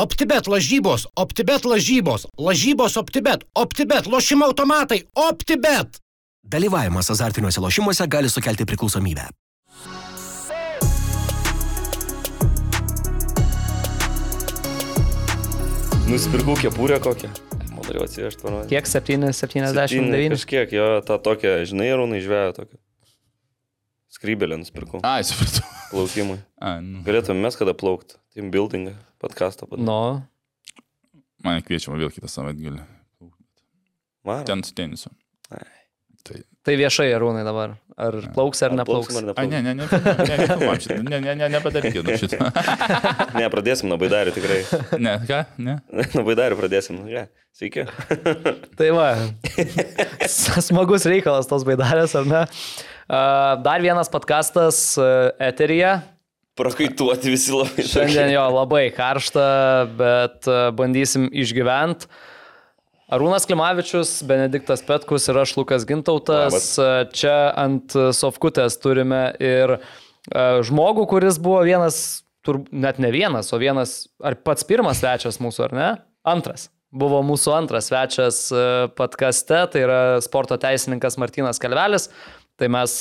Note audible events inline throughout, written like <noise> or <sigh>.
OptiBet lažybos, OptiBet lažybos, lažybos OptiBet, OptiBet lošimo automatai, OptiBet. Dalyvavimas azartiniuose lošimuose gali sukelti priklausomybę. Nusipirkau kepurę kokią. Modariau atsivežti parodyti. Kiek 7, 79? Kažkiek jo, tą tokią, žinai, rūnai žvėjo tokią. Skrybelę nusipirkau. Ai, supratau. Plaukimui. Ai, nu. Galėtume mes kada plaukti. Team building, podcastą padaryti. Nu, Mane kviečiama vėl kitą savaitgalį. Ten su tenisu. Ai. Tai. tai viešai arūnai dabar. Ar plauks ar neplauks? Plauksim ar Ai, ne, neplauksim? ne, ne, ne, ne, ne, ne, ne, ne, nepadarykit nu šitą. Ne, pradėsim nuo baidarių tikrai. <laughs> Ne, ką, ne. <laughs> nuo baidarių pradėsim. Nu, ja. Sveiki. <laughs> Tai va, smagus reikalas tos baidarės, ar ne? A, Dar vienas podkastas a, eteryje. Prakaituoti visi labai. Šiandien jo labai karšta, bet a, bandysim išgyventi. Arūnas Klimavičius, Benediktas Petkus ir aš Lukas Gintautas. Labas. A, Čia ant Sofkutės turime ir a, žmogų, kuris buvo vienas, tur, net ne vienas, o vienas, ar pats pirmas svečias mūsų, ar ne? Antras. Buvo mūsų antras svečias a, podcaste, tai yra sporto teisininkas Martinas Kalvelis. Tai mes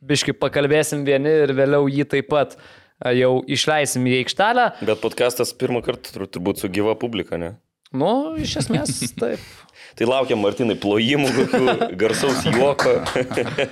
a, biški pakalbėsim vieni ir vėliau jį taip pat a, jau išleisim į aikštelę. Bet podcastas pirmą kartą tur- turbūt su gyva publika, ne? Nu, iš esmės, <laughs> taip. Tai laukiam Martinai plojimų, kokių garsaus juoko.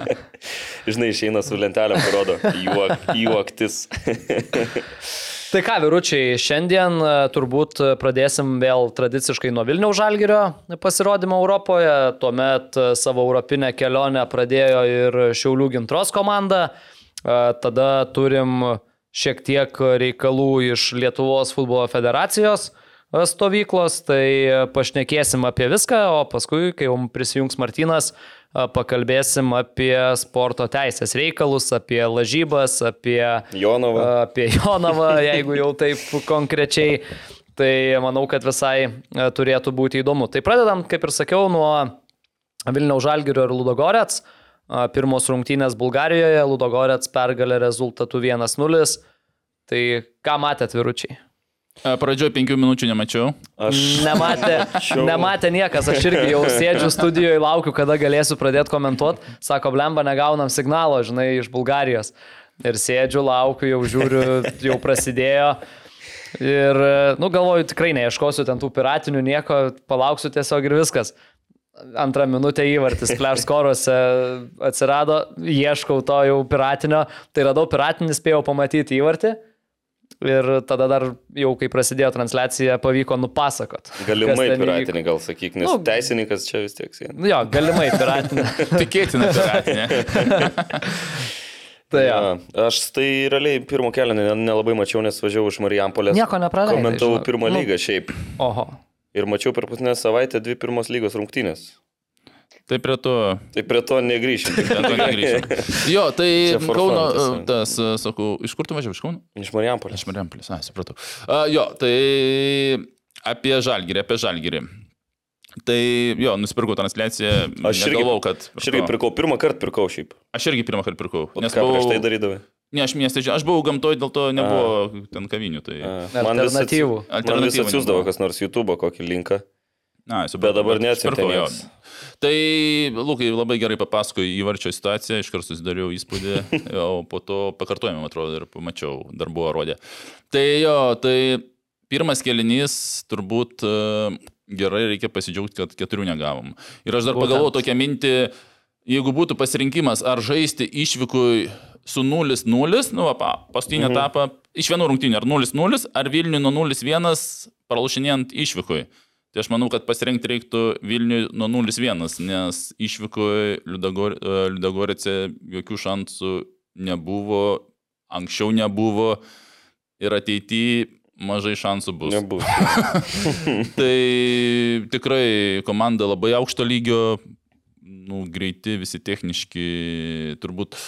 <laughs> Žinai, išeina su lentelėm, parodo juok, juoktis. <laughs> Tai ką, vyručiai, šiandien e, turbūt pradėsim vėl tradiciškai nuo Vilniaus Žalgirio pasirodymo Europoje. Tuomet e, savo europinę kelionę pradėjo ir Šiaulių gintros komanda. E, Tada turim šiek tiek reikalų iš Lietuvos futbolo federacijos stovyklos, tai pašnekėsim apie viską, o paskui, kai jau prisijungs Martinas, pakalbėsim apie sporto teisės reikalus, apie lažybas, apie Jonova. apie Jonavą, <laughs> jeigu jau taip konkrečiai. Tai manau, kad visai turėtų būti įdomu. Tai pradedam, kaip ir sakiau, nuo Vilniaus Žalgirio ir Ludogorets. Pirmos rungtynės Bulgarijoje, Ludogorets pergalė rezultatu 1-0. Tai ką matėt, viručiai? Pradžioje penkių minučių nemačiau. Aš Nematė, nematė niekas, aš irgi jau sėdžiu studijoje, laukiu, kada galėsiu pradėti komentuoti. Sako, blemba, negaunam signalo, žinai, iš Bulgarijos. Ir sėdžiu, laukiu, jau žiūriu, jau prasidėjo. Ir, nu, galvoju, tikrai neieškosiu ten tų piratinių nieko, palauksiu tiesiog ir viskas. Antrą minutę įvartis pleš skoruose atsirado, ieškau to jau piratinio, tai radau piratinį, spėjau pamatyti įvartį. Ir tada dar jau, kai prasidėjo transliacija, pavyko nupasakot. galimai piratinį gal sakyk, nes Nu, teisininkas čia vis tiek sėdi. Nu Jo, galimai <laughs> piratinė. Tikėtina, <laughs> ne. tai jo. Ja, aš tai realiai pirmo kelio ne- nelabai mačiau, nes važiavau iš Marijampolės. Nieko nepraleidai, Komentavau pirmą Nu. lygą šiaip. Oho. Ir mačiau per paskutinę savaitę dvi pirmos lygos rungtynės. Tai prie to, Tai prie to negryšim. prie to negrįžčiau. Jo, tai <laughs> Kauno, fun tas, sakau, iš kur tu važiavai, iš Kauno? Iš Marijampolės. Iš Marijampolės, ai, supratau. A, jo, tai apie Žalgirį, apie Žalgirį. Tai jo, nusipirkau transliaciją, Aš irgi- negalvau, kad... Aš irgi pirkau, pirmą kartą pirkau šiaip. Aš irgi pirmą kartą pirkau. Nes ką prieš tai darydavai? Ne, aš miestė, aš buvau gamtoje, dėl to nebuvo ten kavinių. Tai... A, Man vis Alternatyvų. atsi- Man vis Alternatyvų atsiųsdavo kas nors YouTube kokį linką. Na, Bet dabar neatsipirkau. Tai, Lukai, labai gerai papasakoju įvarčio situaciją, iš karto susidariau įspūdį, <laughs> o po to pakartojimą, atrodo, ir pamačiau, dar buvo rodė. Tai jo, tai pirmas kelinys turbūt e, gerai reikia pasidžiaugti, kad keturių negavom. Ir aš dar pagalvojau tokią mintį, jeigu būtų pasirinkimas, ar žaisti išvykui su 0-0, nu, va, pa- paskutinį mhm. etapą, iš vienų rungtynių, ar 0-0, ar Vilniui nuo 0-1 pralašinėjant išvykui. Tai aš manau, kad pasirinkti reiktų Vilniui nuo 0-1, nes išvykoje Liudagorėse jokių šansų nebuvo, anksčiau nebuvo ir ateityje mažai šansų bus. Nebus. <laughs> Tai tikrai komanda labai aukšto lygio, nu, greiti, visi techniški, turbūt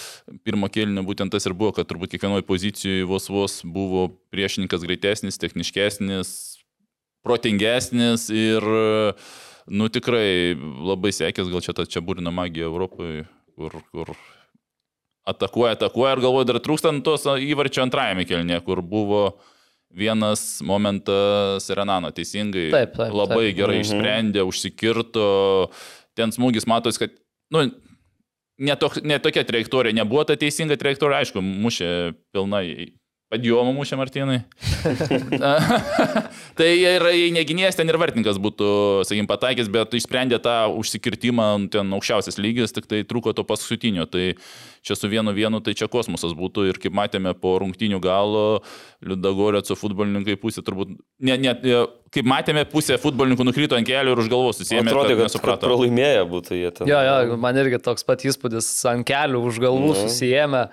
pirmo kėlinio būtent tas ir buvo, kad turbūt kiekvienoje pozicijoje vos vos buvo priešininkas greitesnis, techniškesnis, protingesnis ir, nu, tikrai labai sekės, gal čia ta čia būrina magija Europoje, kur, kur atakuoja, atakuoja ir galvoju, dar trūkstant tos įvarčio antrajame kelnėje, kur buvo vienas momentas Renano teisingai. Taip, taip, Labai taip. gerai išsprendė, užsikirto. Ten smūgis matos, kad, nu, ne, tok, ne trajektorija, nebuvo ta teisinga trajektorija, aišku, mušė pilnai. Padėjomą mušė Martinai. tai ir jei neginės, ten ir vartininkas būtų, sakykim, pataikęs, bet išsprendė tą užsikirtimą, ten aukščiausias lygis, tik tai trūko to paskutinio. Tai čia su vienu vienu, tai čia kosmosas būtų ir kaip matėme po rungtinių galo, Liudagoreco futbolininkai pusė turbūt, ne, ne, kaip matėme, pusė futbolininkų nukrito ant kelių ir už galvos susijęs. Atrodė, kad, kad nesuprato. pralaimėję būtų jie ten. Jo, jo, man irgi toks pat įspūdis ant kelių už galvų Nu. susijėmė.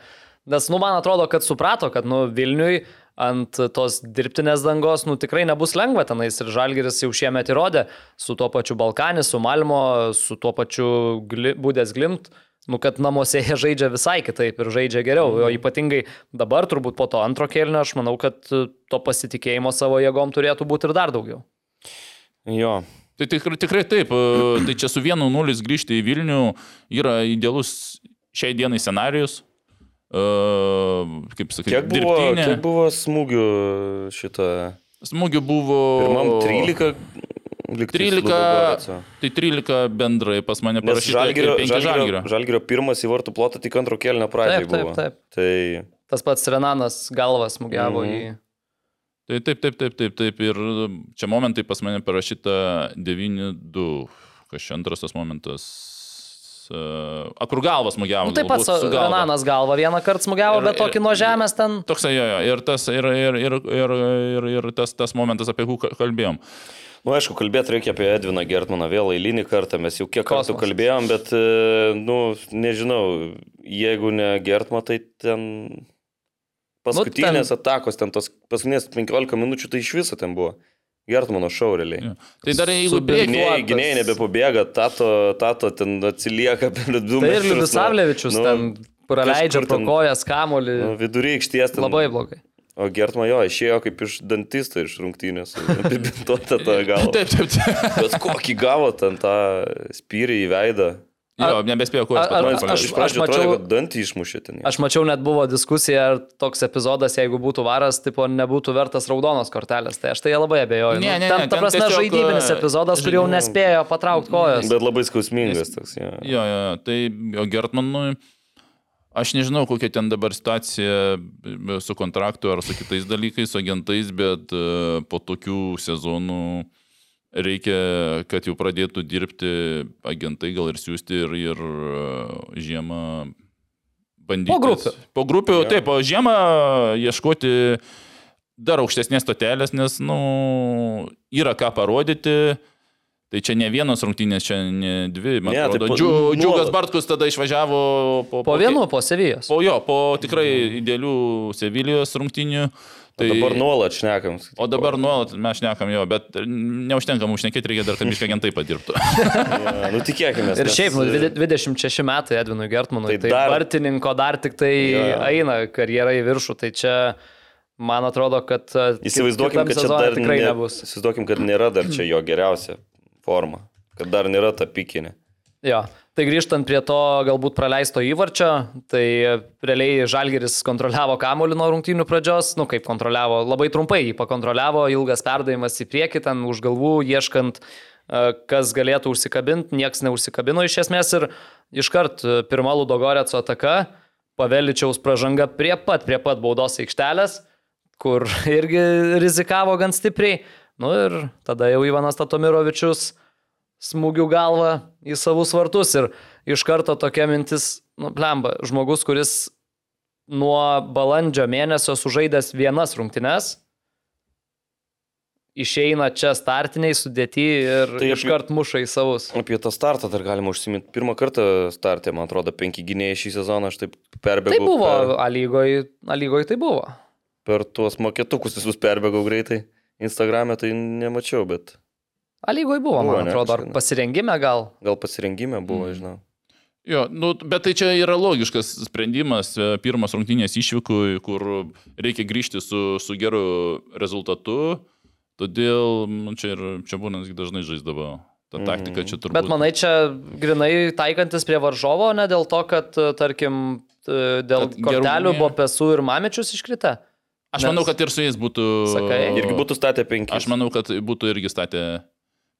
Nes, nu, man atrodo, kad suprato, kad, nu, Vilniui ant tos dirbtinės dangos, nu, tikrai nebus lengva tenais. Ir Žalgeris jau šiemet įrodė su tuo pačiu Balkanis, su Malmo, su tuo pačiu gli, Būdės Glimt. Nu, kad namuose jie žaidžia visai kitaip ir žaidžia geriau. O ypatingai dabar, turbūt po to antro kėlinio, aš manau, kad to pasitikėjimo savo jėgom turėtų būti ir dar daugiau. Jo. Tai tikrai, tikrai taip, e, tai čia su vienu nulis grįžti į Vilnių yra idealus šiai dienai scenarius. Kaip sakyti, Kiek buvo, kiek buvo smūgių šitą? Smūgių buvo. Pirmam 13. lygtais 13, Ludogorets. tai 13 bendrai pas mane parašyta. žalgerio, ir penki žalgerio, žalgerio. žalgerio pirmas į vartų plotą tik antro kelnio pradžioje Taip, taip, buvo. taip. Tai Tas pats Renanas galvas smūgiavo Mhm. į... Tai taip, taip, taip, taip, taip. Ir čia momentai pas mane parašyta 9-2. Kas čia antras tas momentas? Uh, Akur galvas smūgiavo. Nu, taip pat su galva. Vieną kartą smūgiavo, bet tokį nuo žemės ten... Toksai jo, jo. Ir, tas, ir, ir, ir, ir, ir, ir tas, tas momentas, apie kurį kalbėjom. Na, nu, aišku, kalbėti reikia apie Edviną Gertmaną vėl eilinį kartą, mes jau kiek kartų Kosmosas. kalbėjom, bet, e, nu, nežinau, jeigu ne Gertma, tai ten paskutinės ten- atakos, ten tos paskutinės 15 minučių, tai iš viso ten buvo. Gertmano šau realiai. Jo. Tai dar jeigu Gynėjai, gynėjai nebepabėga, tato, tato ten atsilieka per du Tai ir metrus nuo- Liudisavlevičius nu, ten praleidžia pro kojas kamolį. nu, Vidury aikštės ten. Labai blogai. O Gertma jo, išėjo kaip iš dantisto iš rungtynės. Apibintuota tą <laughs> galvą. Taip, taip, taip. Bet kokį gavo ten tą spyrį į veidą. Jo, nebespėjau, kuo aš- pradžių atrodė, mačiau- kad dantį išmušė ten. Aš mačiau, net buvo diskusija, ar toks epizodas, jeigu būtų varas, tipo, nebūtų vertas raudonos kortelės. Tai aš tai labai abejoju. Ne, Nu, ne, ten, ne, ta prasme, tiesiog, žaidybinis epizodas, kur jau nespėjo patraukti kojos. Bet labai skausmingas toks. Jo. Jo, jo, jo, tai jo Gertmanui, aš nežinau, kokia ten dabar situacija su kontraktu ar su kitais dalykais, su agentais, bet e, po tokių sezonų reikia, kad jau pradėtų dirbti agentai, gal ir siūsti ir, ir e, žiemą bandyti. Po grupių. Po grupių, Jo. taip, o žiemą ieškoti dar aukštesnės stotelės, nes, nu, yra ką parodyti. Tai čia ne vienos rungtynės, čia ne dvi. Man Ne, tai atrodo, po- Džiu, nuolat. Džiugas Bartkus tada išvažiavo po, Po vienu, po Sevijos. Po jo, po tikrai idealių Sevilijos rungtynių. Tai dabar nuolat šnekam. O dabar nuolat mes šnekam jo, bet neužtenka mums šnekėti, reikia dar, kad biškai agentai padirbtų. <laughs> Ja, nu tikėkime. Ir šiaip, nu, 26 metai Edvinui Gertmanui, Tai tai, dar- vartininko dar tik tai Jo. eina karjera į viršų, tai čia man atrodo, kad e, Įsivaizduokim, kad čia dar tikrai ne, nebus. Įsivaizduokim, kad nėra dar čia jo geriausia forma. Kad dar nėra ta pikinė. Jo. Tai grįžtant prie to galbūt praleisto įvarčio, tai realiai Žalgeris kontroliavo kamuolį nuo rungtynių pradžios, nu kaip kontroliavo, labai trumpai jį pakontroliavo, ilgas perdavimas į priekį, ten už galvų ieškant, e, kas galėtų užsikabinti, nieks neužsikabino iš esmės ir iškart e, pirma Ludogoreco ataka, Paveličiaus pražanga prie pat, prie pat baudos aikštelės, kur irgi rizikavo gan stipriai. Nu ir tada jau Ivanas Tatomirovičius smūgių galvą į savus vartus ir iš karto tokia mintis, nu, blemba, žmogus, kuris nuo balandžio mėnesio sužaidęs vienas rungtynes, išeina čia startiniai sudėti ir Tai iškart muša į savus. Apie tą startą dar galima užsiminti. Pirmą kartą startė, man atrodo, penki gynėjai šį sezoną, aš taip perbėgau. Tai buvo, Per, A lygoje tai buvo. per tuos moketukus visus perbėgau greitai. Instagram'e tai nemačiau, bet A lygoje buvo, Buvo, man ne, atrodo, ar pasirengime gal. gal pasirengime buvo, Mm. žinau. Jo, nu, bet tai čia yra logiškas sprendimas, e, pirmas rungtynės išvykui, kur reikia grįžti su, su geru rezultatu, todėl nu, čia, ir, čia būnant dažnai žaisdavo. Ta taktika čia turbūt. Bet manai, čia grinai taikantis prie varžovo, ne dėl to, kad, e, tarkim, e, dėl Kad kortelių buvo pesų ir mamičius iškrita? Aš Nes- manau, kad ir su jais būtų... Sakai? Irgi būtų statę penki. Aš manau, kad būtų irgi statę...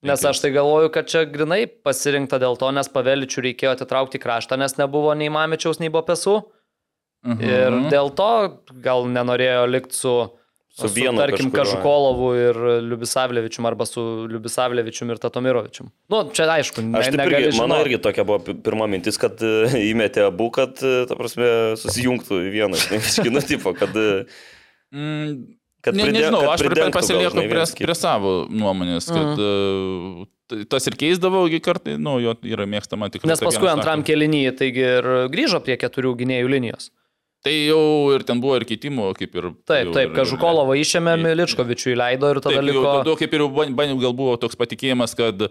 Nes aš tai galvoju, kad čia grinai pasirinkta dėl to, nes paveličių reikėjo atitraukti kraštą, nes nebuvo nei Mamičiaus, nei Bopesų. Mhm. Ir dėl to gal nenorėjo likti su, Su vienu tarkim. Kažukolovu ir Liubisavlevičium arba su Liubisavlevičium ir Tatomirovičium. Nu, čia aišku, ne, Aš taip irgi, mano irgi tokia buvo pi- pirma mintis, kad e, įmetė abu, kad, e, ta prasme, susijungtų į vieną. žinai, <laughs> Nu, tipo, kad, e, Mm, kad ne, pridė- nežinau, kad aš pri- pridengtų gal, pasilieku žinai, prie, prie savo nuomonės, kad mm. uh, tas ir keisdavau, kartai, nu, jo yra mėgstama tikrai. Nes paskui antram kelinyje, taigi ir grįžo prie keturių gynėjų linijos. Tai jau ir ten buvo ir keitimų, kaip ir... Taip, taip, Kažukolovą išėmė, Miličkovičių įleido ir tada Taip, liko... tada kaip ir ban- ban- gal buvo toks patikėjimas, kad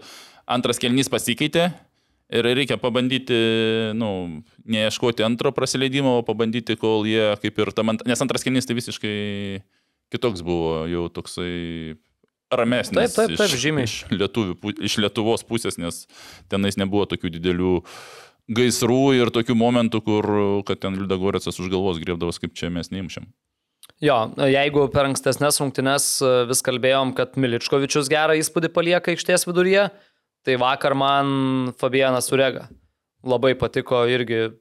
antras kelnys pasikeitė ir reikia pabandyti, nu, neieškoti antro prasileidimo, o pabandyti, kol jie kaip ir tam, nes antras kelnys tai visiškai kitoks buvo, jau toksai ramesnis. Taip, taip, taip, iš, žymiai. Iš, lietuvių, iš Lietuvos pusės, nes tenais nebuvo tokių didelių gaisrų ir tokių momentų, kur, kad ten Liudagorėcas už galvos griebdavos, kaip čia mes neimšiam. Jo, jeigu per ankstesnės rungtynes e, vis kalbėjom, kad Miličkovičius gerą įspūdį palieka aikštės viduryje, tai vakar man Fabianas Urega labai patiko irgi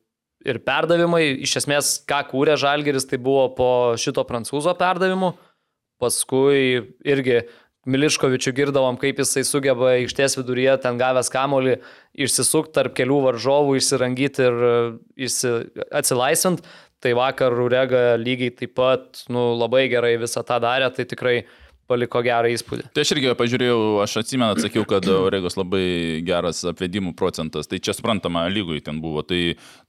ir perdavimai. Iš esmės, ką kūrė Žalgeris, tai buvo po šito prancūzo perdavimu. Paskui irgi Miliškovičių girdavom, kaip jisai sugeba aikštės viduryje, ten gavęs kamolį, išsisukti tarp kelių varžovų, išsirangyti ir e, išsi, atsilaisvint. Tai vakar Urega lygiai taip pat nu, labai gerai visą tą darė, tai tikrai paliko gerą įspūdį. Tai aš irgi pažiūrėjau, aš atsimenu, atsakiau, kad Oregos labai geras apvedimų procentas. Tai čia suprantama, lygui ten buvo. Tai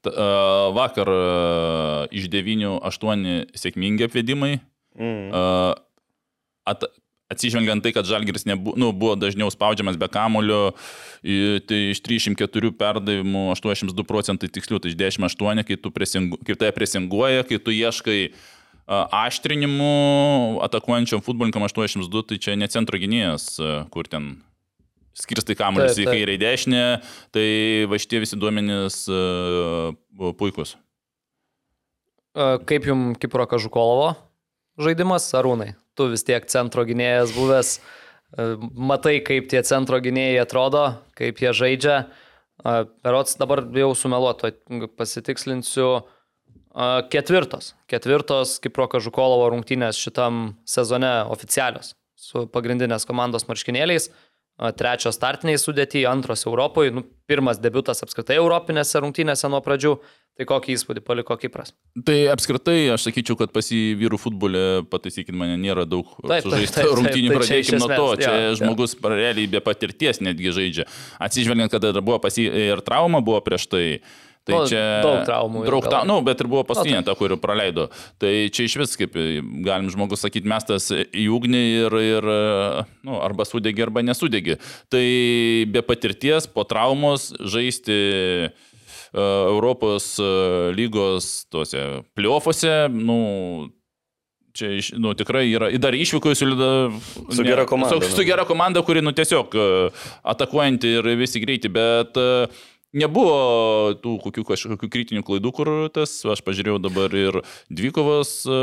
ta, uh, vakar uh, iš 9-8 sėkmingi apvedimai. Mm. Uh, at, atsižvelgiant tai, kad Žalgiris nebu, nu, buvo dažniau spaudžiamas be kamulio, tai iš 304 perdavimų 82 procentai tikslių, tai iš 18, kai tu presingu, kai tai presinguoja, kai tu ieškai a, aštrinimų atakuojančiam futbolininkam 82, tai čia ne centro gynėjas, kur ten skirstai kamuolius į kairę į dešinę, tai va šitie visi duomenys buvo puikus. Kaip jums Kipro Kažukolovo žaidimas, Arūnai? Tu vis tiek centro gynėjas buvęs, matai, kaip tie centro gynėjai atrodo, kaip jie žaidžia. Perots dabar jau sumeluoto, pasitikslinsiu. Ketvirtos. Ketvirtos Kipro Kažukolovo rungtynės šitam sezone oficialios su pagrindinės komandos marškinėliais. Trečios startiniai sudėti, antros Europoje, nu, pirmas debutas apskritai Europinėse rungtynėse nuo pradžių. Tai kokį įspūdį paliko Kipras? Tai apskritai aš sakyčiau, kad pas jį vyrų futbole, pataisykit mane, nėra daug sužaistų rungtynių. tai Pradėkime nuo to, čia jo, jo. žmogus realiai be patirties netgi žaidžia. Atsižvelgiant, kad buvo pas jį ir trauma buvo prieš tai. Tai Nu, čia daug traumų Daug ta, nu, bet ir buvo Nu, paskutinė ta, kuri praleido. Tai čia iš vis, kaip galim žmogus sakyti, mestas į ugnį ir, ir nu, arba sudegi, arba nesudegi. Tai be patirties, po traumos žaisti e, Europos e, lygos tuose plyofose, nu, čia iš, nu, tikrai yra, dar išvyko su, Su gera komanda, Su, su nu. gera komanda, kuri, nu, tiesiog e, atakuojanti ir visi greiti, bet e, Nebuvo tų kokių kažkokių kritinių klaidų, kur tas, aš pažiūrėjau dabar ir dvikovas e,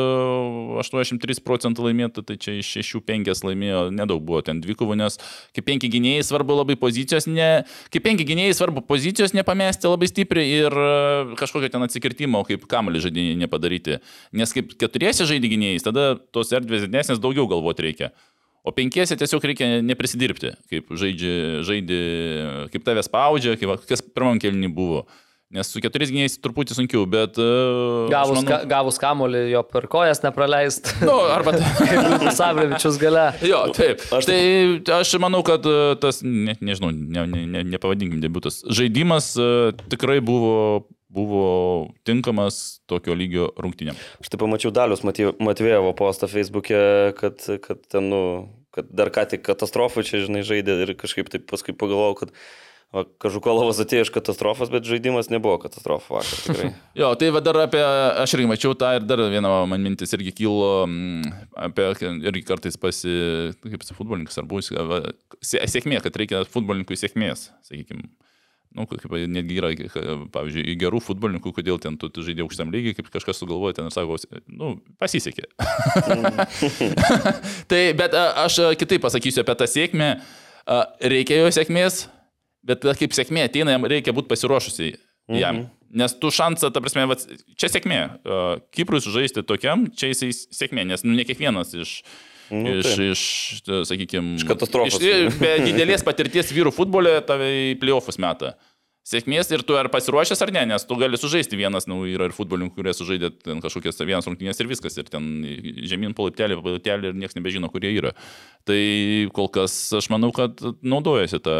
83 procentų laimėta, tai čia iš 6-5 laimėjo, nedaug buvo ten dvikovų, nes kaip penki gynėjai svarbu labai pozicijos, ne, kaip penki gynėjai svarbu pozicijos nepamesti labai stipriai ir e, kažkokio ten atsikirtimo, kaip kamalį žaidinį nepadaryti. Nes kaip keturiesi žaidži gynėjais, tada tos erdvės didesnės daugiau galvoti reikia. O penkiese tiesiog reikia neprisidirbti, kaip žaidži, žaidži, kaip tave spaudžia, kaip, kas pirmam kelnį buvo. Nes su keturiais gynėjais truputį sunkiau, bet... e, Gavus, manau- ka, gavus kamolį, jo per kojas nepraleist. Nu, arba... <laughs> Kaip Savlevičius gale. Jo, taip. Aš tai aš manau, kad e, tas, ne, nežinau, ne, ne, ne, nepavadinkim debutas, žaidimas e, tikrai buvo, buvo tinkamas tokio lygio rungtynėm. Aš tai pamačiau Dalius Matvėjevo postą Facebook'e, kad, kad ten, nu, kad dar ką tik katastrofų čia, žinai, žaidė ir kažkaip taip paskui pagalvojau, kad va, Kažukolovas atėjo iš katastrofos, bet žaidimas nebuvo katastrofa vakar. Tikrai. <laughs> Jo, tai va dar apie, aš irgi mačiau tą ir dar viena man mintis irgi kilo mm, apie, irgi kartais pasi, kaip su futbolinkas ar bus, sėkmė, kad reikia futbolininkui sėkmės, sakykime. Nu, kaip, netgi yra, pavyzdžiui, gerų futbolininkų, kodėl ten tu, žaidži aukštam lygiai, kaip kažkas sugalvoja ten ir sako, nu, pasisekė. <laughs> tai, bet aš kitaip pasakysiu apie tą sėkmę. Reikia jo sėkmės, bet kaip sėkmė ateina, jam reikia būti pasiruošusiai jam. Mhm. Nes tu šansą, ta prasme, va, čia sėkmė. A, Kiprui žaisti tokiam, čia jisai sėkmė, nes nu, ne kiekvienas iš... Nu, iš, taip. iš, sakykime, Iš katastrofos. Iš, be didelės patirties vyrų futbole tave į playoffus metą. Sėkmės ir tu ar pasiruošęs ar ne, nes tu gali sužaisti vienas, nu, yra ir futbolininkų, kurie sužaidė ten kažkokias vienas rungtynės ir viskas, ir ten žemyn po laiptelį, po laiptelį ir niekas nebežino, kurie yra. Tai kol kas aš manau, kad naudojasi tą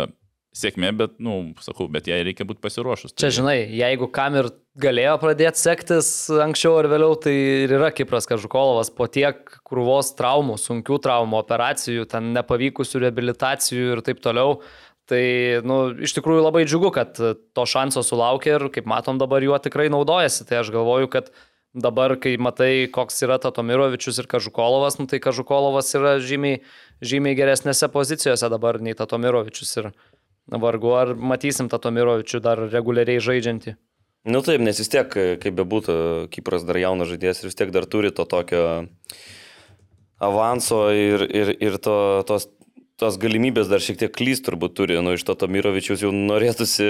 sėkmė, bet, nu, sakau, bet jai reikia būti pasiruošus. Čia, Tai- žinai, jeigu kam ir galėjo pradėti sektis anksčiau ar vėliau, tai ir yra Kipras Kažukolovas po tiek krūvos traumų, sunkių traumų, operacijų, ten nepavykusių rehabilitacijų ir taip toliau. Tai, nu, iš tikrųjų labai džiugu, kad to šanso sulaukė ir, kaip matom, dabar juo tikrai naudojasi. Tai aš galvoju, kad dabar, kai matai, koks yra Tatomirovičius ir Kažukolovas, nu, tai Kažukolovas yra žymiai, žymiai geresnėse pozicijose dabar nei Tatomirovičius. Ir vargu, ar matysim Tatomirovičių dar reguliariai žaidžiantį. Nu taip, nes vis tiek, kaip bebūtų, Kipras dar jaunas žaidėjas ir vis tiek dar turi to tokio avanso ir, ir, ir to, tos, tos galimybės dar šiek tiek klys turbūt turi. Nu, iš to Tomirovičius jau norėtųsi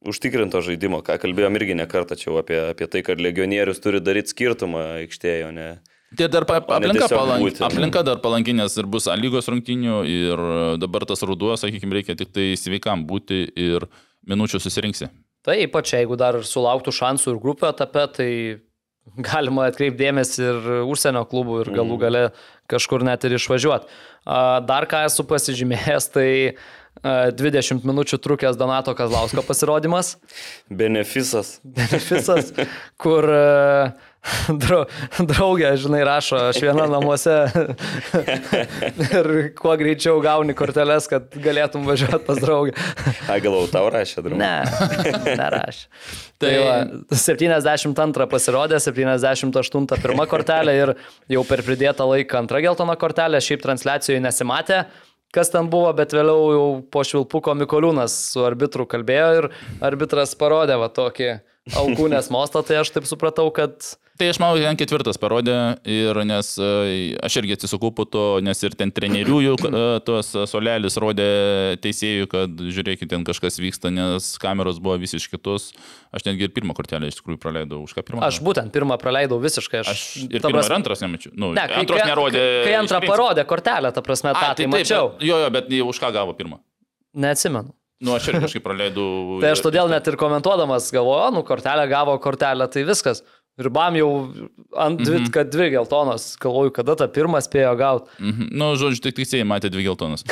užtikrinto žaidimo, ką kalbėjom irgi ne kartą čia apie, apie tai, kad legionierius turi daryti skirtumą aikštėje, o ne... Tai dar pa, aplinka, palank, aplinka dar palankinės ir bus A lygos rungtinių ir dabar tas ruduo, sakykime, reikia tik tai sveikam būti ir minučių susirinksi. Tai ypač jeigu dar sulauktų šansų ir grupio etape, tai galima atkreipdėmėsi ir užsienio klubų ir galų gale kažkur net ir išvažiuoti. Dar ką esu pasižymėjęs, tai a, 20 minučių trukęs Donato Kazlausko pasirodymas. Benefisas. Benefisas, kur drau- <laughs> draugė, žinai, rašo, aš viena namuose <laughs> ir kuo greičiau gauni korteles, kad galėtum važiuoti pas draugę. A, galau, tau rašė, draugai. Ne, nerašė. Tai Tai- va, 72 pasirodė, 78 pirma kortelė ir jau per pridėtą laiką antra geltona kortelė, šiaip transliacijoje nesimatė. Kas ten buvo, bet vėliau jau po švilpuko Mikoliūnas su arbitru kalbėjo ir arbitras parodė va tokį aukūnės <laughs> mostą, tai aš taip supratau, kad Tai aš manau, ten ketvirtas parodė ir nes e, aš irgi atsisukau po to, nes ir ten trenerių jau e, tuos solelis rodė teisėjų, kad žiūrėkit, ten kažkas vyksta, nes kameros buvo visiškai kitos. Aš netgi ir pirmą kortelę iš tikrųjų praleidau. Už ką pirmą? aš būtent pirmą praleidau visiškai. Aš, Aš ir pirmą prasme- ir antras nemačiau. Nu, Ne, kai, antros nerodė. Kai, antrą parodė kortelę, ta prasme, tą A, tai, tai mačiau. Bet, jo, jo, bet už ką gavo pirmą? Neatsimenu. Nu, aš irgi kažkaip praleidau. Tai aš todėl net ir komentuodamas galvoju, nu, kortelę gavo kortelę, tai viskas. Ir bam jau ant dvi, mm -hmm. kad dvi geltonos, galvoju, kada tą pirmą spėjo gauti. Mhm. Nu, žodžiu, tik teisėjai matė dvi geltonas.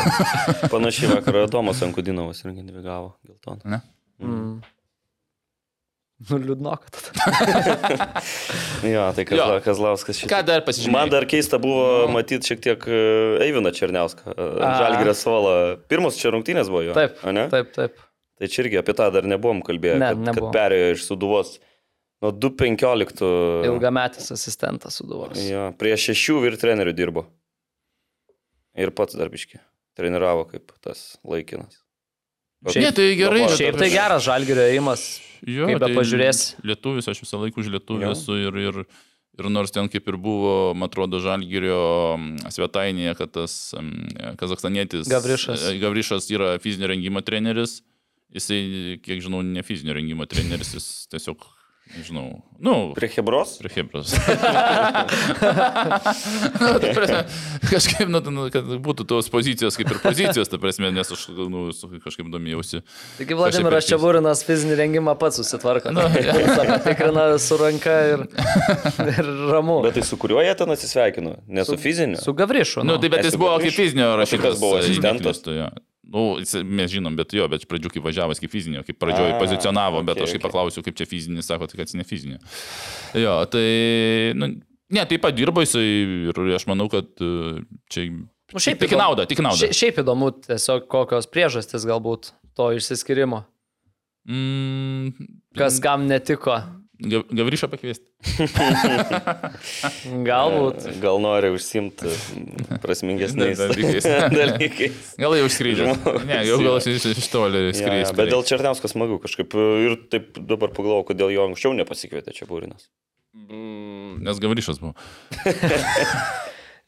<laughs> Panašiai vakar Domas Ankudinovas irgi dvi gavo geltoną. Ne? Mm. Nu, liūdno, kad. <laughs> Jo, tai Kazla, Jo. Kazlauskas šitą. Ką dar pasižymėjai? Man dar keista buvo matyti šiek tiek e, Eivina Černiauską. A. Žalgirės suolą. Pirmos čia rungtynės buvo jo. Taip, a ne? taip, taip. Tai čia irgi apie tą dar nebuvom kalbėję. Ne, kad, nebuvom. kad perėjo iš Suduvos nuo 2.15. Ilgametis asistentas suduvos. Jo, prie šešių vyr trenerių dirbo. Ir pats darbiški. Treniravo kaip tas laikinas. Ne, tai gerai. Bet Šiaip tai geras žalgerio įimas. Jo, Kaip tai bepažiūrėsi. Lietuvis, aš visą laiką už lietuvį esu ir, ir, ir nors ten kaip ir buvo, man atrodo, Žalgirio mm, svetainėje, kad tas kazakstanietis Gavrišas. e, Gavrišas yra fizinio rengimo treneris, jisai, kiek žinau, ne fizinio rengimo treneris, jis tiesiog, nežinau, nu, Prie Hebros? Prie Hebros. nu, ta prasme, kažkaip, nu, nu, kad būtų tos pozicijos kaip ir pozicijos, ta prasme, nes aš nu, su- kažkaip domėjausi. Taigi Vladimiras Kažkaip Čiaburinas fizinį rengimą pats susitvarko. Nu, Save tikrina su ranka ir, ir ramu. Bet tai su kuriuo jie ten atsisveikino? Ne su fiziniu? Su Gavrišu. Nu, Nu, tai bet jis buvo kaip fizinio tai rašytas. kas buvo, e, asistentas? neklystu, jo. Nu, mes žinom, bet jo, bet iš pradžių kaip važiavęs kaip fizinio, kaip pradžioje pozicionavo, bet okei, aš kaip okei. paklausiau, kaip čia fizinis, sako, tai kad ne fizinio. Jo, tai, nu, ne, taip pat dirbo jisai ir aš manau, kad e, čia... Nu, šiaip tik naudą, tik. Šia- Šiaip įdomu, tiesiog kokios priežastys galbūt to išsiskirimo. Mm, Kas kam netiko. Ga- Gavryšą pakviesti. <laughs> Galbūt. Gal nori užsimti prasmingesniais <laughs> Dalykais. <laughs> dalykais. Gal jau skrydžio. Ne, jau gal iš, iš toli Ja, skrydžio. ja, bet dėl Černiausko smagu kažkaip ir taip dabar pagalvojau, kodėl jo anksčiau nepasikvietė čia būrinas. Nes Gavryšas buvo.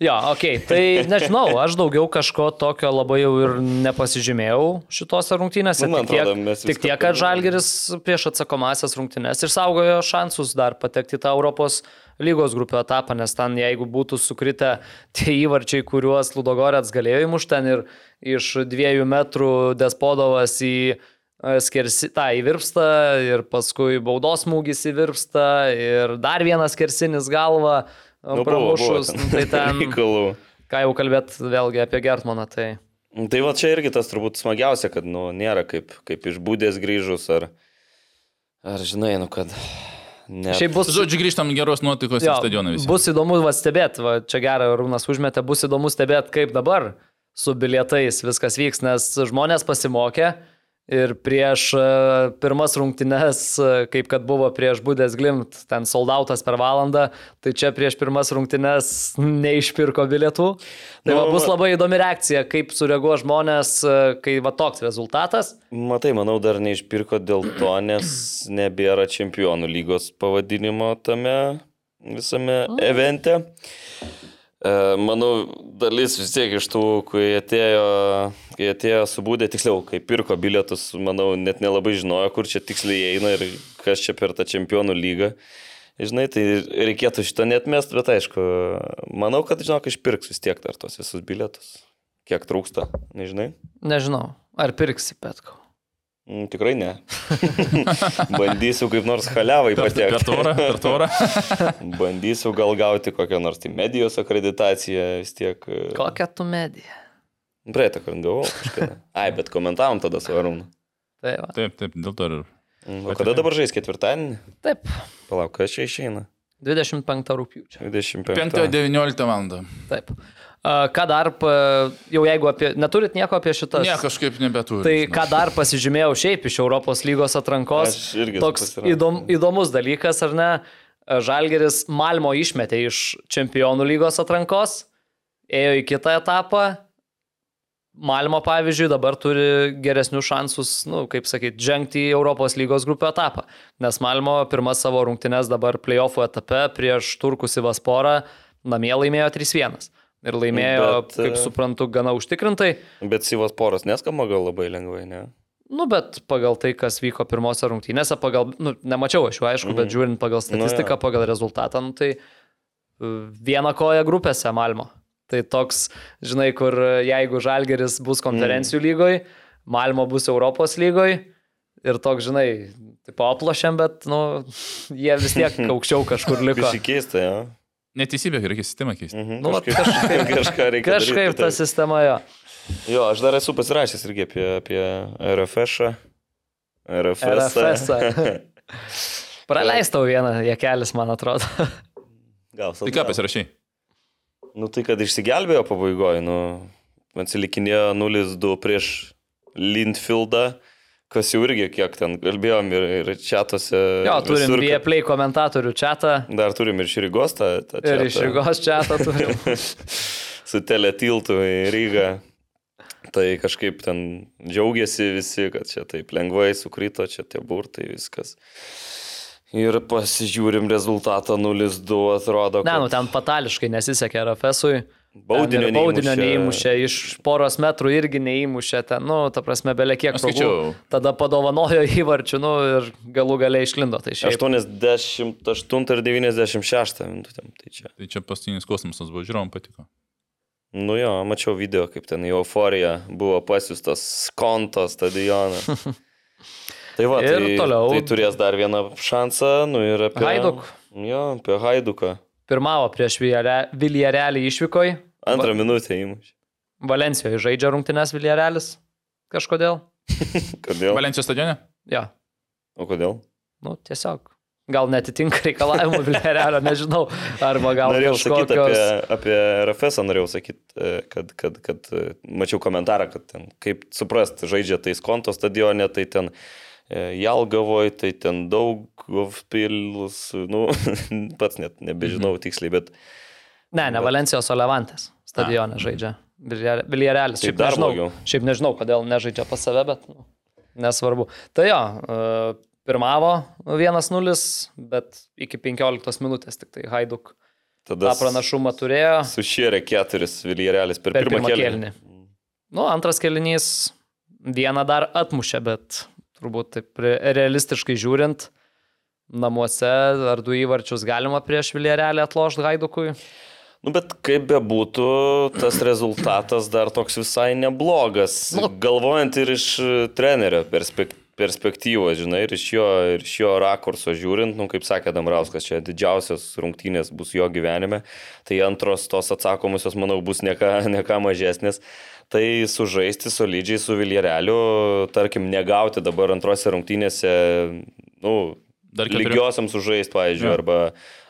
Jo, okei, okay. tai nežinau, aš daugiau kažko tokio labai jau ir nepasižymėjau šitose rungtynėse. Nu, tik tiek, atrodo, mes tik tiek, kad. Žalgeris prieš atsakomasias rungtynės išsaugojo šansus dar patekti tą Europos lygos grupių etapą, nes ten jeigu būtų sukritę tie įvarčiai, kuriuos Ludogorets galėjo įmušti ten ir iš dviejų metrų Despodovas į e, skersi, tą įvirpsta ir paskui baudos smūgis įvirpsta ir dar vienas skersinis galva Nu, buvo, pramušus, buvo nu, tai <laughs> ten, reikalų. ką jau kalbėt vėlgi apie Gertmaną, tai Tai va čia irgi tas turbūt smagiausia, kad nu, nėra kaip, kaip iš būdės grįžus ar, ar žinai, nu kad... Ne, šiaip bus... Žodžiu, grįžtam geros nuotaikos į Jo, stadioną visi. Bus įdomu va, stebėti, va, čia gerai, Rūnas užmetė, bus įdomu stebėti, kaip dabar su bilietais viskas vyks, nes žmonės pasimokė ir prieš e, pirmas rungtynes, e, kaip kad buvo prieš Budės Glimt, ten soldautas per valandą, tai čia prieš pirmas rungtynes neišpirko bilietų. Tai va, Nu, bus va- labai įdomi reakcija, kaip sureaguo žmonės, e, kai va toks rezultatas. Matai, manau, dar neišpirko dėl to, nes nebėra čempionų lygos pavadinimo tame visame evente. E, Manau, dalis vis tiek iš tų, kai atėjo, kai atėjo subūdė, tiksliau, kai pirko bilietus, manau, net nelabai žinojo, kur čia tiksliai eina ir kas čia per tą čempionų lygą. Žinai, tai reikėtų šito net mest, bet aišku, manau, kad, žinok, išpirks vis tiek dar tos visus bilietus. Kiek trūksta, nežinai? Nežinau, ar pirksi Petko. Tikrai ne. <laughs> Bandysiu kaip nors haliavai Per, per patekti. tvorą, per tvorą. <laughs> Bandysiu gal gauti kokią nors tai medijos akreditaciją vis tiek. e, Kokia tu medija? Praeitą kartą gavau kažkada. Ai, bet komentavom tada su Arūnu. Tai va. Taip, taip, dėl to ir. Mm, O kada dabar žais ketvirtadienį? Taip, Palauk, kas čia išeina? 25 rūpiučio. 25. 5-19 val. Taip. A, Ką dar, pa- jau jeigu apie, neturit nieko apie šitas? Ne, kažkaip nebeturiu. Tai ką dar pasižymėjau šiaip iš Europos lygos atrankos. Toks įdom, įdomus dalykas, ar ne? Žalgeris Malmo išmetė iš čempionų lygos atrankos, ėjo į kitą etapą. Malmo, pavyzdžiui, dabar turi geresnius šansus, nu, kaip sakyti, žengti į Europos lygos grupių etapą. Nes Malmo pirmas savo rungtynes dabar playoffų etape prieš Turkus į Vasporą namie laimėjo 3-1. Ir laimėjo, Bet, kaip e, suprantu, gana užtikrintai. Bet Sivas poras neskamba gal labai lengvai, ne? Nu, bet pagal tai, kas vyko pirmose rungtynėse, pagal, nu, nemačiau aš jų, aišku, bet žiūrint pagal statistiką, jo. pagal rezultatą, nu, tai e, viena koja grupėse Malmo. Tai toks, žinai, kur e, jeigu Žalgeris bus konferencijų lygoje, Malmo bus Europos lygoje ir toks, žinai, tipo aplošiam, bet, nu, jie vis tiek <laughs> aukščiau kažkur liko. Kažkaip keista, jo. Neteisybė, reikia sistemą keisti. Mhm, Nu, vat kažkaip, <laughs> kažką reikia. Kažkaip daryti, ta sistema jo. Jo, aš dar esu pasirašęs irgi apie, apie RFS. -ą. RFS. RFS. -ą. Praleistau vieną jekelis, man atrodo. Gal, Tai ką pasirašai? Nu tai, kad išsigelbėjo pabaigoje, nu, atsilikinėjo 0-2 prieš Lindfieldą, kas jau irgi kiek ten kalbėjom ir, ir čatuose. Jo, turim visur, kad- Vieplay komentatorių čatą. Dar turim ir Širigos tą. tą Ir chatą. iš Rygos čatą turim. <laughs> Su teletiltu į Rygą. Tai kažkaip ten džiaugiasi visi, kad čia taip lengvai sukrito, čia tie burtai, viskas. Ir pasižiūrim rezultatą 0-2, atrodo. Ne, kad nu ten fatališkai nesisekė RFSui. Baudinio, baudinio neįmušė. iš poros metrų irgi neįmušė, ten, nu, ta prasme, belie kiek progų. skaičiau. Tada padovanojo <laughs> įvarčių, nu, ir galų galiai išlindo. Tai šiaip. 88 ir 96 minutėm. Tai čia. Tai čia paskutinis kosmosas buvo, žiūrovom, patiko. Nu jo, mačiau video, kaip ten į euforiją buvo pasiūstas konto stadioną. <laughs> Tai va, Ir tai, toliau. tai turės dar vieną šansą, nu ir apie... Hajduk. Jo, apie Haiduką. Pirmavo prieš Viljarelį išvykoj. Antrą minutę įmušė. Valencijoje žaidžia rungtynes Viljarelis. Kažkodėl. <laughs> Kodėl? Valencijos stadione? Jo, O kodėl? nu, tiesiog. Gal netitinka reikalavimų <laughs> Viljarelio, nežinau. Arba gal norėjau sakyti kažkokios... apie, apie RFS, norėjau sakyti, kad, kad, kad e, mačiau komentarą, kad ten, kaip suprast, žaidžia tais konto stadione, tai ten e, Jalgavoje, tai ten daug pils, nu, pats net nebežinau tiksliai, bet Ne, ne Valencijos, o Levantės stadione žaidžia. Viljarelis. Šiaip, nežinau, šiaip nežinau, kodėl nežaidžia pas save, bet nu, nesvarbu. Tai jo, pirmavo 1-0, bet iki 15 minutės tik tai Haiduk tą tada pranašumą turėjo sušėrė keturis Viljarelis per, per pirmą pirmą kėlinį. kėlinį. Nu, antras kėlinys vieną dar atmušė, bet turbūt taip re- realistiškai žiūrint, namuose ar du įvarčius galima prieš Viljarelį atlošti Haidukui. Nu, bet kaip bebūtų, tas rezultatas dar toks visai neblogas. Nu. Galvojant ir iš trenerio perspek perspektyvos, žinai, ir iš jo, ir iš jo rakurso žiūrint, nu, kaip sakė Damrauskas, čia didžiausias rungtynės bus jo gyvenime, tai antros tos atsakomusios, manau, bus nieka, nieka mažesnės. Tai sužaisti solidžiai su Viljereliu, tarkim, negauti dabar antrose rungtynėse, nu, Dar keturi. lygiosiam sužaisti, pavyzdžiui, Jo. arba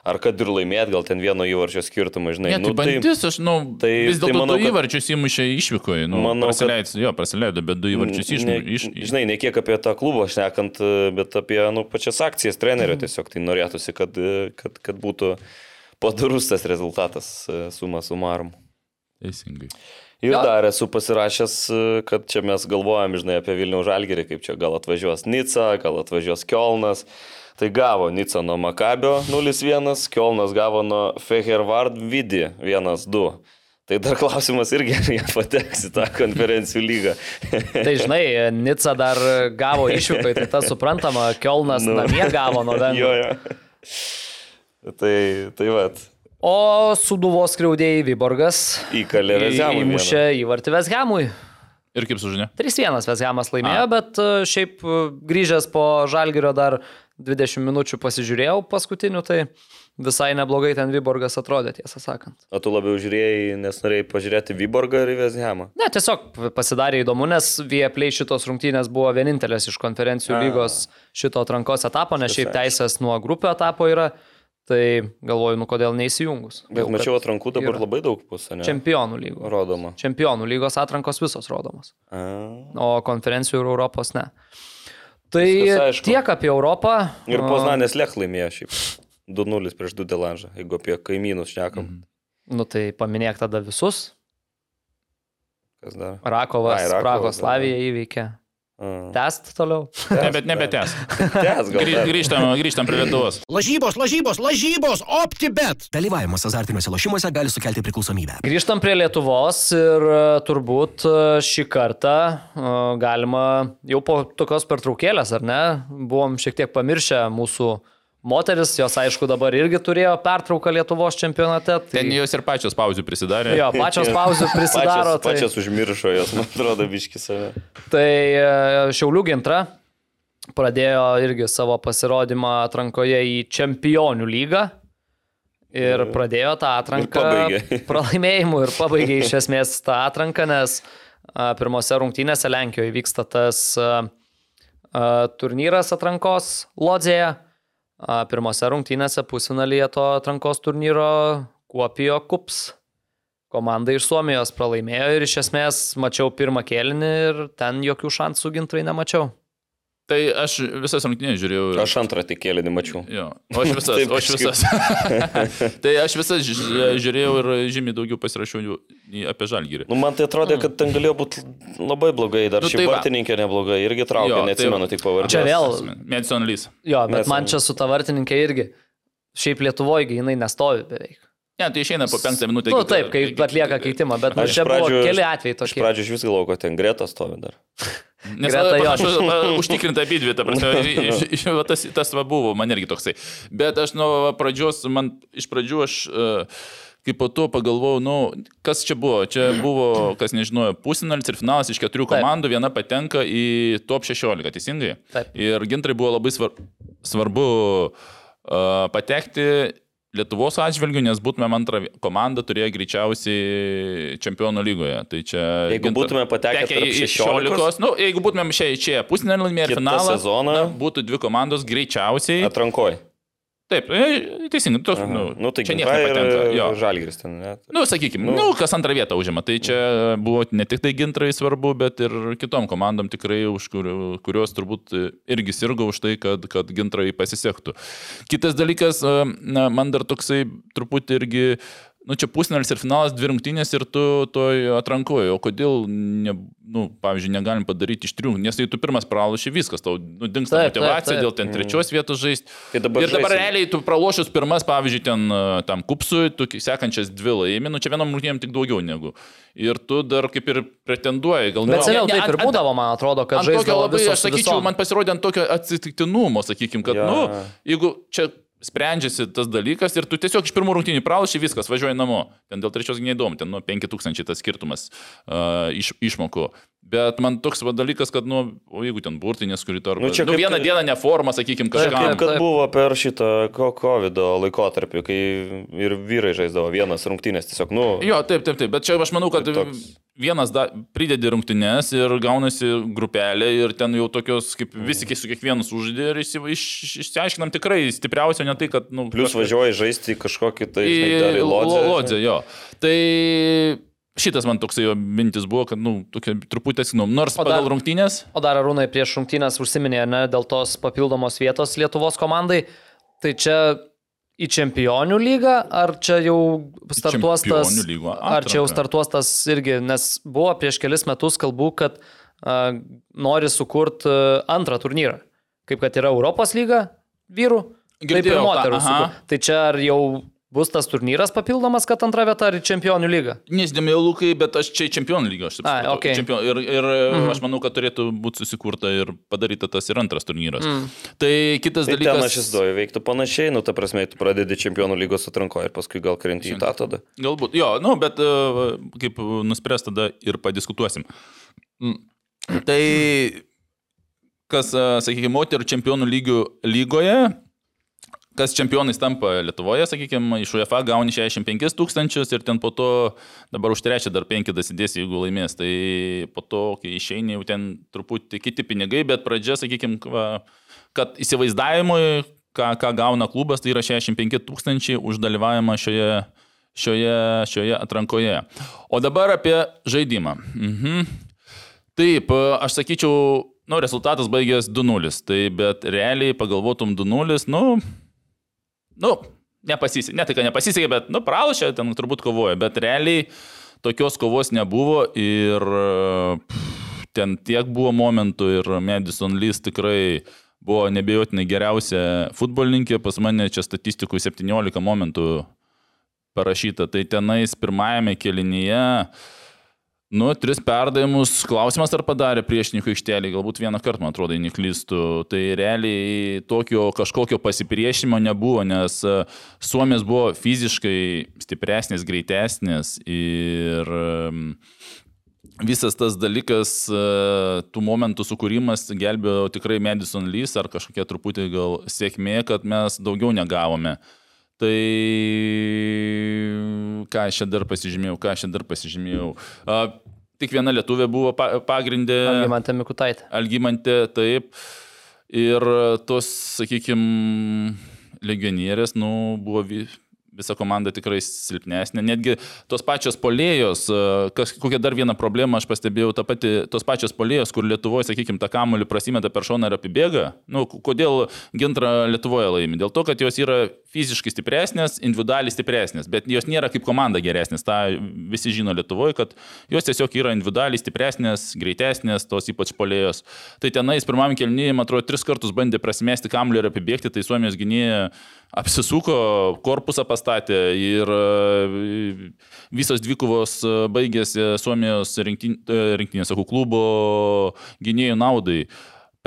ar kad ir laimėt, gal ten vieno įvarčio skirtumą, žinai. Ne, tai nu, bandys, aš, nu, tai- vis tai dėlto manau, du kad- įvarčius įmušė išvykoje, nu, Manau, kad- prasileido, jo, prasileido, bet du įvarčius iš, ne, iš, Žinai, ne kiek apie tą klubą šnekant, bet apie nu, pačias akcijas trenerio Mhm. tiesiog tai norėtųsi, kad, kad, kad būtų padarus tas rezultatas suma sumarum. Teisingai. Ir Jo. dar esu pasirašęs, kad čia mes galvojam, žinai, apie Vilnių Žalgerį, kaip čia gal atvažiuos Nica, gal atvažiuos Kielnas. Tai gavo Nica nuo Makabio 0-1, Kielnas gavo nuo Fehervard Vidi 1-2. Tai dar klausimas irgi, ar jie pateks į tą konferencijų lygą. Tai žinai, Nica dar gavo išvykai, tai tas suprantama, Kielnas Nu. nu. namie gavo nuo Vengrų. Jo, jo. Tai, tai vat, O Suduvos skriaudėjai Vyborgas įkalė Vezemui. įmušė įvartį Veshamui. Ir kaip sužinė? 3-1 Veshamas laimėjo, A. bet e, šiaip e, grįžęs po Žalgirio dar 20 minučių pasižiūrėjau paskutinių, tai visai neblogai ten Vyborgas atrodė, tiesą sakant. O tu labiau žiūrėjai, nes norėjai pažiūrėti Vyborgą ir Vezemą. Ne, tiesiog pasidarė įdomu, nes Vieplay šitos rungtynės buvo vienintelės iš konferencijų A. lygos šito atrankos etapo, nes šiaip teisės nuo grupio etapo yra, tai galvoju, nu kodėl neįsijungus. Bet Jau, mačiau atrankų dabar yra. labai daug pusę, ne? Čempionų lygos. Rodoma. Čempionų lygos atrankos visos rodomos, A. o konferencijų ir Europos ne. Tai Viskas tiek apie Europą. Ir Poznanės Lech laimėjo šiaip. 2-0 prieš 2 Delanžą, jeigu apie kaimynus šnekam. Mhm. Nu tai paminėk tada visus. Kas dar? Rakovas, Ai, Rakovas, Prahos, dar. Slavija įveikė. A. Test toliau. Nebe, nebetęs. Dar. <laughs> grįžtam, grįžtam prie Lietuvos. Lažybos, lažybos, lažybos, OptiBet. Dalyvavimas azartiniuose lošimuose gali sukelti priklausomybę. Grįžtam prie Lietuvos ir e, turbūt e, šį kartą e, galima jau po tokios pertraukėlės, ar ne, buvom šiek tiek pamiršę mūsų moteris, jos aišku dabar irgi turėjo pertrauką Lietuvos čempionate. Tai, Ten jos ir pačios pauzių prisidarė. jo, pačios <laughs> pauzų prisidaro. Pačios, pačios užmiršo jos, man atrodo, biški save. Tai, tai Šiaulių gintra pradėjo irgi savo pasirodymą atrankoje į čempionių lygą. Ir pradėjo tą atranką <laughs> pralaimėjimu ir pabaigė iš esmės tą atranką, nes pirmose rungtynėse Lenkijoje vyksta tas turnyras atrankos Lodzėje. Pirmose rungtynėse pusfinalyje to atrankos turnyro Kuopijo Kups komanda iš Suomijos pralaimėjo ir iš esmės mačiau pirmą kėlinį ir ten jokių šansų gintrai nemačiau. Tai aš visas rungtynės žiūrėjau. ir- Aš antrą tik kėlinį mačiau. Jo, o aš visas, <laughs> Taip o aš visas. <laughs> tai aš visas ži- žiūrėjau ir žymiai daugiau pasirašiau apie žalgyrį. Nu, man tai atrodė, kad ten galėjo būti labai blogai, dar Nu, nu, ši tai va. vartininkė neblogai, irgi traukė, Jo, tai neatsimenu va. tik pavardės. Čia vėl- Madison Lys. Jo, bet Mes- man čia su ta vartininkė irgi. Šiaip Lietuvoje jinai nestovi beveik. Ne, tai išeina po penktą minutę. Na, nu, taip, kai atlieka keitimą, bet nu, Aš čia buvo pradžių- keli atvejai Iš tokie. pradžių iš vis galvojau, kad ten Greta stovi dar. Nes panašu, užtikrinta abi dvi, ta prasme, <laughs> iš- iš- tas, tas va buvo, man irgi toksai. Bet aš nuo pradžios, man iš pradžių aš uh, kaip po to pagalvojau, nu, kas čia buvo. Čia buvo, kas nežinojo, pusinalis ir finalas iš keturių Taip. komandų, viena patenka į top 16, teisingai? Taip. Ir gintrai buvo labai svar, svarbu uh, patekti Lietuvos atžvilgių, nes būtumėm antrą komandą turėję greičiausiai čempionų lygoje. Tai čia... Jeigu Gintra- būtume patekę į 16, 16, nu, jeigu būtumėm čia čia pusnelį laimėję finalą, sezoną- na, būtų dvi komandos greičiausiai. Atrankoj. Taip, e, teisingai, toks, nu, Nu, tai čia niekas nepatenka. Jo. Žalgris ten, ne? Nu, sakykime, nu, nu, kas antrą vietą užima. Tai čia buvo ne tik tai gintrai svarbu, bet ir kitom komandom tikrai, už kur, kurios turbūt irgi sirgo už tai, kad, kad gintrai pasisektų. Kitas dalykas, na, man dar toksai truputį irgi nu, čia pusnelis ir finalas, dvi rungtynės ir tu toj atrankoji. O kodėl, ne, nu, pavyzdžiui, negalim padaryti iš trijų, nes tai tu pirmas praloši viskas, tau nu, dinksta Taip, taip, motivacija taip. dėl ten trečios vietos žaisti. Tai dabar ir dabar žaisim. realiai tu pralošius pirmas, pavyzdžiui, ten e, tam kupsui, tu sekančias dvi laimi, nu čia vienam rungtynėm tik daugiau negu. Ir tu dar kaip ir pretenduoji, gal Bet ne- seniau ne- taip ir būdavo, man atrodo, kad žaisdavo labai, visos aš sakyčiau, visom. man pasirodė ant tokio atsitiktinumo, sakykim, kad, ja. nu, jeigu čia sprendžiasi tas dalykas ir tu tiesiog iš pirmų rungtynių pralašiai viskas, važiuoji namo. Ten dėl trečios neįdomu, ten nu 5000 tas skirtumas uh, iš, išmokų. Bet man toks va, dalykas, kad, nu, o jeigu ten burtinės, kuri tarp... Nu, čia nu, kaip- vieną dieną neforma, sakykim, Čia kažkam. kaip kad taip. buvo per šitą COVID laikotarpį, kai ir vyrai žaisdavo vienas rungtynės tiesiog, nu, Jo, taip, taip, taip, bet čia aš manau, kad toks- vienas da, pridedi rungtynes ir gaunasi grupelė ir ten jau tokios, kaip visi su kiekvienu sužaidė ir iš, išsiaiškinam tikrai stipriausio, ne tai, kad, nu, plus kažkas- važiuoji žaisti kažkokį tai, į dar Lodzę. Lodzę. Jo. Tai šitas man toksai jo mintis buvo, kad, nu, tokia truputį atsinom. Nors O dar- pagal rungtynės, O dar Arūnai prieš rungtynės užsiminė, ne, dėl tos papildomos vietos Lietuvos komandai. Tai čia į čempionių lygą, ar čia jau startuos tas... Ar čia jau startuos tas irgi, nes buvo prieš kelis metus kalbų, kad uh, nori sukurti antrą turnyrą. Kaip kad yra Europos lyga vyrų, taip ir Girdėjau moterų. sukurt. Tai čia ar jau bus tas turnyras papildomas, kad antra vieta ar čempionų lygą? nesdėmėjau lūkai, bet aš čia į čempionų lygą. Aš taip Ai, supratau. okei. Čempion, ir ir mhm. aš manau, kad turėtų būti susikurta ir padaryta tas ir antras turnyras. Mhm. Tai kitas Tai ten dalykas. aš įsivaizduoju, veiktų panašiai, nu, ta prasme, tu pradedi čempionų lygos atranko ir paskui gal krenti į tą tada. Galbūt, jo, nu, bet e, kaip nuspręs tada ir padiskutuosim. Mm. Tai kas, e, sakykime, moterų čempionų lygių lygoje, kas čempionais tampa Lietuvoje, sakykime, iš UEFA gauni 65 tūkstančius ir ten po to dabar už trečią dar 5 dasidės, jeigu laimės. Tai po to, kai išeini, jau ten truputį kiti pinigai, bet pradžia, sakykime, kad įsivaizdavimui, ką, ką gauna klubas, tai yra 65 tūkstančiai už dalyvavimą šioje, šioje, šioje atrankoje. O dabar apie žaidimą. Mhm. Taip, aš sakyčiau, nu, rezultatas baigės 2-0, tai bet realiai pagalvotum 2-0, nu, nu, nepasisekė, ne tai, kad nepasisekė, bet, nu, pralašė, ten turbūt kovoja, bet realiai tokios kovos nebuvo ir pff, ten tiek buvo momentų ir Madison Lys tikrai buvo nebejotinai geriausia futbolininkė, pas mane čia statistikų 17 momentų parašyta, tai tenais pirmajame kelinyje Nu, tris perdavimus. Klausimas, ar padarė priešininkų aikštelį, galbūt vieną kartą, man atrodo, neklystų. Tai realiai tokio kažkokio pasipriešinimo nebuvo, nes e, Suomės buvo fiziškai stipresnis, greitesnis ir em, visas tas dalykas, e, tų momentų sukūrimas gelbėjo tikrai Madison Lys ar kažkokia truputį gal sėkmė, kad mes daugiau negavome. Tai ką aš čia dar pasižymėjau, ką aš čia dar pasižymėjau. A, tik viena lietuvė buvo pa, pagrindė. Algimantė Mikutaitė. Algymantė, taip. Ir tos, sakykime, legionierės, nu, buvo vi- visa komanda tikrai silpnesnė. Netgi tos pačios polėjos, kas, kokia dar viena problema aš pastebėjau, ta pati, tos pačios polėjos, kur Lietuvoje, sakykime, tą kamuolį prasimeta per šoną ir apibėga. Nu, kodėl gintra Lietuvoje laimi? Dėl to, kad jos yra fiziškai stipresnės, individualiai stipresnės, bet jos nėra kaip komanda geresnės. Ta visi žino Lietuvoje, kad jos tiesiog yra individualiai stipresnės, greitesnės, tos ypač polėjos. Tai tenais pirmam kelnyje, man atrodo, tris kartus bandė prasimesti kamuolį ir apibėgti, tai Suomijos gynėja apsisuko, korpusą pastatė ir e, visos dvikovos e, baigėsi Suomijos e, rinktinės, sakau, klubo gynėjų naudai.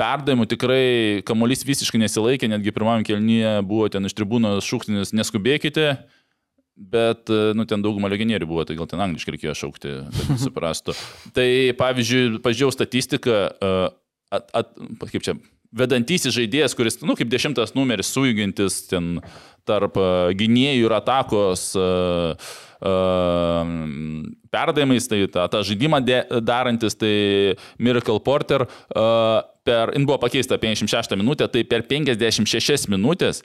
Perdavimų tikrai kamuolys visiškai nesilaikė, netgi pirmam kelnyje buvo ten iš tribūnos šūksnis neskubėkite, bet, e, nu, ten dauguma legionierių buvo, tai gal ten angliškai reikėjo šaukti, kad <laughs> suprastų. tai, pavyzdžiui, pažiūrėjau statistiką, e, at, at, kaip čia, vedantysis žaidėjas, kuris, nu, kaip dešimtas numeris sujungiantis ten tarp e, gynėjų ir atakos e, e, perdavimais, tai tą, tą žaidimą de, darantis, tai Miracle Porter e, per, jin buvo pakeista 56 minutę, tai per 56 minutės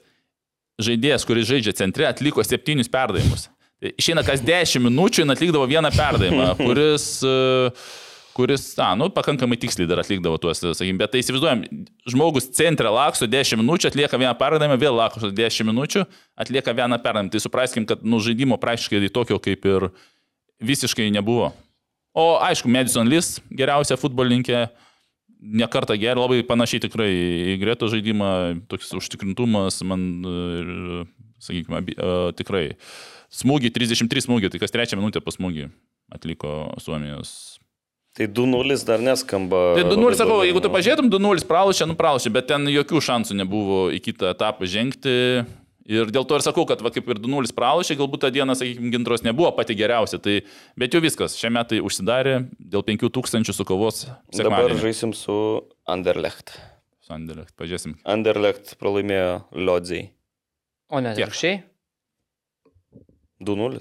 žaidėjas, kuris žaidžia centre, atliko septynius perdavimus. Tai Išeina kas 10 minučių, jis atlikdavo vieną perdavimą, kuris, e, kuris, na, nu, pakankamai tiksliai dar atlikdavo tuos, sakykim, bet tai įsivaizduojam, žmogus centre laksto 10 minučių, atlieka vieną perdavimą, vėl laksto 10 minučių, atlieka vieną perdavimą. Tai supraskim, kad, nu, žaidimo praktiškai tokio kaip ir visiškai nebuvo. O aišku, Madison Lis geriausia futbolininkė, nekarta gerai, labai panašiai tikrai į greto žaidimą, toks užtikrintumas, man, sakykime, tikrai. Smūgį, 33 smūgį, tai kas trečią minutę po smūgį atliko Suomijos. Tai 2-0 dar neskamba. Tai 2-0, labai sakau, blogai, jeigu tu nu. pažiūrėtum, 2-0 pralašė, nu pralašė, bet ten jokių šansų nebuvo į kitą etapą žengti. Ir dėl to ir sakau, kad va, kaip ir 2-0 pralašė, galbūt tą dieną, sakykime, gintros nebuvo pati geriausia. Tai, bet jau viskas, šie metai užsidarė dėl 5000 su kovos. Dabar žaisim su Anderlecht. Sandėlė, pažiūrėsim. Anderlecht pralaimėjo Lodzijai. O ne, atvirkščiai? 2-0.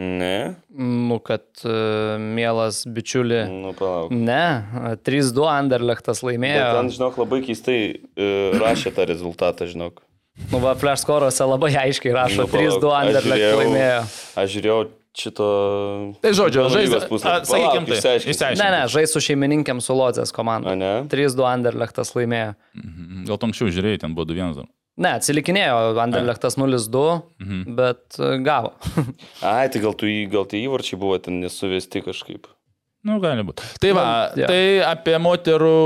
Ne. Nu, kad uh, mielas bičiuli. Nu, palauk. Ne, 3-2 Anderlechtas Bet laimėjo. ten, žinok, labai keistai e, rašė tą rezultatą, žinok. Nu, va, flash score'ose labai aiškiai rašo, Nu, palauk, 3-2 aš Anderlecht žiūrėjau- laimėjo. Aš žiūrėjau šito... Tai žodžiu, Čempionų žais- lygos puslapį. a, sakykim Palauk, tai, išsiaiškinsim. Ne, ne, žais su šeimininkėm su Lodzės komanda. A, ne? 3-2 Anderlechtas laimėjo. Mhm. Gal tu anksčiau žiūrėjai, ten buvo 2-1 dar. Ne, atsilikinėjo Anderlechtas 0-2, Mhm. bet e, gavo. <laughs> Ai, tai gal, tu, gal tie įvarčiai buvo ten nesuvesti kažkaip. Nu, gali būti. Tai va, Nu, jo. tai apie moterų...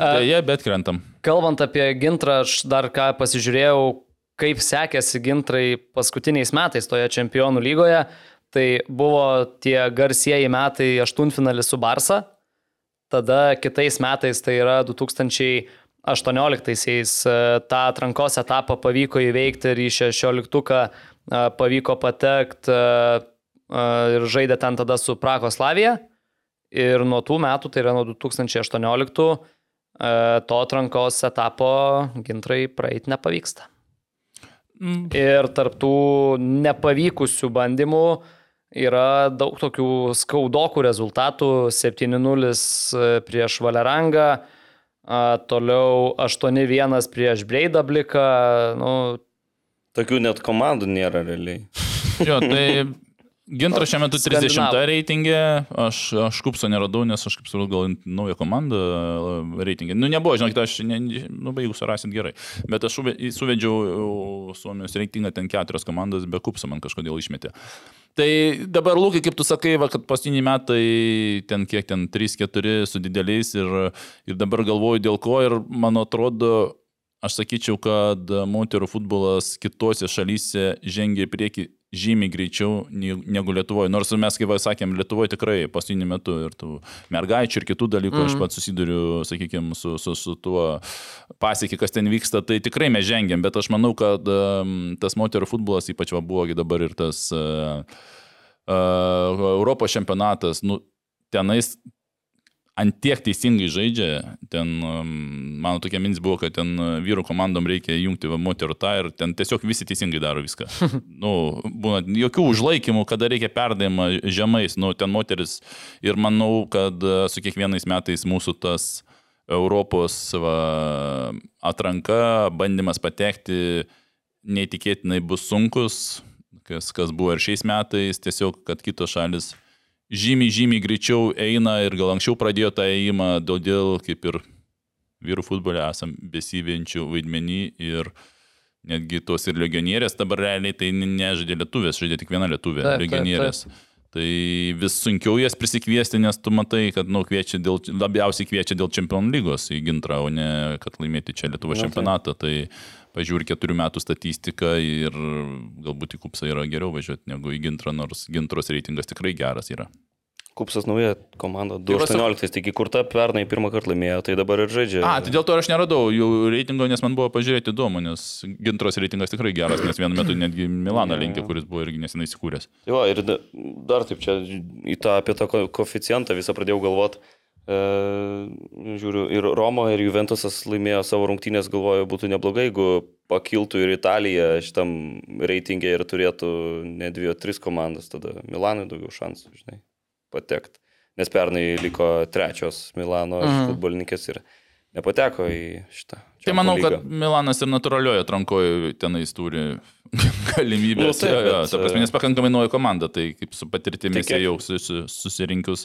Tai jie bet krentam. Kalbant apie gintrą, aš dar ką pasižiūrėjau, kaip sekėsi gintrai paskutiniais metais toje čempionų lygoje. Tai buvo tie garsieji metai aštuntfinalis su Barsa. Tada kitais metais, tai yra 2018-aisiais, tą atrankos etapą pavyko įveikti ir į 16-uką pavyko patekti ir žaidė ten tada su Prakos Lavija. Ir nuo tų metų, tai yra nuo 2018, e, to atrankos etapo gintrai praeiti nepavyksta. Mm. Ir tarptų nepavykusių bandymų yra daug tokių skaudokų rezultatų. 7-0 prieš Valerangą, toliau 8-1 prieš Breidabliką. Nu, Tokių net komandų nėra realiai. <laughs> Jo, tai Gintras šiuo metu 30 Skandinavų. reitingė, aš, aš kupso neradau, nes aš kaip supratau, gal naują komandą e, reitingė. Nu, nebuvo, žinokit, aš, ne, nu, jeigu surasit gerai, bet aš suve- suvedžiau e, Suomijos reitingą, ten keturios komandos, be kupso man kažkodėl išmetė. Tai dabar, Lūkai, kaip tu sakai, va, kad paskutiniai metai ten kiek ten 3-4 su dideliais ir, ir dabar galvoju dėl ko ir man atrodo, aš sakyčiau, kad moterų futbolas kitose šalyse žengia į priekį žymiai greičiau negu Lietuvoje. Nors mes, kaip sakėm, Lietuvoje tikrai paskutiniu metu ir tų mergaičių ir kitų dalykų mm. aš pats susiduriu, sakykime, su, su, su tuo pasiekį, kas ten vyksta, tai tikrai mes žengiam, bet aš manau, kad um, tas moterų futbolas, ypač va buvo gi dabar ir tas uh, uh, Europos čempionatas, nu, tenais ant tiek teisingai žaidžia, ten, um, mano tokia mintis buvo, kad ten uh, vyrų komandom reikia jungti moterų tą ir ten tiesiog visi teisingai daro viską. <laughs> nu, būna jokių užlaikymų, kada reikia perdavimą žemais, nu, ten moteris ir manau, kad uh, su kiekvienais metais mūsų tas Europos va, atranka, bandymas patekti neįtikėtinai bus sunkus, kas, kas buvo ir šiais metais, tiesiog, kad kitos šalis žymiai, žymiai greičiau eina ir gal anksčiau pradėjo tą ėjimą, todėl kaip ir vyrų futbole esam besivenčių vaidmenį ir netgi tos ir legionierės dabar realiai tai nežaidė lietuvės, žaidė tik viena lietuvė, Taip, taip, legionierės. Tai vis sunkiau jas prisikviesti, nes tu matai, kad nu, kviečia dėl, labiausiai kviečia dėl čempionų lygos į gintrą, o ne kad laimėti čia Lietuvo Na, taip. čempionatą. Tai pažiūrė keturių metų statistiką ir galbūt į kupsą yra geriau važiuoti negu į gintrą, nors gintros reitingas tikrai geras yra. Kupsas nauja komanda, Tai va, 2018, tik įkurta pernai pirmą kartą laimėjo, tai dabar ir žaidžia. A, tai dėl to aš neradau jų reitingo, nes man buvo pažiūrėti įdomu, nes gintros reitingas tikrai geras, nes vienu metu netgi Milaną linkė, kuris buvo irgi nesenai įsikūręs. Va, ir da- dar taip čia į tą, apie tą ko- koeficientą visą pradėjau galvoti. E, žiūriu, ir Romo, ir Juventusas laimėjo savo rungtynės, galvoju, būtų neblogai, jeigu pakiltų ir Italija šitam reitingė ir turėtų ne dvi, o tris komandas, tada Milanui daugiau šansų, žinai, patekti. Nes pernai liko trečios Milano Mhm. futbolininkės ir nepateko į šitą Tai manau, Čempionų kad Milanas ir natūralioje atrankoje tenais turi <laughs> galimybę. Nu, taip, bet, ta prasme, nes pakankamai nauja komanda, tai kaip su patirtimis Tai jau susi- susirinkus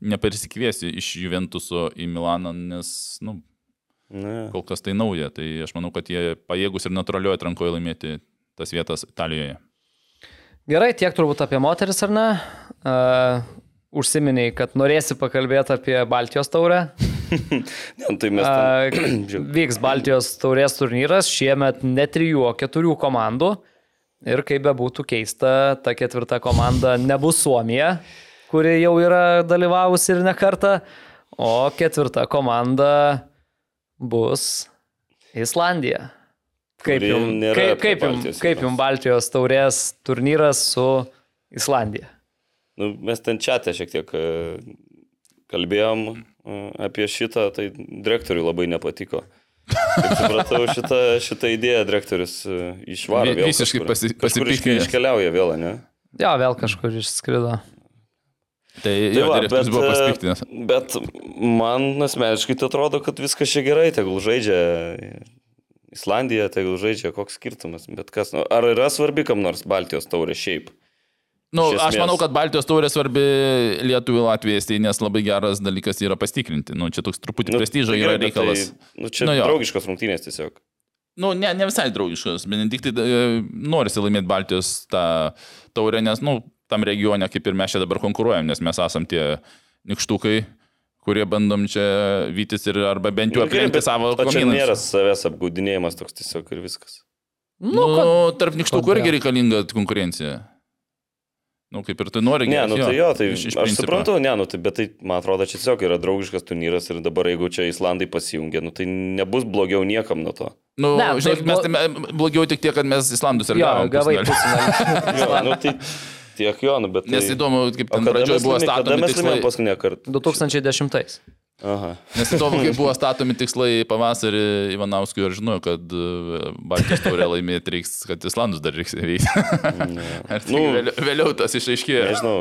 nepersikviesi iš Juventuso į Milaną, nes, nu, Ne. kol kas tai nauja. Tai aš manau, kad jie pajėgus ir natūralioje atrankoje laimėti tas vietas Italijoje. Gerai, tiek turbūt apie moteris, ar ne? Uh, užsiminiai, kad norėsi pakalbėti apie Baltijos taurę. <laughs> Ne, tai mes Uh, ten... <clears throat> vyks Baltijos taurės turnyras, šiemet ne trijų, o keturių komandų. Ir kaip bebūtų keista, ta ketvirta komanda nebus Suomija, kuri jau yra dalyvavusi ir ne kartą, o ketvirta komanda bus Islandija. Kaip jums kaip, kaip jum, Baltijos kaip jum jūros. Baltijos taurės turnyras su Islandija? Nu, mes ten čia šiek tiek e, kalbėjom e, apie šitą, tai direktoriui labai nepatiko. Kaip supratau, šitą, šitą idėją direktorius e, išvaro. Visiškai pasi- pasipiktinęs. iškeliauja vėl, ne? Jo, vėl kažkur išskrido. Tai, Tai jo, va, direktorius buvo e, Bet man asmeniškai tai atrodo, kad viskas čia gerai, tegul žaidžia Islandija, tegul žaidžia, koks skirtumas. Bet kas, nu, ar yra svarbi kam nors Baltijos taurė šiaip? Nu, aš manau, kad Baltijos taurė svarbi Lietuvai Latvijai, tai nes labai geras dalykas yra pastikrinti. Nu, čia toks truputį nu, prestižo tai yra bet reikalas. Tai, nu, čia nu, jo. draugiškos rungtynės tiesiog. Nu, ne, ne visai draugiškas, Benediktai e, norisi laimėti Baltijos tą taurę, nes, nu, tam regione, kaip ir mes čia dabar konkuruojam, nes mes esam tie nikštukai, kurie bandom čia vytis ir arba bent jau Nu, aplenkti savo čia kaimynus. nėra savęs apgaudinėjimas toks tiesiog ir viskas. Nu, kad- tarp nikštukų irgi reikalinga konkurencija. Nu, kaip ir tu nori Ne, nu tai jo, tai iš- iš aš principo. suprantu, ne, nu tai, bet tai, man atrodo, čia tiesiog yra draugiškas turnyras ir dabar jeigu čia Islandai pasijungia, nu tai nebus blogiau niekam nuo to. Nu, Ne, ne, tai mes blo- tai blogiau tik tiek, kad mes Islandus ir Jo, gavom. gavai pusfinalį. Jo, nu tai <laughs> tiek jo, nu bet... Tai... Nes įdomu, kaip ten pradžioje buvo statomi mes tikslai. laimėjom paskutinę kartą? 2010. Aha. Nes įdomu, kaip <laughs> buvo statomi tikslai pavasarį Ivanauskui ir žinojau, kad e, Baltijos taurę laimėti reiks, kad Islandus dar reiks įveikti. <laughs> Nu, vėliau, vėliau tas išaiškėjo? Nežinau,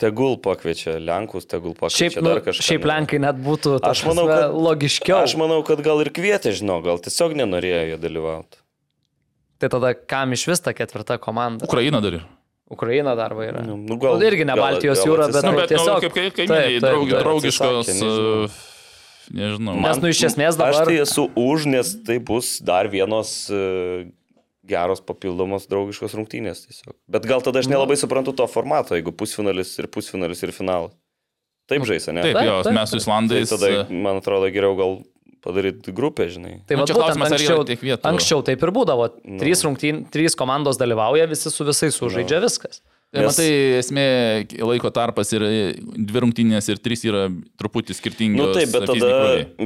tegul pakviečia Lenkus, tegul pakviečia Šiaip, nu, dar kažką. šiaip Lenkai net būtų Aš manau, kad- logiškiau. Aš manau, kad gal ir kvietė, žinau, gal tiesiog nenorėjo jie dalyvauti. Tai tada kam iš vis ta ketvirta komanda? Ukraina dar ir. Ukraina dar va yra. Nu, nu, Gal, irgi ne gal- Baltijos gal jūra, bet. Nu, tai bet tiesiog. nu, kaip kai- kaimynai, taip, draug, taip. draugiškos. Atsisakė, nežinau. e, Nežinau. Nes, nu, iš esmės dabar- Aš tai esu už, nes tai bus dar vienos e, geros papildomos draugiškos rungtynės tiesiog. Bet gal tada aš Nu. nelabai suprantu to formato, jeigu pusfinalis ir pusfinalis ir finalas. Taip žaisa, ne? Taip, Taip, jo, taip, mes su taip. Tai Islandais. tada, e, man atrodo, geriau gal padaryti grupę, žinai. Tai Nu, čia būtent klausimas, ar yra anksčiau, tiek vietų. anksčiau taip ir būdavo. Nu. Trys, rungtyn, trys komandos dalyvauja, visi su visais sužaidžia viskas. Tai Nes- matai, esmė laiko tarpas ir dvi rungtynės ir trys yra truputį skirtingi. Na nu, taip, bet tada,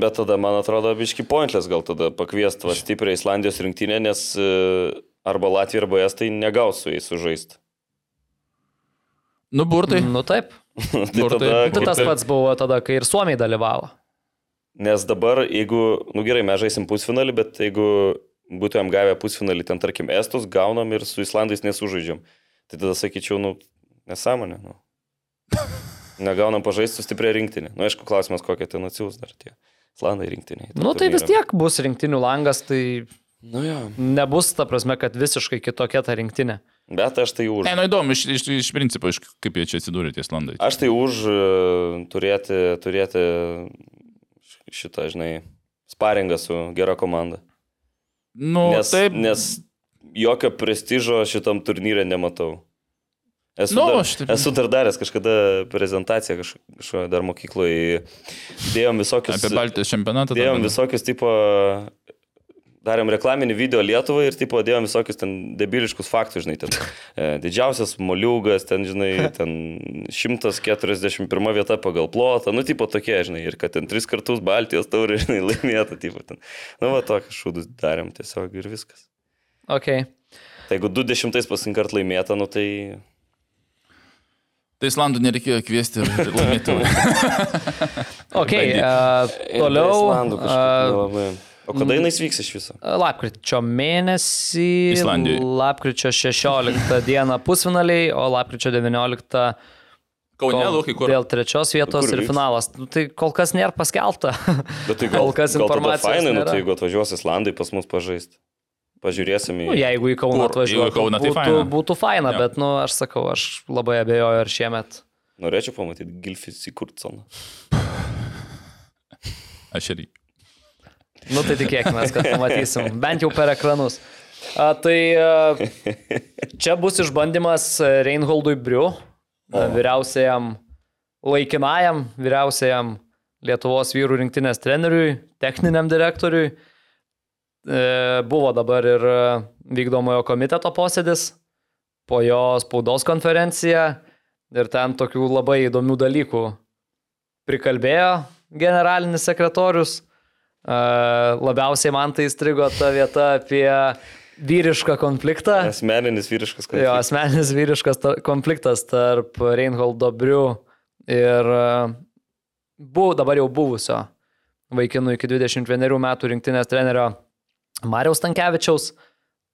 bet tada, man atrodo, biški pointless gal tada pakviesti va stiprią Islandijos rinktinę, nes e, arba Latvija arba Estai negaus su jais sužaisti. Nu, burtai. Nu taip. <laughs> tai Kur tai- tada, Tai tas pats buvo tada, kai ir Suomiai dalyvavo. Nes dabar, jeigu, nu gerai, mes žaisim pusfinalį, bet jeigu būtumėm gavę pusfinalį, ten tarkim Estus, gaunam ir su Islandais nesužaidžiam. Tai tada sakyčiau, nu, nesąmonė, nu. <laughs> Negaunam pažaisti su stipriai rinktinė. Nu, aišku, klausimas, kokie ten atsiūs dar tie Islandai rinktiniai. Nu tai vis tiek bus rinktinių langas, tai Nu jo. nebus ta prasme, kad visiškai kitokia ta rinktinė. Bet aš tai už. Ne, nu įdomu, iš, iš, iš principo, iš, kaip jie čia atsidūrė tie Islandai. Aš tai už e, turėti, turėti šitą, žinai, sparingą su gera komanda. Nu, Nes, taip. nes jokio prestižo šitam turnyrė nematau. Esu, Nu, dar, taip- esu dar daręs kažkada prezentaciją kaž- kažkoje dar mokykloje. Dėjom visokius, Apie Baltijos čempionatą. dėjom visokius tipo, darėm reklaminį video Lietuvai ir tipo dėjom visokius ten debiliškus faktus, žinai, ten e, didžiausias moliūgas, ten, žinai, <laughs> ten 141 vieta pagal plotą, nu, tipo tokie, žinai, ir kad ten tris kartus Baltijos taurė, žinai, <laughs> laimėta, tipo ten. Nu, va, tokius šūdus darėm tiesiog ir viskas. Ok. Tai jeigu 20 pasinkart laimėta, nu tai... Tai Islandų nereikėjo kviesti ir <laughs> laimėti. Ok. Uh, toliau. Islandų kažkaip Uh, nelabai. O kada jinai vyks iš viso? Lapkričio mėnesį. Islandijoj. Lapkričio 16 <laughs> dieną pusfinaliai, o lapkričio 19 Kaune, Kol- Lukai, kur? Dėl trečios vietos Kur ir vyks? finalas. Nu, tai kol kas nėra paskelbta. Bet tai <laughs> gal, Kol kas informacijos fainai, nu, nėra. tai jeigu atvažiuos Islandai pas mus pažaisti. Pažiūrėsim į... Nu, jeigu į Kauną atvažiuotų, tai būtų, faina. būtų faina, Jo. bet, nu, aš sakau, aš labai abejoju, ar šiemet. Norėčiau pamatyti Gilfį Sikurtsoną. Aš irgi. Nu, tai tikėkime, kad pamatysim. Bent jau per ekranus. A, tai a, čia bus išbandymas Reinholdui Briu, a, vyriausiajam, laikinajam, vyriausiajam Lietuvos vyrų rinktinės treneriui, techniniam direktoriui. E, buvo dabar ir vykdomojo komiteto posėdis, po jo spaudos konferencija ir ten tokių labai įdomių dalykų prikalbėjo generalinis sekretorius. Labiausiai man tai įstrigo ta vieta apie vyrišką konfliktą. Asmeninis vyriškas Jo, konfliktas. asmeninis vyriškas ta- konfliktas tarp Reinholdo Briu ir buvo dabar jau buvusio vaikinų iki 21 metų rinktinės trenerio Mariaus Tankievičiaus.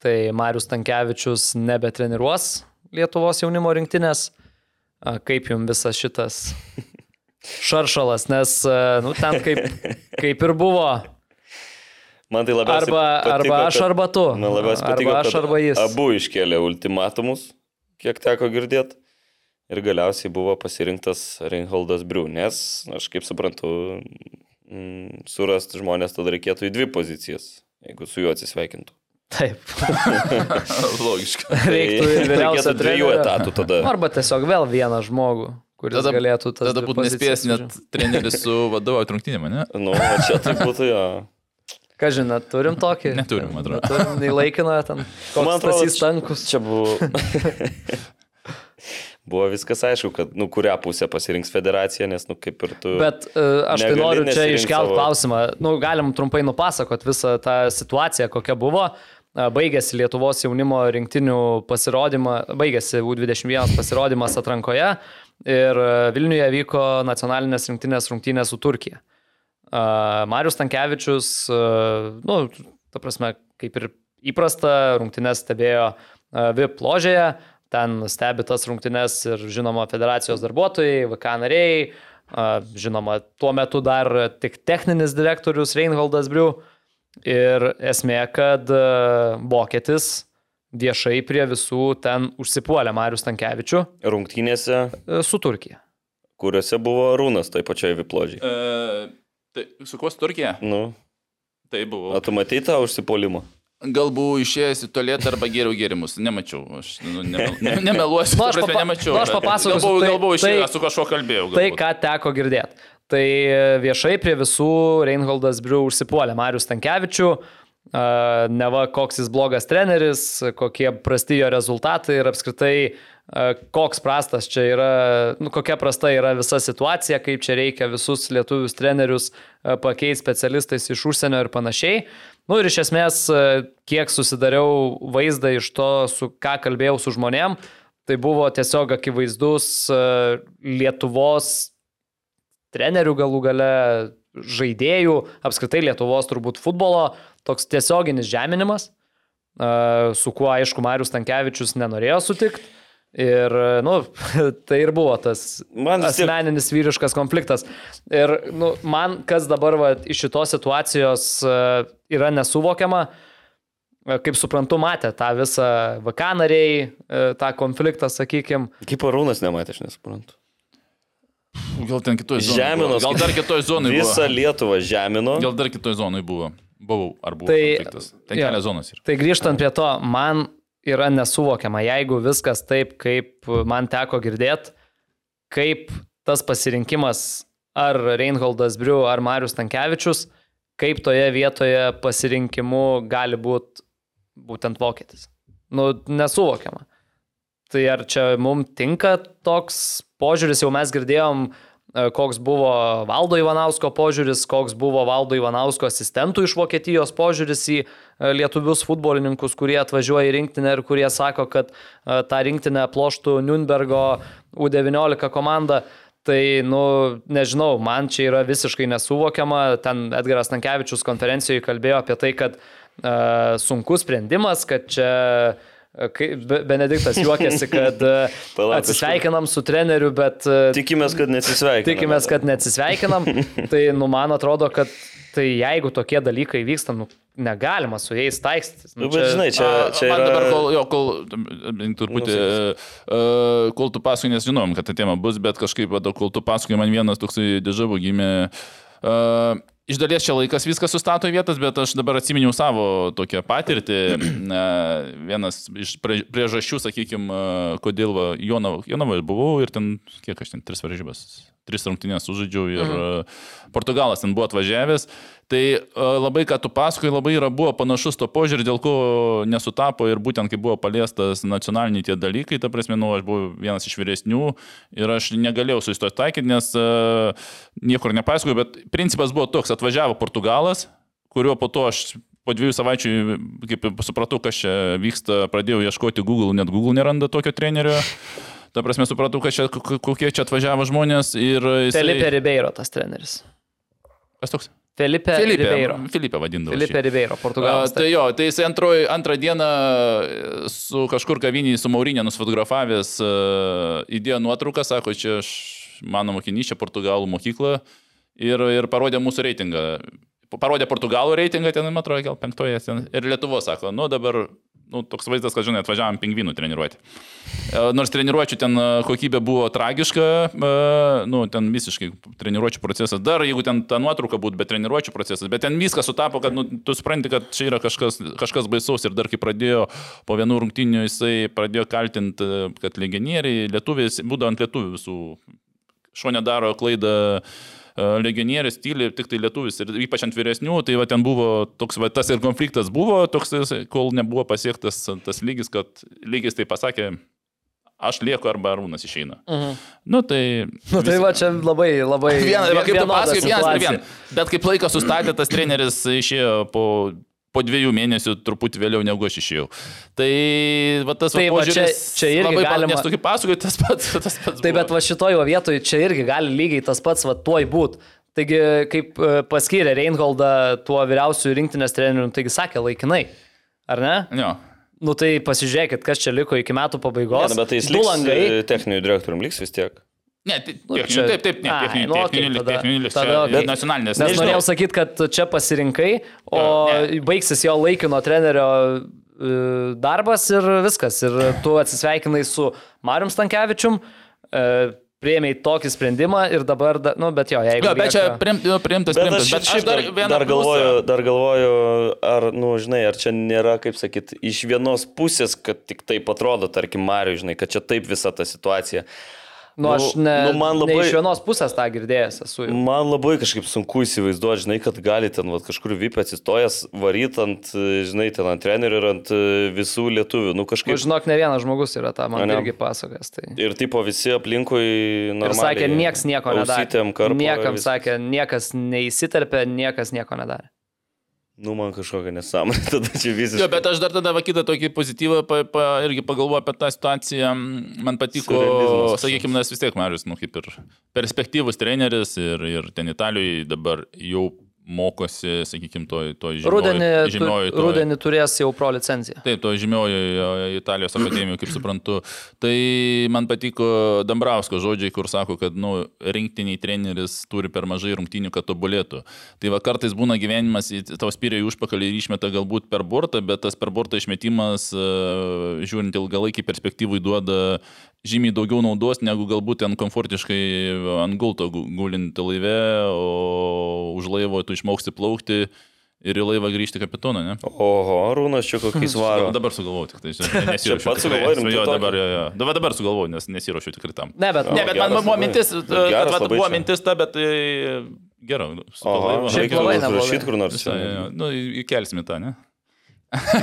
Tai Marius Tankievičius nebetreniruos Lietuvos jaunimo rinktinės. Kaip jums visas šitas šaršalas, nes e, nu, ten kaip, <laughs> kaip ir buvo. Man tai labiausiai Arba, patiko, arba aš, kad- arba tu. Man labiausiai patiko, arba aš, arba jis. Abu iškėlė ultimatumus, kiek teko girdėti. Ir galiausiai buvo pasirinktas Reinholdas Briu, nes, aš kaip suprantu, mm, surasti žmonės tada reikėtų į dvi pozicijas, jeigu su juo atsisveikintų. Taip. <laughs> Logiška. Reiktų ir vyriausio reikėtų dviejų etatų tada. Arba tiesiog vėl vieną žmogų, kuris Tada, galėtų tas. tada būtų nespėjęs net treneris su <laughs> vadovo trungtinėme, ne? Nu, čia tai būtų jo. Ką žinai, turim tokį? Neturim, man atrodo. Turim nei laikiną ten. Man atrodo, atrodo, Stankus. Čia buvo. <laughs> buvo viskas aišku, kad, nu, kurią pusę pasirinks federacija, nes, nu, kaip ir tu. Bet uh, aš tai noriu čia nesirinkt iškelt savo- klausimą. Nu, galim trumpai nupasakot visą tą situaciją, kokia buvo. A, Baigėsi Lietuvos jaunimo rinktinių pasirodymą, baigėsi U21 pasirodymas atrankoje ir a, Vilniuje vyko nacionalinės rinktinės rungtynės su Turkija. A, Marius Tankievičius, a, nu, ta prasme, kaip ir įprasta, rungtynės stebėjo VIP ložėje, ten stebi tas rungtynės ir žinoma federacijos darbuotojai, VK nariai, žinoma, tuo metu dar tik techninis direktorius Reinholdas Briu. Ir esmė, kad vokietis viešai prie visų ten užsipuolė Marius Tankievičių Rungtynėse, a, su Turkija. kuriuose buvo Rūnas, toj pačioj viplodžiai. E, tai su kuo su Turkija? Nu, Tai buvo. o tu matei tą užsipolimą? Gal buvau išėjęs į tualetą arba geriau gėrimus. Nemačiau. Aš nu, nemel, <laughs> ne, nemeluosiu. Nu, aš prasme, nemačiau. nu, aš papasakosiu, Gal buvau, tai- gal buvau išėjęs, tai- su kažkuo kalbėjau. Tai, galbūt. ką teko girdėti. Tai viešai prie visų Reinholdas Briu užsipuolė Marius Tankievičių, a, neva koks jis blogas treneris, kokie prasti jo rezultatai ir apskritai koks prastas čia yra, nu, kokia prasta yra visa situacija, kaip čia reikia visus lietuvius trenerius pakeisti specialistais iš užsienio ir panašiai. Nu ir iš esmės, kiek susidariau vaizdą iš to, su ką kalbėjau su žmonėm, tai buvo tiesiog akivaizdus Lietuvos trenerių galų gale, žaidėjų, apskritai Lietuvos turbūt futbolo, toks tiesioginis žeminimas, a, su kuo aišku Marius Tankievičius nenorėjo sutikti. Ir, nu, <laughs> tai ir buvo tas Man vis tiek- asmeninis vyriškas konfliktas. Ir, nu, man kas dabar va, iš šitos situacijos yra nesuvokiama, kaip suprantu, matė tą visą VK nariai, tą konfliktą, sakykime. Kaip Rūnas nematė, aš nesuprantu. Gal ten kitoj zonai. Žemino. Gal dar kitoj zonai Visą. Lietuvą žemino. Gal dar kitoj zonai buvo. Buvau, ar buvo Tai- konfliktas. Ten jo. kelias zonas yra. Tai grįžtant prie to, man yra nesuvokiama, jeigu viskas taip, kaip man teko girdėti, kaip tas pasirinkimas ar Reinholdas Briu, ar Marius Tankievičius, kaip toje vietoje pasirinkimu gali būti būtent vokietis. Nu, nesuvokiama. Tai ar čia mums tinka toks požiūris, jau mes girdėjom, koks buvo Valdo Ivanausko požiūris, koks buvo Valdo Ivanausko asistentų iš Vokietijos požiūris į e, lietuvius futbolininkus, kurie atvažiuoja į rinktinę ir kurie sako, kad e, tą rinktinę ploštų Nürnbergo U19 komanda. Tai, nu, nežinau, man čia yra visiškai nesuvokiama. Ten Edgaras Tankievičius konferencijoje kalbėjo apie tai, kad uh, sunkus sprendimas, kad čia Be- Benediktas juokėsi, kad <laughs> e, atsisveikinam su treneriu, bet e, Tikimės, kad neatsisveikiname. tikimės, kad neatsisveikinam. <laughs> tai, nu, man atrodo, kad tai jeigu tokie dalykai vyksta, nu, negalima su jais taikstytis. Nu, bet žinai, čia, A, čia man yra... dabar, kol, jo, kol, turbūt, Nu, uh, kol tu pasakai, nes žinom, kad ta tema bus, bet kažkaip, kol tu pasakai, man vienas toksai dėžavų gimė. Uh, Iš dalies čia laikas viską sustato vietas, bet aš dabar atsiminiau savo tokią patirtį. <clears throat> Na, Vienas iš prie- priežasčių, sakykime, kodėl Jonavoje buvau ir ten, kiek aš ten, tris varžybas, tris rungtynės sužaidžiau ir mhm. Portugalas ten buvo atvažiavęs. Tai e, labai, ką tu pasakoji, labai yra buvo panašus to požiūrį, dėl ko nesutapo ir būtent kai buvo paliestas nacionaliniai tie dalykai, ta prasme, nu, aš buvau vienas iš vyresnių ir aš negalėjau su to taikyti, nes uh, niekur nepasakoju, bet principas buvo toks, atvažiavo Portugalas, kuriuo po to aš po dviejų savaičių, kaip supratau, kas čia vyksta, pradėjau ieškoti Google, net Google neranda tokio trenerio. Ta prasme, supratau, čia, kokie čia atvažiavo žmonės ir... jisai- Felipe Ribeiro tas treneris. Kas toks? Felipe, Filipe. Ribeiro. Filipe vadindavo. Felipe Ribeiro, Portugalas. tai jo, tai jis antroj, antrą dieną e, su kažkur kavinį su Maurinė nusfotografavęs e, įdėjo nuotrauką, sako, čia aš, mano mokinys, čia Portugalų mokykla ir, ir parodė mūsų reitingą. Parodė Portugalų reitingą, ten, man atrodo, gal penktoje, ten, ir Lietuvos sako, nu dabar, nu, toks vaizdas, kad, žinai, atvažiavam pingvinų treniruoti. E, Nors treniruočių ten e, kokybė buvo tragiška, e, nu, ten visiškai treniruočių procesas. Dar jeigu ten ta nuotrauka būtų, bet treniruočių procesas, bet ten viskas sutapo, kad nu, tu supranti, kad čia yra kažkas, kažkas baisaus ir dar kai pradėjo po vienų rungtynių jisai pradėjo kaltinti, kad legionieriai, lietuviais, būdavo ant lietuvių visų, šonė daro klaidą e, legionierius, tyli, tik tai lietuvis ir ypač ant vyresnių, tai va ten buvo toks, va tas ir konfliktas buvo toks, kol nebuvo pasiektas tas lygis, kad lygis tai pasakė, aš lieku arba arūnas išeina. Mhm. Nu tai... <laughs> Nu, tai va čia labai, labai. Vienas, va, kaip tu pasakai, vienas situacija. vieną. Bet kaip laiką sustatė, tas treneris išėjo po, po dviejų mėnesių, truputį vėliau negu aš išėjau. Tai va tas Tai va, čia- čia irgi labai galima- Nes tokį pasakoju, tas pats. <laughs> Tas pats Tai buvo. bet va šitoj va vietoj čia irgi gali lygiai tas pats va tuoj būt. Taigi, kaip e, paskyrė Reinholdą tuo vyriausiųjų rinktinės treneriu, taigi sakė laikinai. Ar ne? Jo. Nu tai pasižiūrėkit, kas čia liko iki metų pabaigos. Ne, nu, bet tai jis liks langai. e, techniniu direktoriumi, liks vis tiek. Ne, tai Nu, techninių, čia- taip, taip, ne, Ai, techninių, nu, techninių, tada- techninių, tada čia okei. nacionalinės. Nes norėjau sakyti, kad čia pasirinkai, o Jo, baigsis jo laikino trenerio e, darbas ir viskas. Ir tu atsisveikinai su Marium Stankievičium, e, priėmėjai tokį sprendimą ir dabar, da, nu, bet jo, jeigu... Jo, bet čia lieka- priim, jo, priimtas, Bet priimtas. aš, Bet aš dar dar, dar, galvoju, dar galvoju, ar, nu, žinai, ar čia nėra, kaip sakyt, iš vienos pusės, kad tik taip atrodo, tarkim, Mariu, žinai, kad čia taip visa ta situacija. Nu, aš nu, ne, nu, man ne labai- iš vienos pusės tą girdėjęs esu. jau. Man labai kažkaip sunku įsivaizduoti, žinai, kad gali ten vat, kažkur vypė atsistojęs, varyt ant, e, žinai, ten ant trenerių ir ant e, visų lietuvių. Nu, Nu, kažkaip. žinok, ne vienas žmogus yra tą man Ane. irgi pasakęs. Tai. Ir tipo visi aplinkui Ir normaliai. sakė, nieks nieko nedarė. karpo, Niekam vis- sakė, niekas neįsiterpė, niekas nieko nedarė. Nu, man kažkokia nesąmonė, <laughs> tada čia visiškai. Jo, bet aš dar tada kitą tokį pozityvą pa, pa, irgi pagalvoju apie tą situaciją. Man patiko, sakykime, nes vis tiek Marius, nu, kaip ir perspektyvus treneris ir, ir ten Italijoje dabar jau mokosi, sakykime, to, to Rudenį, tu, žymioji. toj- rudenį turės jau pro licenciją. Taip, to žymiojoje Italijos akademijoje, kaip suprantu. Tai man patiko Dambrausko žodžiai, kur sako, kad nu, rinktiniai treneris turi per mažai rungtinių, kad tobulėtų. Tai va kartais būna gyvenimas, tau spiria į užpakalį ir išmeta galbūt per burtą, bet tas per burtą išmetimas, e, žiūrint ilgalaikį perspektyvų, duoda žymiai daugiau naudos, negu galbūt ten komfortiškai ant gulto gu- gulinti laive, o už laivo tu išmoksti plaukti. Ir į laivą grįžti kapitoną, ne? Oho, Rūnas čia kokį <laughs> svaro. Dabar sugalvoju, tik tai <laughs> nesiruošiu. pats rimtai Jo, dabar, jo, jo. dabar, dabar sugalvoju, nes nesiruošiu tikrai tam. Ne, bet, O, Ne, bet man geras buvo mintis, Bet buvo čia. mintis ta, bet tai gerai. laivu. Šiaip labai neblogai. užrašyti kur nors. Jo, jo, jo. Nu, įkelsime tą, ne?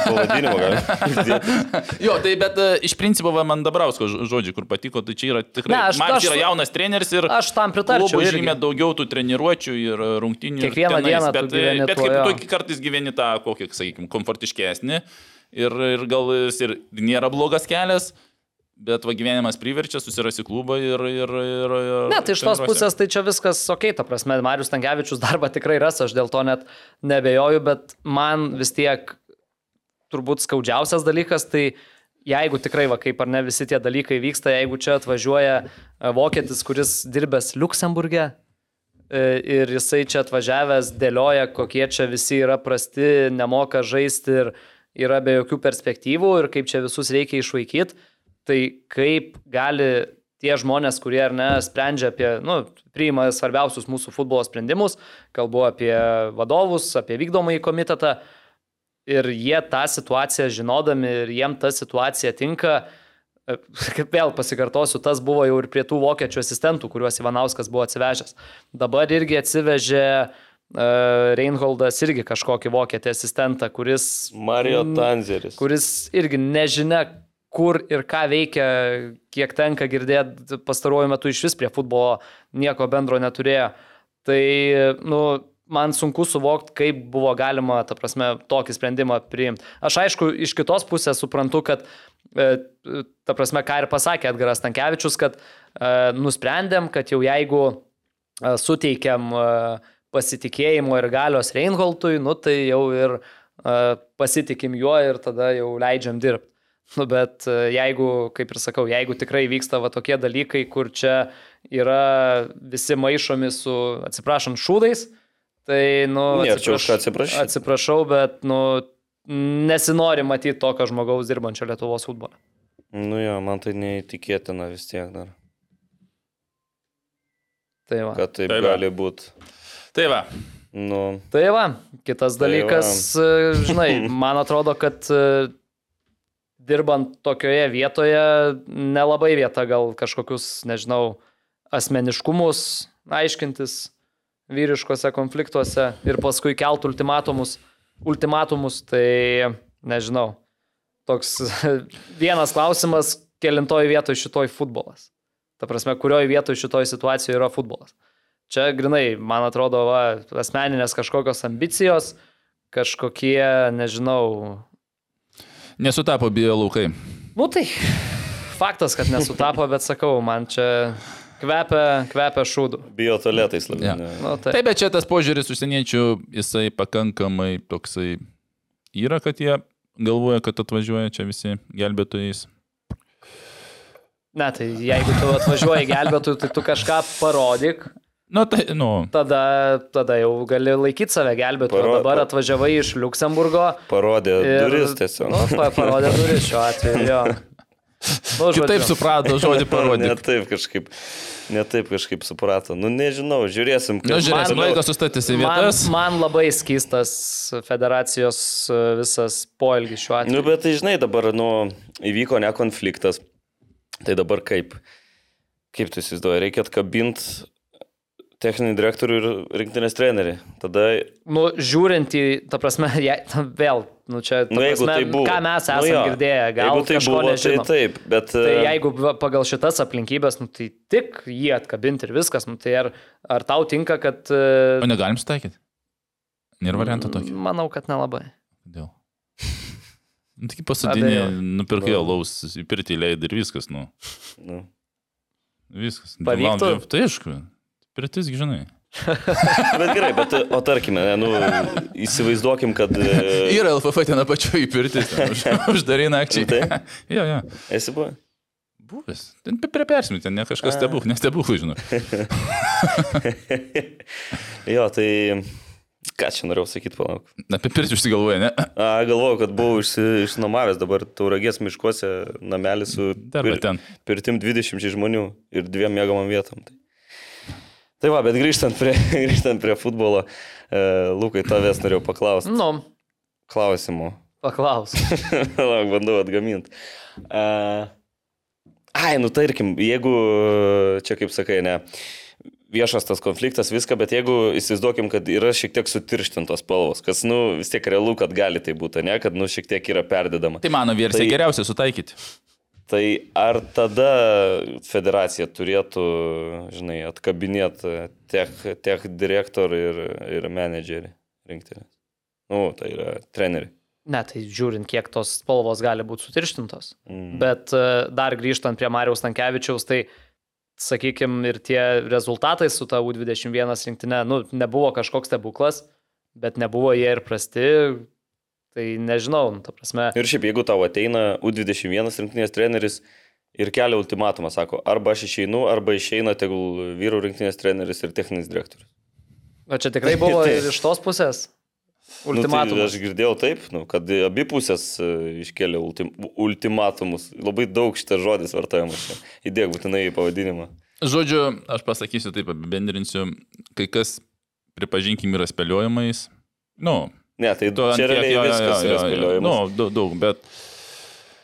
Pavadinimą galima. <laughs> Jo, tai bet e, iš principo va, man Dabrausko žodžiai, kur patiko, tai čia yra tikrai. Ne, aš- man aš- yra jaunas treneris ir aš tam pritarčiau. irgi. žymė daugiau tų treniruočių ir e, rungtynių. ir Kiekvieną tenais, dieną bet, e, bet tuo, kaip jo. tu kartais gyveni tą, kokį, sakykime, komfortiškesnį ir, ir gal jis ir nėra blogas kelias. Bet va gyvenimas priverčia, susirasi klubą ir... ir, ir, ir Ne, tai iš tos pusės tai čia viskas ok, ta prasme, Marius Tankievičius darbą tikrai ras, aš dėl to net nebejoju, bet man vis tiek turbūt skaudžiausias dalykas tai jeigu tikrai, va, kaip ar ne visi tie dalykai vyksta, jeigu čia atvažiuoja e, vokietis, kuris dirbęs Luksemburgė e, ir jisai čia atvažiavęs dėlioja, kokie čia visi yra prasti, nemoka žaisti ir yra be jokių perspektyvų ir kaip čia visus reikia išvaikyti, tai kaip gali tie žmonės, kurie ar ne sprendžia apie, nu, priima svarbiausius mūsų futbolo sprendimus, kalbu apie vadovus, apie vykdomąjį komitetą, ir jie tą situaciją žinodami ir jiem ta situacija tinka, e, kaip vėl pasikartosiu, tas buvo jau ir prie tų vokiečių asistentų, kuriuos Ivanauskas buvo atsivežęs. Dabar irgi atsivežė uh, Reinholdas irgi kažkokį vokietį asistentą, kuris... Mario Tanzeris. Kuris irgi nežinia, kur ir ką veikia, kiek tenka girdėti pastaruoju metu iš vis prie futbolo nieko bendro neturėjo. Tai, nu, man sunku suvokti, kaip buvo galima, ta prasme, tokį sprendimą priimti. Aš aišku, iš kitos pusės suprantu, kad, e, ta prasme, ką ir pasakė Edgaras Tankievičius, kad e, nusprendėm, kad jau jeigu e, suteikiam pasitikėjimo ir galios Reinholtui, nu tai jau ir pasitikim juo ir tada jau leidžiam dirbti. Nu, bet jeigu, kaip ir sakau, jeigu tikrai vyksta va tokie dalykai, kur čia yra visi maišomi su, atsiprašant, šūdais, Tai, nu, už ką atsiprašyti. Atsiprašau, bet, nu, nesinori matyti tokio žmogaus dirbančio Lietuvos futbole. Nu jo, man tai neįtikėtina vis tiek dar. Tai va. Kad taip, Tai va. gali būti. Tai va, Nu, Tai va, kitas Tai dalykas, e, žinai, <laughs> man atrodo, kad e, dirbant tokioje vietoje nelabai vieta gal kažkokius, nežinau, asmeniškumus aiškintis vyriškose konfliktuose ir paskui kelt ultimatumus, ultimatumus tai nežinau. Toks <laughs> vienas klausimas, kelintoj vietoj šitoj futbolas. Ta prasme, kurioj vietoj šitoj situacijoje yra futbolas. Čia grinai, man atrodo, va, asmeninės kažkokios ambicijos, kažkokie, nežinau. nesutapo bio laukai. Nu tai, faktas, kad nesutapo, bet sakau, man čia kvepia, kvepia šūdų. bijo tualetais labiau. Ne. Nu, tai. Taip, bet čia tas požiūris užsieniečių, jisai pakankamai toksai yra, kad jie galvoja, kad atvažiuoja čia visi gelbėtojais. Ne, tai jeigu tu atvažiuoji gelbėtų, tai tu kažką parodyk, Nu, tai, nu, tada, tada jau gali laikyti save gelbėtoju. Paro- dabar atvažiavai iš Luksemburgo. Parodė ir- duris tiesiog. Nu, pa, parodė duris šiuo atveju, jo. Nu, kitaip žodžiu. suprato žodį Ne parodyk. taip kažkaip. Ne taip kažkaip suprato. Nu nežinau, žiūrėsim. Nu, kaip- žiūrėsim, toliau. laikas sustatys į Man, vietas. man labai skystas federacijos e, visas poelgis šiuo atveju. Nu, bet tai žinai, dabar, nu, įvyko ne konfliktas. Tai dabar kaip? Kaip tu įsivaizduoji, reikia atkabinti techninį direktorių ir rinktinės trenerį. Tada, Nu, žiūrint į, ta prasme, <laughs> je, vėl, nu čia, nu, jeigu prasme, tai buvo. ką mes nu, esame jo, girdėję, gal jeigu tai buvo, tai nežinom. taip, bet... Tai e, jeigu pagal šitas aplinkybės, nu, tai tik jį atkabinti ir viskas, nu, tai ar, ar tau tinka, kad... O e, negalim sutaikyti? Nėra varianto tokio. Manau, kad nelabai. Kodėl? Nu, tik pasodinė, Abejoju. nupirkai Nu. alaus, įpirti leidai ir viskas, nu. Nu. Viskas. Pavyktų? Valandų- Tai aišku. Pirtis, žinai. Bet gerai, bet, o tarkime, ne, nu, įsivaizduokim, kad... e, Yra LFF ten apačioje įpirtis, už, <laughs> uždarai nakčiai. Tai? <laughs> jo, jo. Esi buvo? Buvęs. Ten prie persmį, ten ne kažkas stebuklų, nestebuklų, žinau. <laughs> jo, tai... Ką čia norėjau sakyti, palauk. Apie pirtį užsigalvoja, ne? A, galvoju, kad buvau išsi, išnuomavęs dabar tauragės miškuose namelį su va ten. pirtim 20 žmonių ir dviem mėgamam vietom. Tai, tai va, bet grįžtant prie, <laughs> grįžtant prie futbolo, e, Lukai, tavęs norėjau paklausti. Nu, Klausimų. paklaus. <laughs> Lauk, bandau atgaminti. E, ai, nu tarkim, jeigu čia kaip sakai, ne. Viešas tas konfliktas, viską, bet jeigu įsivaizduokim, kad yra šiek tiek sutirštintos spalvos, kas, nu, vis tiek realu, kad gali tai būti, ne, kad, nu, šiek tiek yra perdedama. Tai mano versija Tai- tai... geriausia sutaikyti. Tai ar tada federacija turėtų, žinai, atkabinėti tiek, tiek direktorių ir, ir menedžerį rinktinės? Nu, tai yra treneriai. Ne, tai žiūrint, kiek tos spalvos gali būti sutirštintos. Mm. Bet e, dar grįžtant prie Marijos Tankievičiaus, tai sakykime ir tie rezultatai su ta U21 rinktinė, nu, nebuvo kažkoks stebuklas, bet nebuvo jie ir prasti. Tai nežinau, nu, ta prasme. Ir šiaip, jeigu tau ateina U21 rinktinės treneris ir kelia ultimatumą, sako, arba aš išeinu, arba išeina tegul vyrų rinktinės treneris ir techninis direktorius. O čia tikrai buvo <laughs> Tai- ir iš tos pusės. Nu, Ultimatumas. tai aš girdėjau taip, nu, kad abi pusės e, iškėlė ultim, ultimatumus. Labai daug šitas žodis vartojamas. Įdėk būtinai į pavadinimą. Žodžiu, aš pasakysiu taip, apibendrinsiu, kai kas, pripažinkim, yra spėliojimais. Nu, Ne, tai tu čia realiai jo, viskas jo, yra jo, jo. spėliojimas. Nu, daug, daug, bet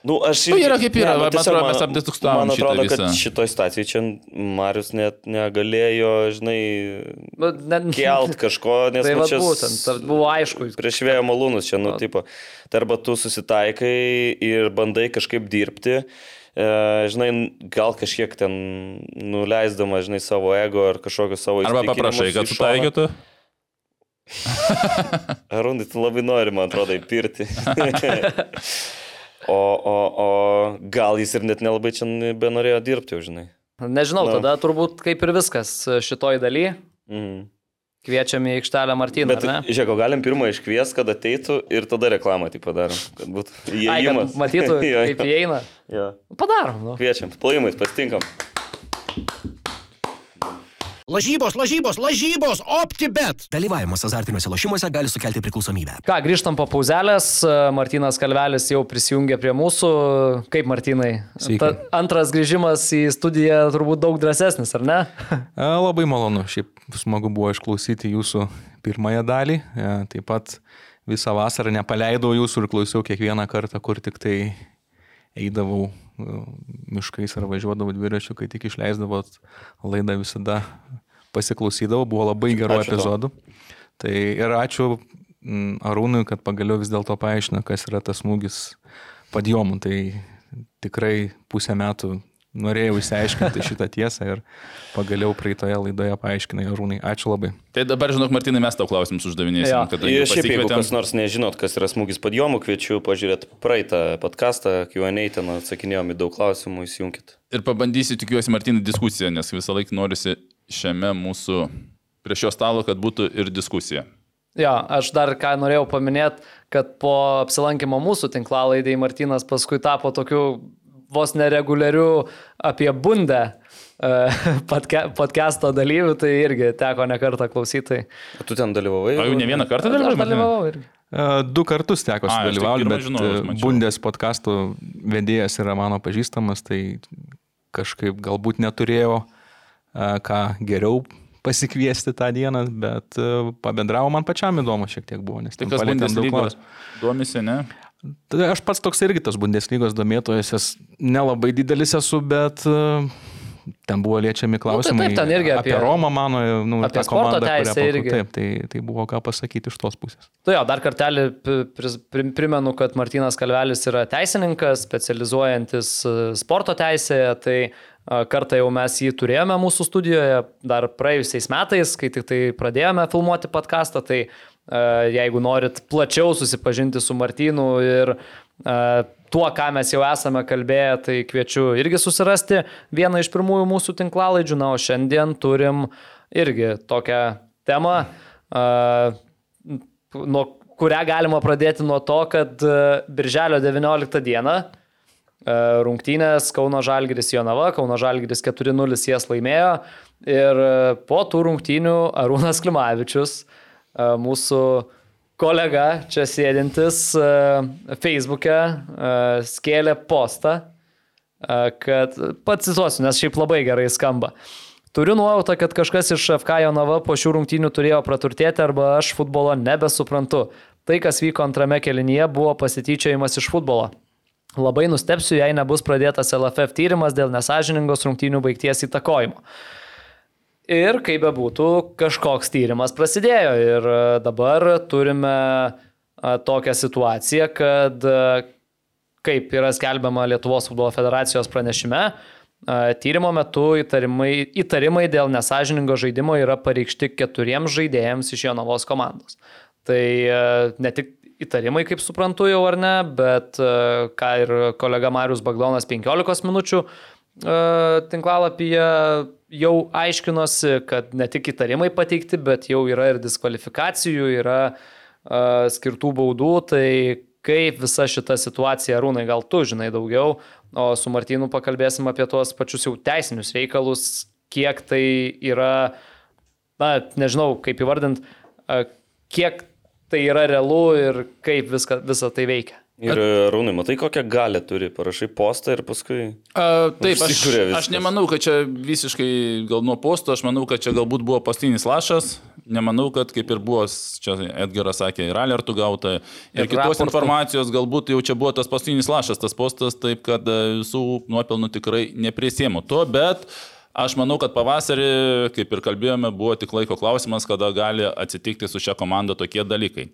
Nu, aš Nu, yra kaip yra, nu, man tiesiog man- mes apdiskustavom Man atrodo, kad šitoj stacijai čia Marius net negalėjo, žinai, Nu, ne, kelt kažko, <laughs> nes Tai nu, čia būtent, ta- buvo aišku. prieš vėjo malūnus čia, nu, Va. tipo, tai arba tu susitaikai ir bandai kažkaip dirbti, e, žinai, gal kažkiek ten nuleisdama, žinai, savo ego ar kažkokius savo arba paprašai, kad į šoną. <laughs> Arūnai, tu labai nori, man atrodo, įpirti. <laughs> o, o, o gal jis ir net nelabai čia benorėjo dirbti, žinai. Nežinau, Na. tada turbūt kaip ir viskas šitoj daly. Mhm. Kviečiam į aikštelę Martyną, Bet, žiūrėk, galim pirmą iškvies, kad ateitų ir tada reklamą tai padarom, kad būtų Ai, įėjimas. kad matytų, <laughs> kaip įeina. Jo. Padarom, nu. Kviečiam, plojimais, pasitinkam. Lažybos, lažybos, lažybos, OptiBet. Dalyvavimas azartiniuose lošimuose gali sukelti priklausomybę. Ką, grįžtam po pauzelės. Martinas Kalvelis jau prisijungė prie mūsų. Kaip Martinai? Sveiki. antras grįžimas į studiją turbūt daug drąsesnis, ar ne? E, Labai malonu, šiaip smagu buvo išklausyti jūsų pirmąją dalį. E, Taip pat visą vasarą nepaleidau jūsų ir klausiau kiekvieną kartą, kur tik tai eidavau e, miškais ar važiuodavau dviračiu, kai tik išleisdavot laidą visada pasiklausydavau, buvo labai gerų Ačiū epizodų. Tai ir ačiū mm, Arūnui, kad pagaliau vis dėlto paaiškino, kas yra tas smūgis padjomų. Tai tikrai pusę metų norėjau išsiaiškinti šitą tiesą ir pagaliau praeitoje laidoje paaiškinai Arūnai. Ačiū labai. Tai dabar, žinok, Martinai, mes tau klausimus uždavinėsim. Kadangi Ir šiaip, jeigu pasikvietėm- kas nors nežinot, kas yra smūgis padjomų, kviečiu pažiūrėti praeitą podcastą, QA ten atsakinėjom į daug klausimų, įsijunkit. Ir pabandysiu, tikiuosi, Martinai, diskusiją, nes visą laiką norisi šiame mūsų prie šio stalo, kad būtų ir diskusija. Jo, aš dar ką norėjau paminėti, kad po apsilankimo mūsų tinklalaidai Martinas paskui tapo tokiu vos nereguliariu apie bundę e, podca- podcast'o dalyvių, tai irgi teko nekartą klausytai. O tu ten dalyvavai? O jau ne vieną kartą Aš dalyvavai? dalyvavau irgi. E, Du kartus teko sudalyvauti, pirmą bet žinojau, aš e. Bundės podkastų vedėjas yra mano pažįstamas, tai kažkaip galbūt neturėjau ką geriau pasikviesti tą dieną, bet pabendravo man pačiam įdomu šiek tiek buvo, nes Tai kas palietėm daug klausimų. domisi, ne? Tai aš pats toks irgi tas Bundeslygos domėtojas, nelabai didelis esu, bet e, ten buvo liečiami klausimai. Nu, taip, ten irgi apie- apie Romą mano, nu, apie sporto komandą, teisę irgi. Taip, tai, tai buvo ką pasakyti iš tos pusės. Tu jo, dar kartelį primenu, kad Martinas Kalvelis yra teisininkas, specializuojantis e, sporto teisėje, tai e, kartą jau mes jį turėjome mūsų studijoje, dar praėjusiais metais, kai tik tai pradėjome filmuoti podcastą, tai e, jeigu norit plačiau susipažinti su Martinu ir e, tuo, ką mes jau esame kalbėję, tai kviečiu irgi susirasti vieną iš pirmųjų mūsų tinklalaidžių, na, o šiandien turim irgi tokią temą. e, nuo kurią galima pradėti nuo to, kad e, Birželio 19 dieną e, rungtynės Kauno Žalgiris Jonava, Kauno Žalgiris 4-0 jas laimėjo ir e, po tų rungtynių Arūnas Klimavičius, e, mūsų kolega čia sėdintis Facebook'e, skėlė postą, kad pats cituosiu, nes šiaip labai gerai skamba. Turiu nuojautą, kad kažkas iš FK Jonava po šių rungtynių turėjo praturtėti arba aš futbolo nebesuprantu. Tai, kas vyko antrame kelinyje, buvo pasityčiojimas iš futbolo. Labai nustepsiu, jei nebus pradėtas LFF tyrimas dėl nesažiningos rungtynių baigties įtakojimo. Ir kaip bebūtų, kažkoks tyrimas prasidėjo ir e, dabar turime e, tokią situaciją, kad e, kaip yra skelbiama Lietuvos futbolo federacijos pranešime, tyrimo metu įtarimai, įtarimai dėl nesažiningo žaidimo yra pareikšti keturiems žaidėjams iš Jonavos komandos. Tai ne tik įtarimai, kaip suprantu jau ar ne, bet ką ir kolega Marius Bagdonas 15 minučių tinklalapyje jau aiškinosi, kad ne tik įtarimai pateikti, bet jau yra ir diskvalifikacijų, yra skirtų baudų, tai kaip visa šita situacija, Rūnai, gal tu žinai daugiau, o su Martinu pakalbėsim apie tuos pačius jau teisinius reikalus, kiek tai yra, na, nežinau, kaip įvardint, kiek tai yra realu ir kaip viską, visą tai veikia. Ir Rūnai, matai, kokią galę turi, parašai postą ir paskui... A, taip, aš, aš nemanau, kad čia visiškai gal nuo posto, aš manau, kad čia galbūt buvo pastinis lašas, nemanau, kad kaip ir buvo, čia Edgaras sakė, ir alertų gauta, ir, Ir kitos raportų. informacijos, galbūt jau čia buvo tas pastinis lašas, tas postas, taip kad e, visų nuopelnų tikrai neprisėmų to, bet aš manau, kad pavasarį, kaip ir kalbėjome, buvo tik laiko klausimas, kada gali atsitikti su šia komanda tokie dalykai.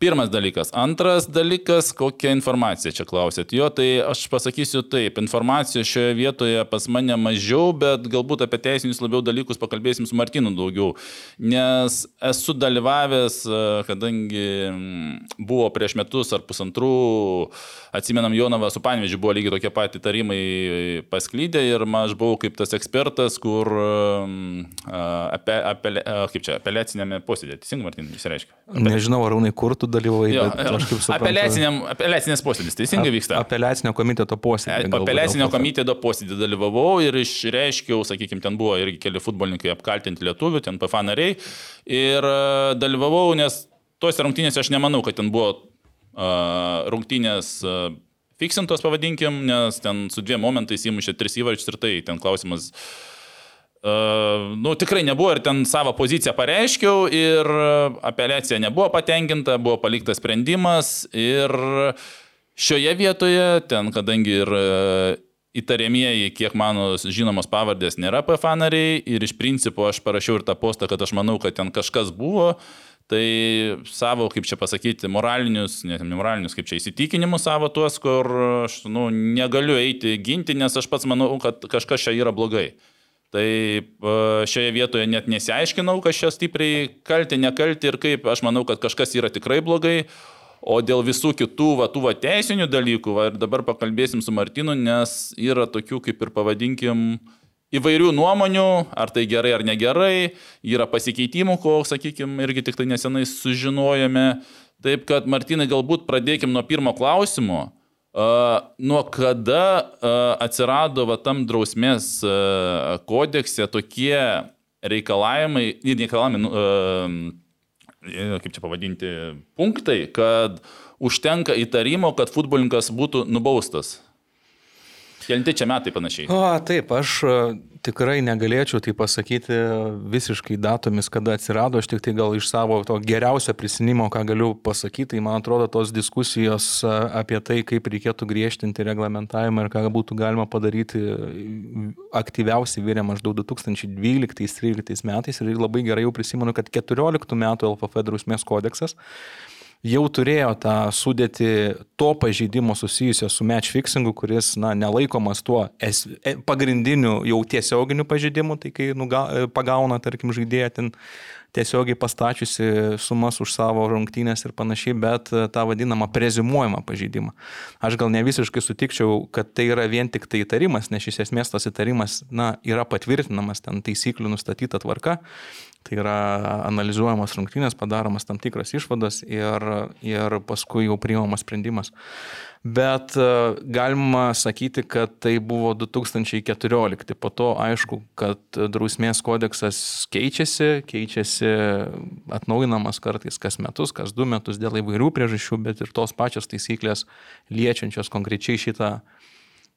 Pirmas dalykas. Antras dalykas, kokią informaciją čia klausėt. Jo, tai aš pasakysiu taip, informacijos šioje vietoje pas mane mažiau, bet galbūt apie teisinius labiau dalykus pakalbėsim su Martinu daugiau. Nes esu dalyvavęs, e, kadangi mm, buvo prieš metus ar pusantrų, atsimenam, Jonava su Panvežiu buvo lygiai tokie pat įtarimai pasklydę ir aš buvau kaip tas ekspertas, kur mm, apie, apie, kaip čia, apeliacinėme posėdėje, teisingai Martinai, jis reiškia. Nežinau, Arūnai, kur tu dalyvavai, Jo, suprantu. Apeliaciniam- Apeliacinės posėdis, teisingai vyksta. Apeliacinio komiteto posėdį. galbūt Apeliacinio komiteto posėdį dalyvavau ir išreiškiau, sakykime, ten buvo irgi keli futbolininkai apkaltinti lietuvių, ten PFA nariai. Ir e, dalyvavau, nes tuose rungtynėse aš nemanau, kad ten buvo uh, rungtynės uh, fiksintos, pavadinkim, nes ten su dviem momentais įmušė tris įvarčius ir tai ten klausimas. Uh, nu, tikrai nebuvo ir ten savo poziciją pareiškiau ir uh, apeliacija nebuvo patenkinta, buvo paliktas sprendimas ir šioje vietoje, ten kadangi ir uh, įtariamieji, kiek mano žinomos pavardės, nėra PFA nariai ir iš principo aš parašiau ir tą postą, kad aš manau, kad ten kažkas buvo, tai savo, kaip čia pasakyti, moralinius, ne moralinius, kaip čia įsitikinimus savo tuos, kur aš nu, negaliu eiti ginti, nes aš pats manau, kad kažkas čia yra blogai. Tai šioje vietoje net nesiaiškinau, kas čia stipriai kalti, nekalti ir kaip, aš manau, kad kažkas yra tikrai blogai. O dėl visų kitų, va, tų va, teisinių dalykų, va, ir dabar pakalbėsim su Martinu, nes yra tokių, kaip ir pavadinkim, įvairių nuomonių, ar tai gerai ar negerai, yra pasikeitimų, ko, sakykime, irgi tik tai nesenai sužinojome. Taip kad, Martinai, galbūt pradėkim nuo pirmo klausimo. Nuo kada atsirado va, tam drausmės kodekse tokie reikalavimai, ir reikalavimai, nu, uh, kaip čia pavadinti, punktai, kad užtenka įtarimo, kad futbolininkas būtų nubaustas. Kelinti čia metai panašiai. O, taip, aš e, tikrai negalėčiau tai pasakyti visiškai datomis, kada atsirado, aš tik tai gal iš savo to geriausio prisinimo, ką galiu pasakyti, tai man atrodo tos diskusijos apie tai, kaip reikėtų griežtinti reglamentavimą ir ką būtų galima padaryti aktyviausiai vyrė maždaug 2012-2013 metais. Ir labai gerai jau prisimenu, kad 14 metų LFF drausmės kodeksas jau turėjo tą sudėti to pažeidimo susijusio su match fixingu, kuris, na, nelaikomas tuo es, e, pagrindiniu jau tiesioginiu pažeidimu, tai kai nuga, pagauna, tarkim, žaidėją ten tiesiogiai pastačiusi sumas už savo rungtynės ir panašiai, bet e, tą vadinamą prezimuojamą pažeidimą. Aš gal ne visiškai sutikčiau, kad tai yra vien tik tai įtarimas, nes iš esmės tas įtarimas, na, yra patvirtinamas ten taisyklių nustatyta tvarka. Tai yra analizuojamos rungtynės, padaromas tam tikras išvadas ir, ir paskui jau priimamas sprendimas. Bet e, galima sakyti, kad tai buvo 2014. Po to aišku, kad drausmės kodeksas keičiasi, keičiasi atnaujinamas kartais kas metus, kas du metus dėl įvairių priežasčių, bet ir tos pačios taisyklės liečiančios konkrečiai šitą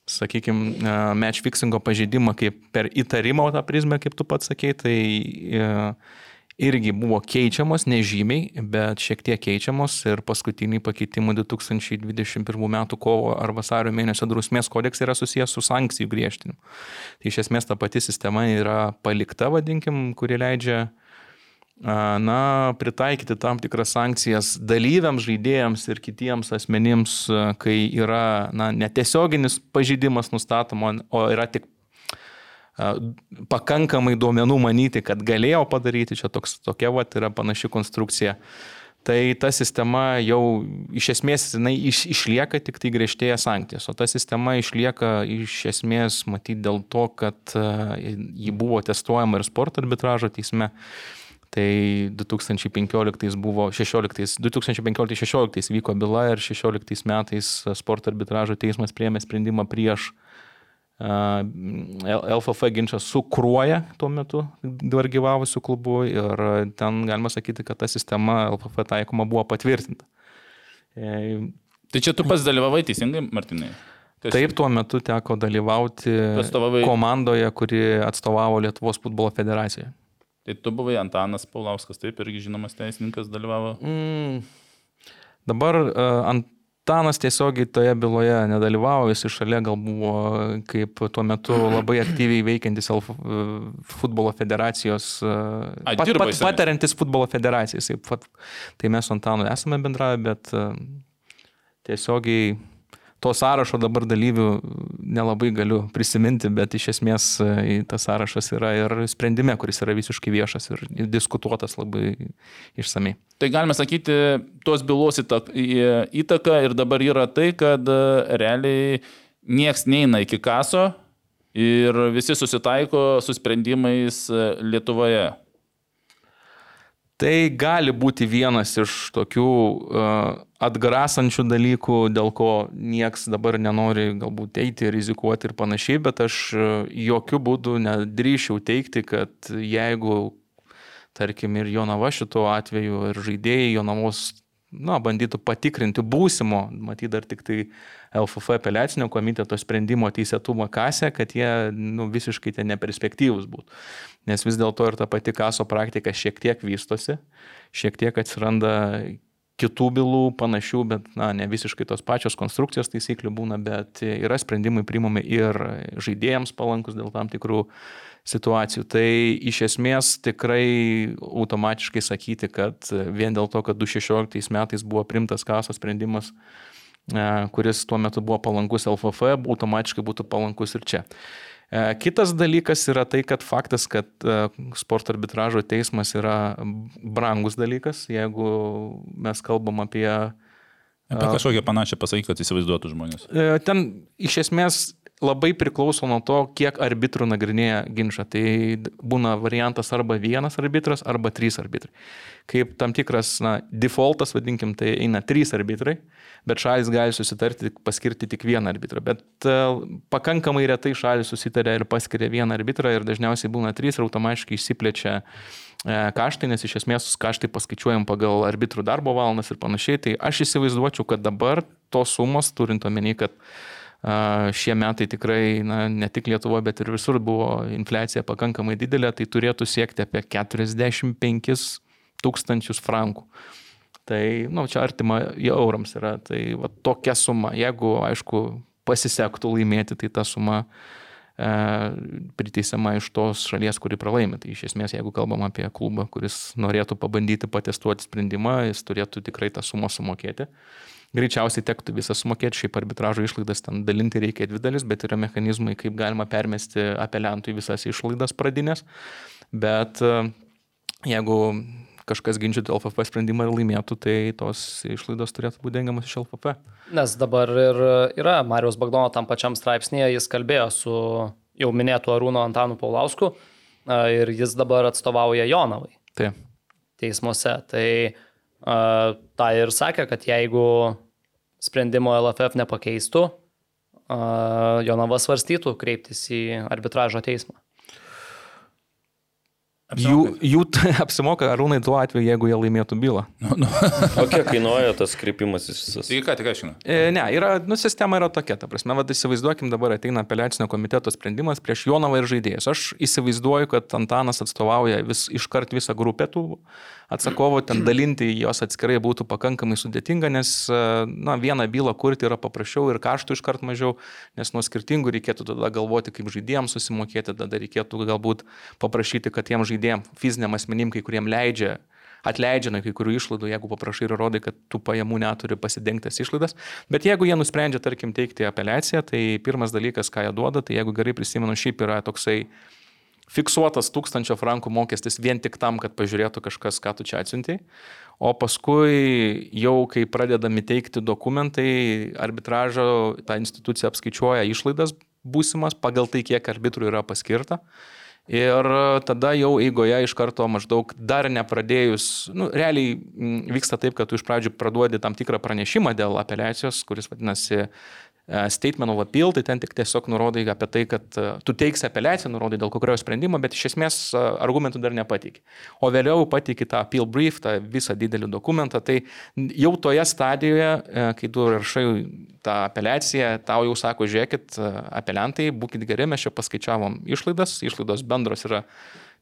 sakykime, match fixingo pažeidimą kaip per įtarimo tą prizmę, kaip tu pats sakei, tai e, irgi buvo keičiamos, nežymiai, bet šiek tiek keičiamos ir paskutiniai pakeitimai 2021 m. kovo ar vasario mėnesio drausmės kodeksai yra susijęs su sankcijų griežtinimu. Tai iš esmės ta pati sistema yra palikta, vadinkim, kuri leidžia na, pritaikyti tam tikras sankcijas dalyviams, žaidėjams ir kitiems asmenims, kai yra na, netiesioginis pažydimas nustatoma, o yra tik pakankamai duomenų manyti, kad galėjo padaryti, čia toks, tokia vat yra panaši konstrukcija. Tai ta sistema jau iš esmės jinai iš, išlieka tik tai griežtėja sankcijas, o ta sistema išlieka iš esmės matyti dėl to, kad ji buvo testuojama ir sporto arbitražo teisme. Tai 2015 buvo 16, 2015-16 vyko byla ir 16 metais sporto arbitražo teismas priėmė sprendimą prieš uh, LFF ginčą su Kruoja tuo metu dar gyvavusiu klubu ir ten galima sakyti, kad ta sistema LFF taikoma buvo patvirtinta. E, Tai čia tu pats dalyvavai teisingai, Martinai? Taip, tuo metu teko dalyvauti atstovavai- komandoje, kuri atstovavo Lietuvos futbolo federacijoje. Tai tu buvai Antanas Paulauskas, taip, irgi žinomas teisininkas dalyvavo. Mm. Dabar uh, Antanas tiesiogiai toje byloje nedalyvavo, jis iš šalia gal buvo kaip tuo metu <clears throat> labai aktyviai veikiantis uh, futbolo federacijos, uh, Ai, pat, pat, patariantis futbolo federacijai. Pat- Tai mes su Antanu esame bendravę, bet uh, tiesiogiai to sąrašo dabar dalyvių nelabai galiu prisiminti, bet iš esmės e, tas sąrašas yra ir sprendime, kuris yra visiškai viešas ir diskutuotas labai išsamei. Tai galime sakyti, tos bylos įtaka ir dabar yra tai, kad e, realiai nieks neina iki kaso ir visi susitaiko su sprendimais e, Lietuvoje. Tai gali būti vienas iš tokių uh, atgrasančių dalykų, dėl ko nieks dabar nenori galbūt eiti, rizikuoti ir panašiai, bet aš uh, jokių būdų nedrįšiau teikti, kad jeigu, tarkim, ir Jonava šituo atveju, ir žaidėjai Jonavos, na, bandytų patikrinti būsimo, matyt, dar tik tai LFF apeliacinio komiteto sprendimo teisėtumo kasę, kad jie nu, visiškai ten neperspektyvus būtų. Nes vis dėlto ir ta pati kaso praktika šiek tiek vystosi, šiek tiek atsiranda kitų bylų panašių, bet na, ne visiškai tos pačios konstrukcijos taisyklių būna, bet yra sprendimai priimami ir žaidėjams palankus dėl tam tikrų situacijų. Tai iš esmės tikrai automatiškai sakyti, kad vien dėl to, kad 2016 metais buvo primtas kaso sprendimas, e, kuris tuo metu buvo palankus LFF, automatiškai būtų palankus ir čia. E, Kitas dalykas yra tai, kad faktas, kad e, sporto arbitražo teismas yra brangus dalykas, jeigu mes kalbam apie Apie kažkokią panašią pasakyti, kad įsivaizduotų žmonės. E, Ten iš esmės labai priklauso nuo to, kiek arbitrų nagrinėja ginčą. Tai būna variantas arba vienas arbitras, arba trys arbitrai. Kaip tam tikras na, defaultas, vadinkim, tai eina trys arbitrai, bet šalis gali susitarti paskirti tik vieną arbitrą. Bet uh, pakankamai retai šalis susitarė ir paskiria vieną arbitrą ir dažniausiai būna trys ir automatiškai išsiplečia e, kaštai, nes iš esmės kaštai paskaičiuojam pagal arbitrų darbo valandas ir panašiai. Tai aš įsivaizduočiau, kad dabar tos sumos, turint omeny, kad a, šie metai tikrai, na, ne tik Lietuvoje, bet ir visur buvo infliacija pakankamai didelė, tai turėtų siekti apie 45 tūkstančius frankų. Tai, na, nu, čia artima eurams yra, tai va, tokia suma. Jeigu, aišku, pasisektų laimėti, tai ta suma e, priteisiama iš tos šalies, kuri pralaimi. Tai iš esmės, jeigu kalbam apie klubą, kuris norėtų pabandyti patestuoti sprendimą, jis turėtų tikrai tą sumą sumokėti. Greičiausiai tektų visą sumokėti, šiaip arbitražo išlaidas ten dalinti reikia dvi dalis, bet yra mechanizmai, kaip galima permesti apeliantui visas išlaidas pradinės. Bet e, jeigu kažkas ginčytų LFF sprendimą ir laimėtų, tai tos išlaidos turėtų būti dengiamas iš LFF. Nes dabar ir yra Marijos Bagdono tam pačiam straipsnėje, jis kalbėjo su jau minėtu Arūno Antanu Paulausku ir jis dabar atstovauja Jonavai Taip. teismuose. Tai a, tą ir sakė, kad jeigu sprendimo LFF nepakeistų, a, Jonava svarstytų kreiptis į arbitražo teismą. Jų, jų <laughs> apsimoka Arūnai tuo atveju, jeigu jie laimėtų bylą. <laughs> O kiek kainuoja tas kreipimasis visas? Tai ką tik aiškinu. E, ne, yra, nu, sistema yra tokia, ta prasme, vad įsivaizduokim, dabar ateina apeliacinio komiteto sprendimas prieš Jonavą ir žaidėjus. Aš įsivaizduoju, kad Antanas atstovauja vis, iškart visą grupę tų atsakovų, ten dalinti jos atskirai būtų pakankamai sudėtinga, nes, e, na, vieną bylą kurti yra paprasčiau ir kaštų iškart mažiau, nes nuo skirtingų reikėtų tada galvoti, kaip žaidėjams susimokėti, tada reikėtų galbūt paprašyti, kad tiem žaidėjams, fiziniam asmenim, kai kuriem leidžia atleidžia nuo kai kurių išlaidų, jeigu paprašai ir rodai, kad tų pajamų neturi pasidengtas išlaidas. Bet jeigu jie nusprendžia, tarkim, teikti apeliaciją, tai pirmas dalykas, ką jie duoda, tai jeigu gerai prisimenu, šiaip yra toksai fiksuotas tūkstančio frankų mokestis vien tik tam, kad pažiūrėtų kažkas, ką tu čia atsiuntai. O paskui jau, kai pradedami teikti dokumentai, arbitražo ta institucija apskaičiuoja išlaidas būsimas pagal tai, kiek arbitrų yra paskirta. Ir tada jau eigoje iš karto maždaug dar nepradėjus, nu, realiai vyksta taip, kad tu iš pradžių praduodi tam tikrą pranešimą dėl apeliacijos, kuris vadinasi Statement of Appeal, tai ten tik tiesiog nurodai apie tai, kad e, tu teiksi apeliaciją, nurodai dėl kokio sprendimo, bet iš esmės e, argumentų dar nepateiki. O vėliau pateiki tą appeal brief, tą visą didelį dokumentą, tai jau toje stadijoje, e, kai tu rašai tą apeliaciją, tau jau sako, žiūrėkit, e, apeliantai, būkite geri, mes čia paskaičiavom išlaidas, išlaidos bendros yra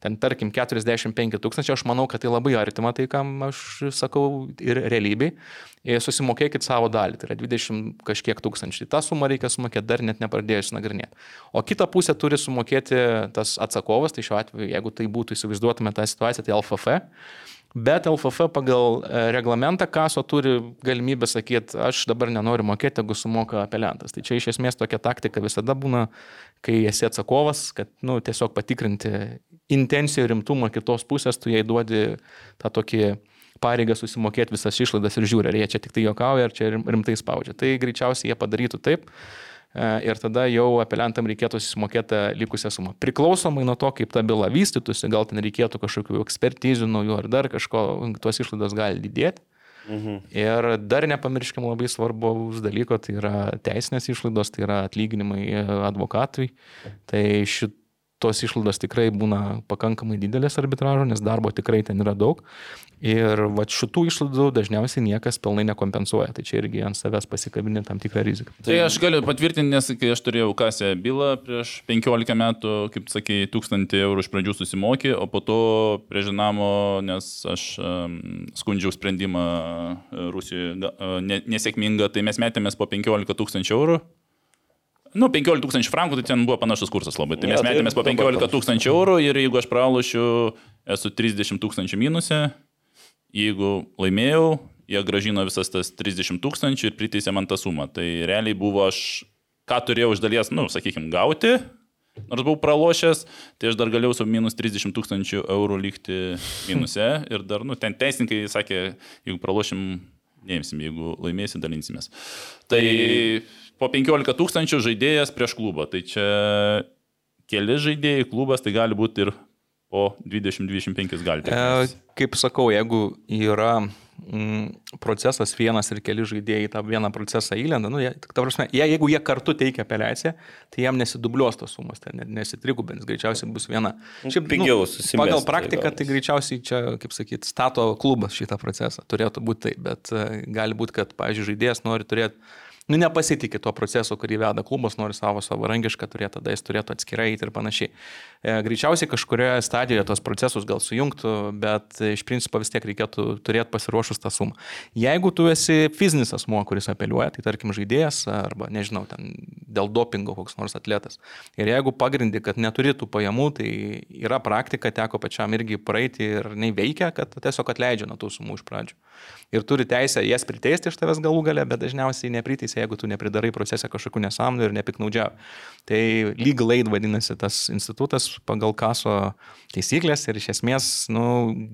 ten tarkim 45 tūkstančių, aš manau, kad tai labai artima tai, kam aš sakau ir realybei. Ir susimokėkit savo dalį, tai yra 20 kažkiek tūkstančių. Ta suma reikia sumokėti dar net nepradėjus nagrinėti. O kita pusė turi sumokėti tas atsakovas, tai šiuo atveju, jeigu tai būtų įsivaizduotume tą situaciją, tai LFF. Bet LFF pagal e, reglamentą kaso turi galimybę sakyti, aš dabar nenoriu mokėti, jeigu sumoka apeliantas. Tai čia iš esmės tokia taktika visada būna, kai esi atsakovas, kad nu, tiesiog patikrinti intencijų rimtumą kitos pusės, tu jai duodi tą tokį pareigą susimokėti visas išlaidas ir žiūri, ar jie čia tik tai jokauja, ar čia rim- rimtai spaudžia. Tai greičiausiai jie padarytų taip. E, Ir tada jau apeliantam reikėtų susimokėti likusią sumą. Priklausomai nuo to, kaip ta byla vystytųsi, gal ten reikėtų kažkokių ekspertizių naujų ar dar kažko, tuos išlaidos gali didėti. Mhm. Ir dar nepamirškim labai svarbaus dalyko, tai yra teisinės išlaidos, tai yra atlyginimai e, advokatui. Tai šitos išlaidos tikrai būna pakankamai didelės arbitražo, nes darbo tikrai ten yra daug. Ir va šitų išlaidų dažniausiai niekas pilnai nekompensuoja. Tai čia irgi ant savęs pasikabinė tam tikrą riziką. Tai aš galiu patvirtinti, nes kai aš turėjau kasę bylą prieš 15 metų, kaip sakai, 1000 eurų iš pradžių susimokė, o po to prie žinamo, nes aš um, skundžiau sprendimą e, Rusijoje ne, nesėkmingą, tai mes metėmės po 15 tūkstančių eurų. Nu, 15 tūkstančių frankų, tai ten buvo panašus kursas labai. Tai mes tai metėmės po dabar 15 tūkstančių eurų ir jeigu aš pralošiu, esu 30 tūkstančių minuse, jeigu laimėjau, jie gražino visas tas 30 tūkstančių ir priteisė man tą sumą. Tai realiai buvo aš, ką turėjau iš dalies, nu, sakykime, gauti, nors buvau pralošęs, tai aš dar galėjau su minus 30 tūkstančių eurų likti minuse ir dar, nu, ten teisininkai sakė, jeigu pralošim, neimsim, jeigu laimėsim, dalinsimės. Tai po 15 tūkstančių žaidėjas prieš klubą, tai čia keli žaidėjai klubas, tai gali būti ir po 20-25 gali. E, kaip sakau, jeigu yra mm, procesas vienas ir keli žaidėjai tą vieną procesą įlenda, nu, jie, ta prasme, jie, jeigu jie kartu teikia apeliaciją, tai jam nesidubliuos tos sumos, ne- nesitrigubins, greičiausiai bus viena. Nu, pigiau susimest, Pagal tai praktiką, gaunasi. tai greičiausiai čia, kaip sakyt, stato klubas šitą procesą, turėtų būti taip, bet e, gali būti, kad, pavyzdžiui, žaidėjas nori turėti nu, nepasitikė tuo procesu, kurį veda klubas, nori savo savarankišką turėti, tada jis turėtų atskirai eiti ir panašiai. E, greičiausiai kažkurioje stadijoje tos procesus gal sujungtų, bet iš principo vis tiek reikėtų turėti pasiruošus tą sumą. Jeigu tu esi fizinis asmuo, kuris apeliuoja, tai tarkim žaidėjas arba, nežinau, ten dėl dopingo koks nors atletas. Ir jeigu pagrindi, kad neturi tų pajamų, tai yra praktika, teko pačiam irgi praeiti ir neveikia, kad tiesiog atleidžia nuo tų sumų iš pradžių. Ir turi teisę jas priteisti iš tavęs galų gale, bet dažniausiai nepriteisė, jeigu tu nepridarai procese kažkokių nesąmonių ir nepiknaudžiavi. Tai legal aid vadinasi tas institutas pagal kaso taisyklės ir iš esmės nu,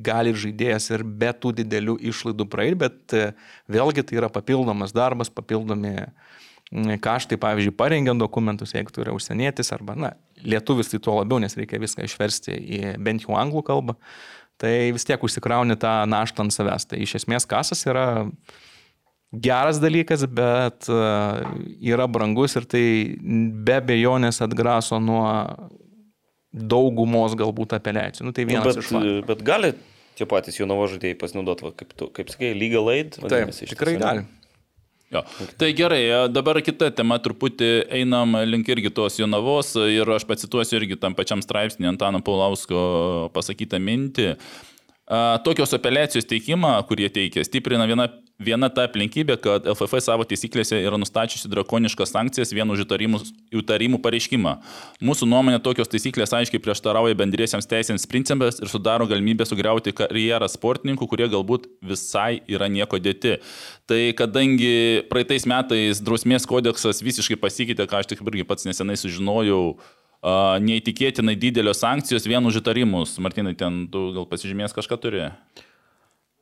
gali žaidėjas ir be tų didelių išlaidų praeiti, bet e, vėlgi tai yra papildomas darbas, papildomi kaštai, pavyzdžiui, parengiant dokumentus, jeigu tu yra užsienietis arba, na, lietuvis tai tuo labiau, nes reikia viską išversti į bent jau anglų kalbą, tai vis tiek užsikrauni tą naštą ant savęs. Tai iš esmės kasas yra geras dalykas, bet e, yra brangus ir tai be bejonės atgraso nuo daugumos galbūt apeliacijų. Nu, tai Nu, vienas bet, iš faktų. bet gali tie patys jaunavo žaidėjai pasinaudoti, kaip, tu, kaip sakai, legal aid? Taip, tikrai gali. Jo. Tai gerai, dabar kita tema, truputį einam link irgi tos Jonavos ir aš pacituosiu irgi tam pačiam straipsnį Antano Paulausko pasakytą mintį. A, Tokios apeliacijos teikimą, kurie teikia, stiprina viena, viena ta aplinkybė, kad LFF savo taisyklėse yra nustačiusi drakoniškas sankcijas vien už įtarimų, pareiškimą. Mūsų nuomonė tokios taisyklės aiškiai prieštarauja bendriesiams teisėms principams ir sudaro galimybę sugriauti karjerą sportininkų, kurie galbūt visai yra nieko dėti. Tai kadangi praeitais metais drausmės kodeksas visiškai pasikeitė, ką aš tik irgi pats nesenai sužinojau, a, neįtikėtinai didelio sankcijos vien už įtarimus. Martinai, ten tu gal pasižymės kažką turi?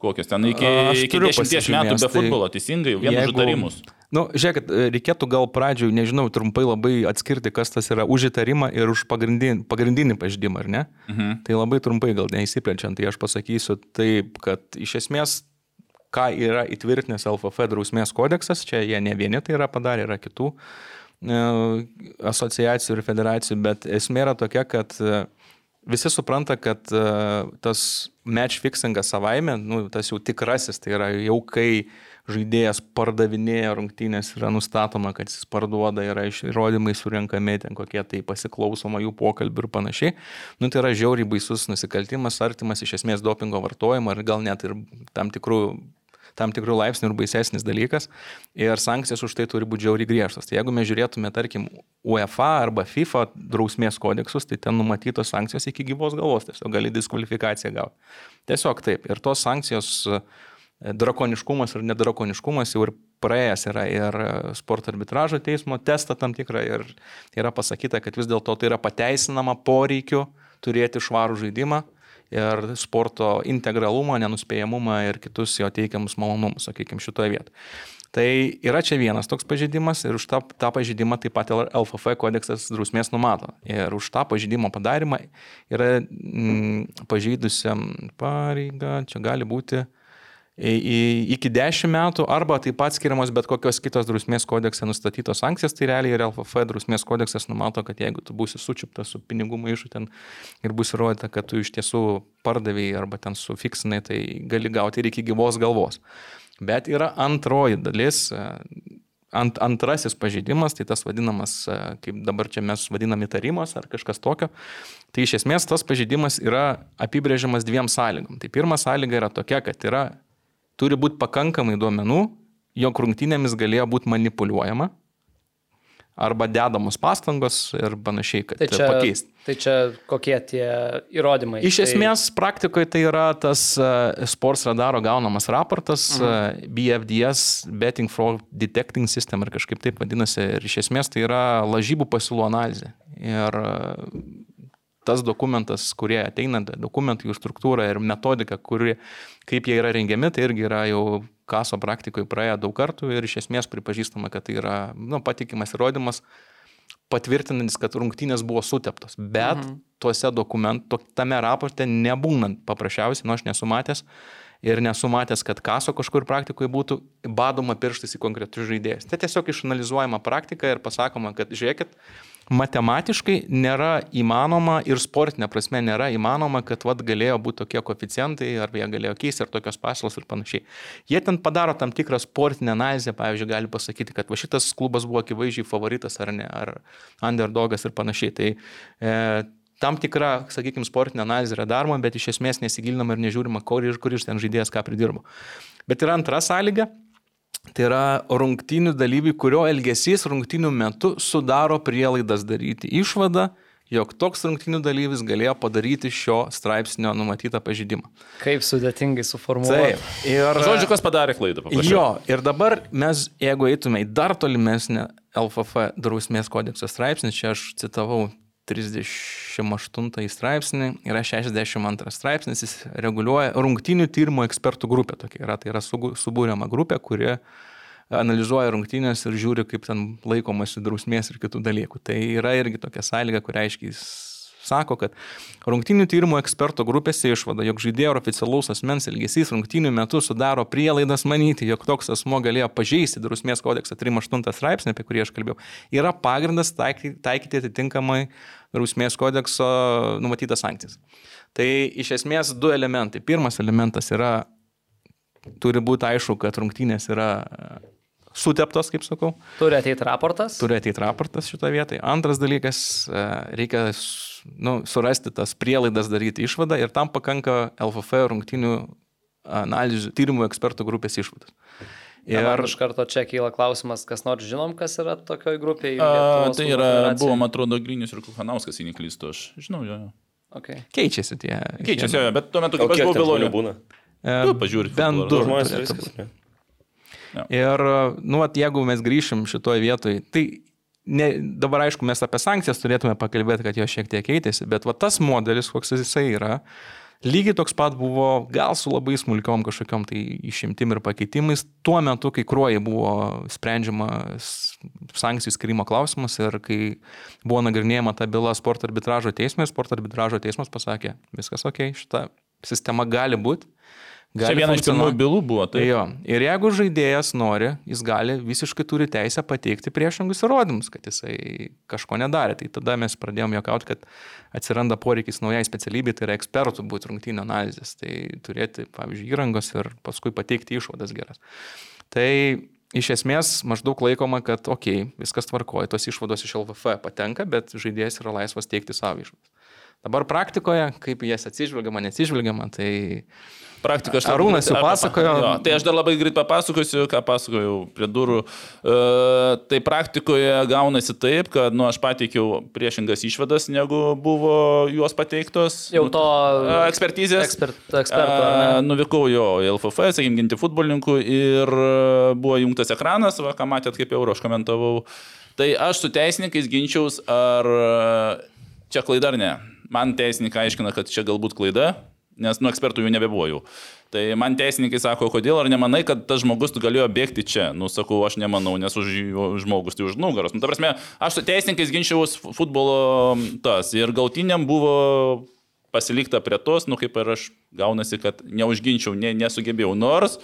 Kokios ten iki, iki turiu 10 metų be tai futbolo, teisingai, vienu jeigu- uždarimus. Nu, žiūrėkit, reikėtų gal pradžioj, nežinau, trumpai labai atskirti, kas tas yra už įtarimą ir už pagrindinį, pagrindinį pažydimą, ar ne? Mhm. Tai labai trumpai, gal neįsiplečiant, tai aš pasakysiu taip, kad iš esmės, ką yra įtvirtinęs LFF drausmės kodeksas, čia jie ne vieni tai yra padarę, yra kitų e, asociacijų ir federacijų, bet esmė yra tokia, kad e, visi supranta, kad e, tas match fixingas savaime, nu, tas jau tikrasis, tai yra jau kai žaidėjas pardavinėja rungtynės, yra nustatoma, kad jis parduoda, yra įrodymai surinkami, ten kokie tai pasiklausoma jų pokalbių ir panašiai. Nu, tai yra žiauriai baisus nusikaltimas, artimas iš esmės dopingo vartojimo ir gal net ir tam tikrų tam tikrų laipsnių ir baisesnis dalykas ir sankcijos už tai turi būti žiauriai griežtos. Tai jeigu mes žiūrėtume, tarkim, UEFA arba FIFA drausmės kodeksus, tai ten numatytos sankcijos iki gyvos galvos, tiesiog gali diskvalifikaciją gauti. Tiesiog taip. Ir tos sankcijos e, drakoniškumas ir nedrakoniškumas jau ir praėjęs yra ir e, sporto arbitražo teismo testą tam tikrą ir yra pasakyta, kad vis dėlto tai yra pateisinama poreikiu turėti švarų žaidimą ir sporto integralumą, nenuspėjamumą ir kitus jo teikiamus malonumus, sakykime, šitoje vietoje. Tai yra čia vienas toks pažeidimas ir už tą, tą pažeidimą taip pat LFF kodeksas drausmės numato. Ir už tą pažeidimo padarimą yra mm, pažeidusiam pareiga, čia gali būti iki 10 metų arba taip pat skiriamos bet kokios kitos drausmės kodekse nustatytos sankcijas, tai realiai ir LFF drausmės kodeksas numato, kad jeigu tu būsi sučiuptas su pinigų maišu ten ir bus įrodyta, kad tu iš tiesų pardavėjai arba ten sufiksinai, tai gali gauti ir iki gyvos galvos. Bet yra antroji dalis, e, ant, antrasis pažeidimas, tai tas vadinamas, e, kaip dabar čia mes vadinam įtarimas ar kažkas tokio. Tai iš esmės tas pažeidimas yra apibrėžiamas dviem sąlygom. Tai pirma sąlyga yra tokia, kad yra turi būti pakankamai duomenų, jog rungtynėmis galėjo būti manipuliuojama arba dedamos pastangos ir panašiai, kad Tai čia, pakeisti. tai čia kokie tie įrodymai? Iš tai, esmės, praktikoje tai yra tas uh, Sports Radaro gaunamas raportas, mhm. uh, BFDS, Betting Fraud Detecting System ar kažkaip taip vadinasi. Ir iš esmės tai yra lažybų pasiūlų analizė. Ir tas dokumentas, kurie ateina, dokumentų jų struktūra ir metodika, kuri, kaip jie yra rengiami, tai irgi yra jau kaso praktikoje praėję daug kartų ir iš esmės pripažįstama, kad tai yra nu, patikimas įrodymas patvirtinantis, kad rungtynės buvo suteptos. Bet mhm. tuose dokumentų, tame raporte nebūnant paprasčiausiai, nu aš nesu matęs ir nesu matęs, kad kaso kažkur praktikoje būtų badoma pirštais į konkrečius žaidėjus. Tai tiesiog išanalizuojama praktika ir pasakoma, kad žiūrėkit, matematiškai nėra įmanoma ir sportinė prasme nėra įmanoma, kad vat, galėjo būti tokie koeficientai, ar jie galėjo keisti, ar tokios pasiūlos ir panašiai. Jie ten padaro tam tikrą sportinę analizę, pavyzdžiui, gali pasakyti, kad va, šitas klubas buvo akivaizdžiai favoritas ar ne, ar underdogas ir panašiai. Tai e, tam tikra, sakykime, sportinė analizė yra daroma, bet iš esmės nesigilinama ir nežiūrima, kur ir kur iš ten žaidėjas ką pridirbo. Bet yra antra sąlyga, Tai yra rungtynių dalyviai, kurio elgesys rungtynių metu sudaro prielaidas daryti išvadą, jog toks rungtynių dalyvis galėjo padaryti šio straipsnio numatytą pažydimą. Kaip sudėtingai suformuoluoti. Taip. Ir, Žodžiu, kas padarė klaidą? paprašiau. Jo, ir dabar mes, jeigu eitume į dar tolimesnę LFF drausmės kodekso straipsnį, čia aš citavau 38 straipsnį, yra 62 straipsnis, jis reguliuoja rungtinių tyrimo ekspertų grupę. Tokia yra, tai yra subūriama grupė, kuri analizuoja rungtynės ir žiūri, kaip ten laikomasi drausmės ir kitų dalykų. Tai yra irgi tokia sąlyga, kur aiškiai sako, kad rungtinių tyrimo eksperto grupėse išvada, jog žaidėjo ar oficialaus asmens elgesys rungtinių metu sudaro prielaidas manyti, jog toks asmo galėjo pažeisti drausmės kodeksą 38 straipsnį, apie kurį aš kalbėjau, yra pagrindas taikyti, atitinkamai drausmės kodekso numatytas sankcijas. Tai iš esmės du elementai. Pirmas elementas yra, turi būti aišku, kad rungtynės yra e, suteptos, kaip sakau. Turi ateiti raportas. Turi ateiti raportas šitoje vietoje. Antras dalykas, e, reikia nu, surasti tas prielaidas daryti išvadą ir tam pakanka LFF rungtinių analizų tyrimų ekspertų grupės išvados. Ir Ir iš karto čia kyla klausimas, kas nors žinom, kas yra tokioj grupėje. A, tai yra, buvo, man atrodo, Grinius ir Kuhanauskas, jei neklystu, aš žinau, jo. jo. Okay. keičiasi tie. Keičiasi, jo, bet tuo metu, kai aš buvau Bilonė. būna? E, Tu pažiūri Bent du. Žmonės? Ir, nu, vat, jeigu mes grįšim šitoje vietoje, tai ne, dabar aišku, mes apie sankcijas turėtume pakalbėti, kad jos šiek tiek keitėsi, bet va tas modelis, koks jisai yra, Lygiai toks pat buvo, gal su labai smulkiom kažkokiam tai išimtim ir pakeitimais, tuo metu, kai kruojai buvo sprendžiamas sankcijų skirimo klausimas ir kai buvo nagrinėjama ta byla sporto arbitražo teisme, sporto arbitražo teismas pasakė, viskas ok, šita sistema gali būti, Čia viena iš pirmųjų bylų buvo. Tai jo. Ir jeigu žaidėjas nori, jis gali visiškai turi teisę pateikti priešingus įrodymus, kad jisai kažko nedarė. Tai tada mes pradėjom jokauti, kad atsiranda poreikis naujai specialybei, tai yra ekspertų būti rungtynio analizės. Tai turėti, pavyzdžiui, įrangos ir paskui pateikti išvadas geras. Tai iš esmės maždaug laikoma, kad okei, okay, viskas tvarkoja, tos išvados iš LVF patenka, bet žaidėjas yra laisvas teikti savo išvadas. Dabar praktikoje, kaip jas atsižvelgiama, neatsižvelgiama, tai praktiką aš... Arūnas jau pasakojo. Jo, tai aš dar labai greit papasakosiu, ką pasakojau prie durų. E, tai praktikoje gaunasi taip, kad nu, aš pateikiau priešingas išvadas, negu buvo juos pateiktos. Jau to nu, ekspertizės. Ekspert, eksperto. E, nuvykau jo į LFF, sakykim, ginti futbolininkų ir buvo jungtas ekranas, va, ką matėt, kaip euro aš komentavau. Tai aš su teisininkais ginčiaus, ar čia klaida ar ne man teisininkai aiškina, kad čia galbūt klaida, nes nu ekspertų jų nebebuvo jau. Tai man teisininkai sako, kodėl ar nemanai, kad tas žmogus galėjo bėgti čia? Nu, sakau, aš nemanau, nes už žmogus tai už nugaros. Nu, ta prasme, aš su teisininkais ginčiaus futbolo tas ir gautiniam buvo pasilikta prie tos, nu kaip ir aš gaunasi, kad neužginčiau, ne, nesugebėjau. Nors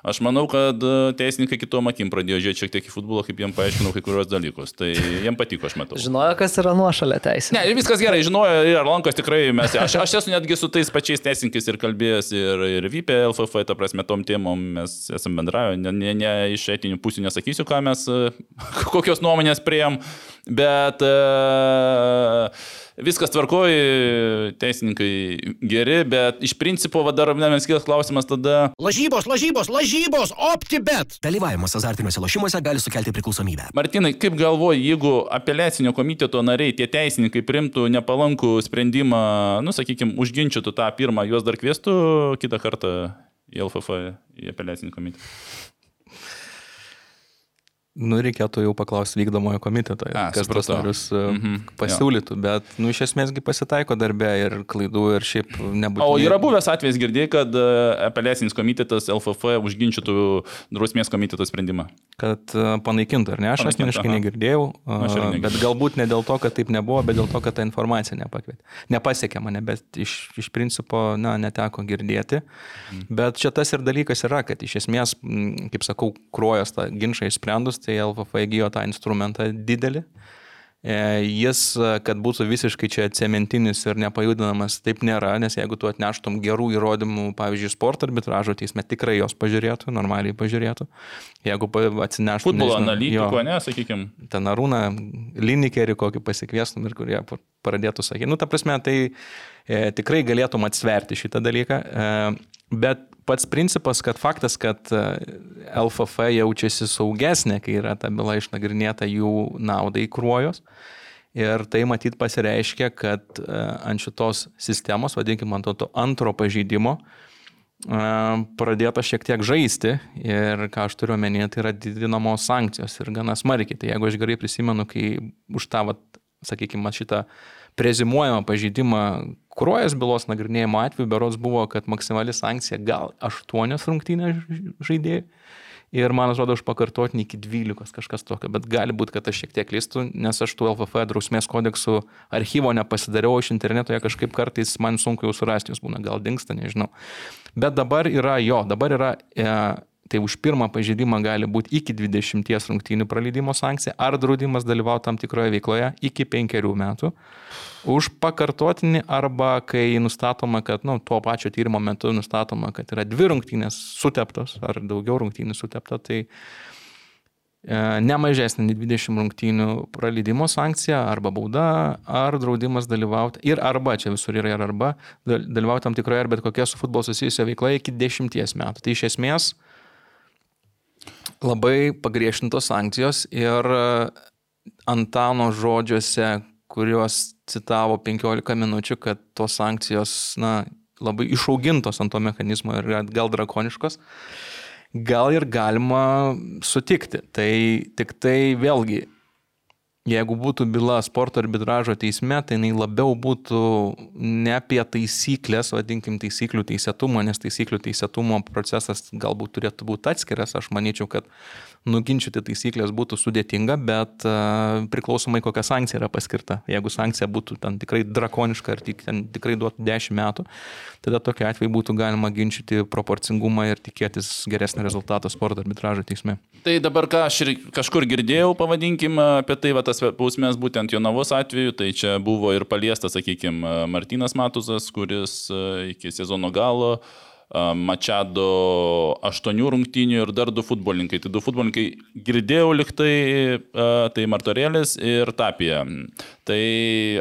Aš manau, kad e, teisininkai kitom akim pradėjo žiūrėti šiek tiek į futbolą, kaip jiem paaiškinau kai kurios dalykus. Tai jiem patiko, aš matau. Žinojo, kas yra nuošalė teisė. Ne, viskas gerai, žinojo ir Arlankos tikrai mes. Aš, aš esu netgi su tais pačiais teisininkais ir kalbėjęs ir, ir VP, LFF, ta prasme, tom temom mes esame bendravę. Ne, ne, ne iš etinių pusių nesakysiu, ką mes, e, <laughs> kokios nuomonės prieėm, bet uh, viskas tvarkoji, teisininkai geri, bet iš principo, va, dar vienas kitas klausimas tada. Lažybos, lažybos, lažybos, optibet. Dalyvavimas azartiniuose lošimuose gali sukelti priklausomybę. Martinai, kaip galvoji, jeigu apeliacinio komiteto nariai, tie teisininkai primtų nepalankų sprendimą, nu, sakykime, užginčytų tą pirmą, juos dar kvieštų kitą kartą į LFF, į apeliacinį komitetą? Nu, reikėtų jau paklausti vykdomojo komiteto, A, kas tos narius mm -hmm. pasiūlytų, jo. bet, nu, iš esmėsgi pasitaiko darbė ir klaidų ir šiaip nebūtų. O yra buvęs atvejs girdėjai, kad e, apeliacinis komitetas LFF užginčytų drausmės komiteto sprendimą? Kad e, panaikintų, ar ne? Aš asmeniškai negirdėjau, aš bet galbūt ne dėl to, kad taip nebuvo, bet dėl to, kad ta informacija nepakvietė. Nepasiekė mane, bet iš, iš principo, na, neteko girdėti. Mm. Bet čia tas ir dalykas yra, kad iš esmės, kaip sakau, kruojas tą ginčą išsprendus, tai LFF įgyjo tą instrumentą didelį. E, jis, kad būtų visiškai čia cementinis ir nepajudinamas, taip nėra, nes jeigu tu atneštum gerų įrodymų, pavyzdžiui, sporto arbitražo teisme, tikrai jos pažiūrėtų, normaliai pažiūrėtų. Jeigu atsineštum... Futbolo analitiko, ne, sakykime. Ten arūną, linikerį kokį pasikviestum ir kurie pradėtų sakyti. Nu, ta prasme, tai e, tikrai galėtum atsverti šitą dalyką. E, bet pats principas, kad faktas, kad e, LFF jaučiasi saugesnė, kai yra ta byla išnagrinėta jų naudai kruojos. Ir tai matyt pasireiškia, kad e, ant šitos sistemos, vadinkime, ant to antro pažeidimo, e, pradėta šiek tiek žaisti ir ką aš turiu omenyje, tai yra didinamos sankcijos ir gana smarkiai. Tai jeigu aš gerai prisimenu, kai už tą, vat, sakykime, šitą prezimuojamą pažeidimą Kruojas bylos nagrinėjimo atveju berods buvo, kad maksimali sankcija gal 8 rungtynės žaidėjai. Ir man atrodo, už pakartotinį iki 12 kažkas tokio, bet gali būti, kad aš šiek tiek klystu, nes aš tų LFF drausmės kodeksų archyvo nepasidariau iš interneto, jie kažkaip kartais man sunku jau surasti, jūs būna gal dinksta, nežinau. Bet dabar yra jo, dabar yra e, Tai už pirmą pažeidimą gali būti iki 20 rungtynių praleidimo sankcija ar draudimas dalyvauti tam tikroje veikloje iki 5 metų. Už pakartotinį arba kai nustatoma, kad nu, tuo pačiu tyrimo metu nustatoma, kad yra dvi rungtynės suteptos ar daugiau rungtynių sutepta, tai e, ne mažesnė nei 20 rungtynių praleidimo sankcija arba bauda, ar draudimas dalyvauti ir arba, čia visur yra ir arba, dalyvauti tam tikroje ar bet kokia su futbolu susijusia veikla iki 10 metų. Tai iš esmės labai pagriešintos sankcijos ir Antano žodžiuose, kuriuos citavo 15 minučių, kad tos sankcijos na, labai išaugintos ant to mechanizmo ir gal drakoniškos, gal ir galima sutikti. Tai tik tai vėlgi jeigu būtų byla sporto arbitražo teisme, tai jinai labiau būtų ne apie taisyklės, vadinkim, taisyklių teisėtumo, nes taisyklių teisėtumo procesas galbūt turėtų būti atskiras. Aš manyčiau, kad nuginčyti taisyklės būtų sudėtinga, bet uh, priklausomai kokia sankcija yra paskirta. Jeigu sankcija būtų ten tikrai drakoniška ir tik, ten tikrai duotų 10 metų, tada tokia atveju būtų galima ginčyti proporcingumą ir tikėtis geresnio rezultato sporto arbitražo teisme. Tai dabar ką aš ir kažkur girdėjau, pavadinkim, apie tai, va, tas bausmės būtent Jonavos atveju, tai čia buvo ir paliestas, sakykime, Martinas Matuzas, kuris e, iki sezono galo uh, Mačiado aštuonių rungtynių ir dar du futbolininkai. Tai du futbolininkai girdėjau liktai, tai Martorėlis ir Tapija. Tai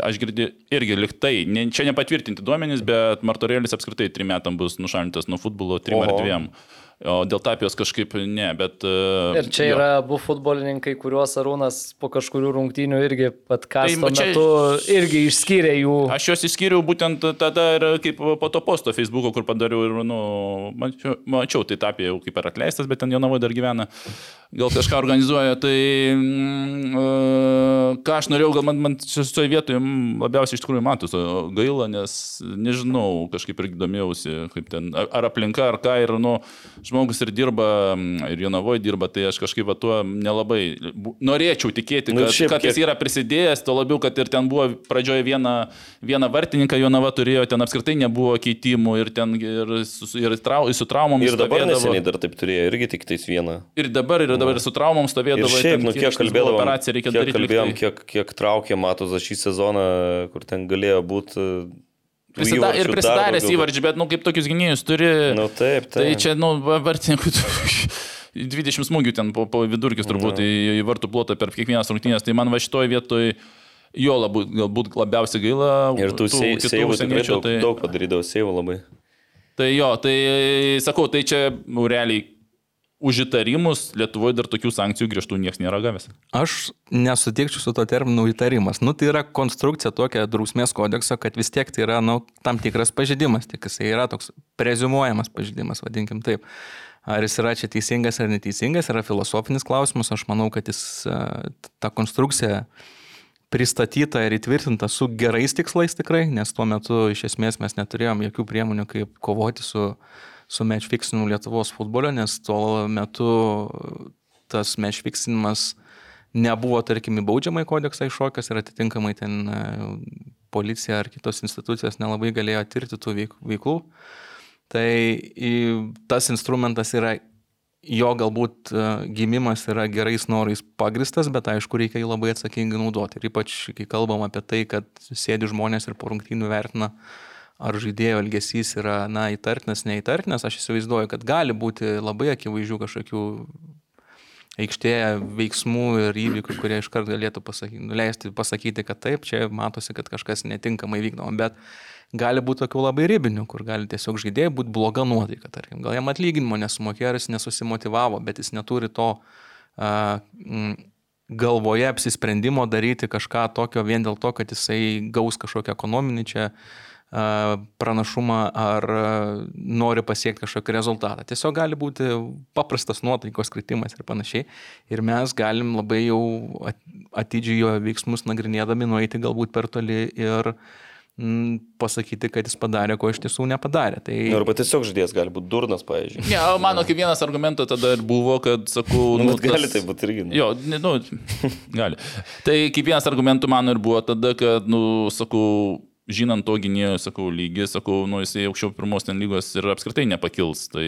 aš girdėjau irgi liktai, ne, čia nepatvirtinti duomenys, bet Martorėlis apskritai trim metam bus nušalintas nuo futbolo, trim Oho. ar dviem. O dėl tapijos kažkaip ne, bet... Uh, ir čia jo. yra abu futbolininkai, kuriuos Arūnas po kažkurių rungtynių irgi pat kas tai, čia, metu irgi išskyrė jų. Aš juos išskyriau būtent tada ir kaip po to posto Facebook'o, kur padariau ir, nu, mačiau, mačiau tai tapija jau kaip ir atleistas, bet ten Jonavoje dar gyvena. Gal kažką organizuoja, tai mm, uh, ką aš norėjau, gal man, man šioje vietoje labiausiai iš tikrųjų matosi gaila, nes nežinau, kažkaip irgi domėjausi, kaip ten, ar aplinka, ar ką, ir, nu, žmogus ir dirba, ir Jonavoje dirba, tai aš kažkaip tuo nelabai norėčiau tikėti, nu, kad, nu, šiaip, kad jis yra prisidėjęs, to labiau, kad ir ten buvo pradžioje viena, viena vartininką Jonava turėjo, ten apskritai nebuvo keitimų ir ten ir, ir, trau, ir su traumom. Ir dabar neseniai dar taip turėjo, irgi tik tais vieną. Ir dabar, ir dabar ir su traumom stovėdavo. Ir šiaip, nu, kiek kalbėdavom, operaciją reikia kiek daryti. Kalbėjom, kiek, kiek traukė Matuzas šį sezoną, kur ten galėjo būti Prisida ir prisidaręs įvarčių, bet, nu, kaip tokius gynėjus turi. Nu, taip, taip. Tai čia, nu, vartininkų 20 <laughs> smūgių ten po, po vidurkis turbūt no. į, į vartų plotą per kiekvienas rungtynės, tai man va šitoje vietoje jo labu, galbūt labiausiai gaila. Ir tu seivų tikrai daug, tai... daug padarydavau, seivų labai. Tai jo, tai sakau, tai čia realiai už įtarimus Lietuvoje dar tokių sankcijų griežtų niekas nėra gavęs. Aš nesutikčiau su to terminu įtarimas. Nu, tai yra konstrukcija tokia drausmės kodekso, kad vis tiek tai yra nu, tam tikras pažydimas, tik jisai yra toks prezumuojamas pažydimas, vadinkim taip. Ar jis yra čia teisingas ar neteisingas, yra filosofinis klausimas. Aš manau, kad jis ta konstrukcija pristatyta ir įtvirtinta su gerais tikslais tikrai, nes tuo metu iš esmės mes neturėjom jokių priemonių, kaip kovoti su uh, su matchfixinimu Lietuvos futbole, nes tuo metu tas matchfixinimas nebuvo, tarkim, į baudžiamą kodeksą iššokęs ir atitinkamai ten e, policija ar kitos institucijos nelabai galėjo tirti tų veiklų. Tai tas instrumentas yra, jo galbūt e, gimimas yra gerais norais pagristas, bet aišku, reikia jį labai atsakingai naudoti. Ir ypač, kai kalbam apie tai, kad sėdi žmonės ir po rungtynių vertina uh, ar žaidėjo elgesys yra, na, įtartinas, neįtartinas, aš įsivaizduoju, kad gali būti labai akivaizdžių kažkokių aikštėje veiksmų ir įvykių, kurie iškart galėtų pasakyti, nuleisti, pasakyti, kad taip, čia matosi, kad kažkas netinkamai vykdoma, bet gali būti tokių labai ribinių, kur gali tiesiog žaidėjai būti bloga nuotaika, tarkim, gal jam atlyginimo nesumokėjo, jis nesusimotivavo, bet jis neturi to uh, galvoje apsisprendimo daryti kažką tokio vien dėl to, kad jisai gaus kažkokią ekonominį čia uh, pranašumą ar nori pasiekti kažkokį rezultatą. Tiesiog gali būti paprastas nuotaikos kritimas ir panašiai. Ir mes galim labai jau atidžiai jo veiksmus nagrinėdami nueiti galbūt per toli ir pasakyti, kad jis padarė, ko iš tiesų nepadarė. Tai... Arba tiesiog žodės gali būti durnas, pavyzdžiui. Ne, ja, mano kaip vienas argumentas tada ir buvo, kad, sakau, nu, nu, gali tas... tai būti irgi. Nu. Jo, nu, gali. Tai kaip vienas argumentų mano ir buvo tada, kad, nu, sakau, žinant to gynėjo, sakau, lygį, sakau, nu, jisai aukščiau pirmos ten lygos ir apskritai nepakils. Tai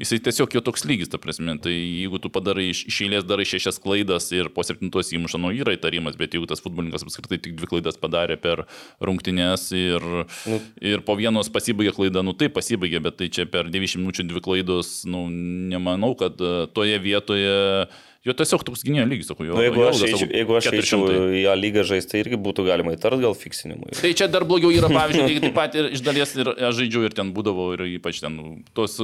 jisai tiesiog jo toks lygis, ta prasme. Tai jeigu tu padarai iš, iš eilės darai šešias klaidas ir po septintos įmuša, nu, yra įtarimas, bet jeigu tas futbolininkas apskritai tik dvi klaidas padarė per rungtynės ir, nu. ir po vienos pasibaigė klaida, nu tai pasibaigė, bet tai čia per 90 minučių dvi klaidos, nu, nemanau, kad e, toje vietoje Jo tiesiog toks gynėjo lygis, sakau, jo. Nu, jeigu, aš eičiau, jeigu aš eičiau į ją lygą žaisti, tai irgi būtų galima įtart gal fiksinimui. Tai čia dar blogiau yra, pavyzdžiui, <laughs> taip pat ir iš dalies ir aš žaidžiu ir ten būdavau ir ypač ten tos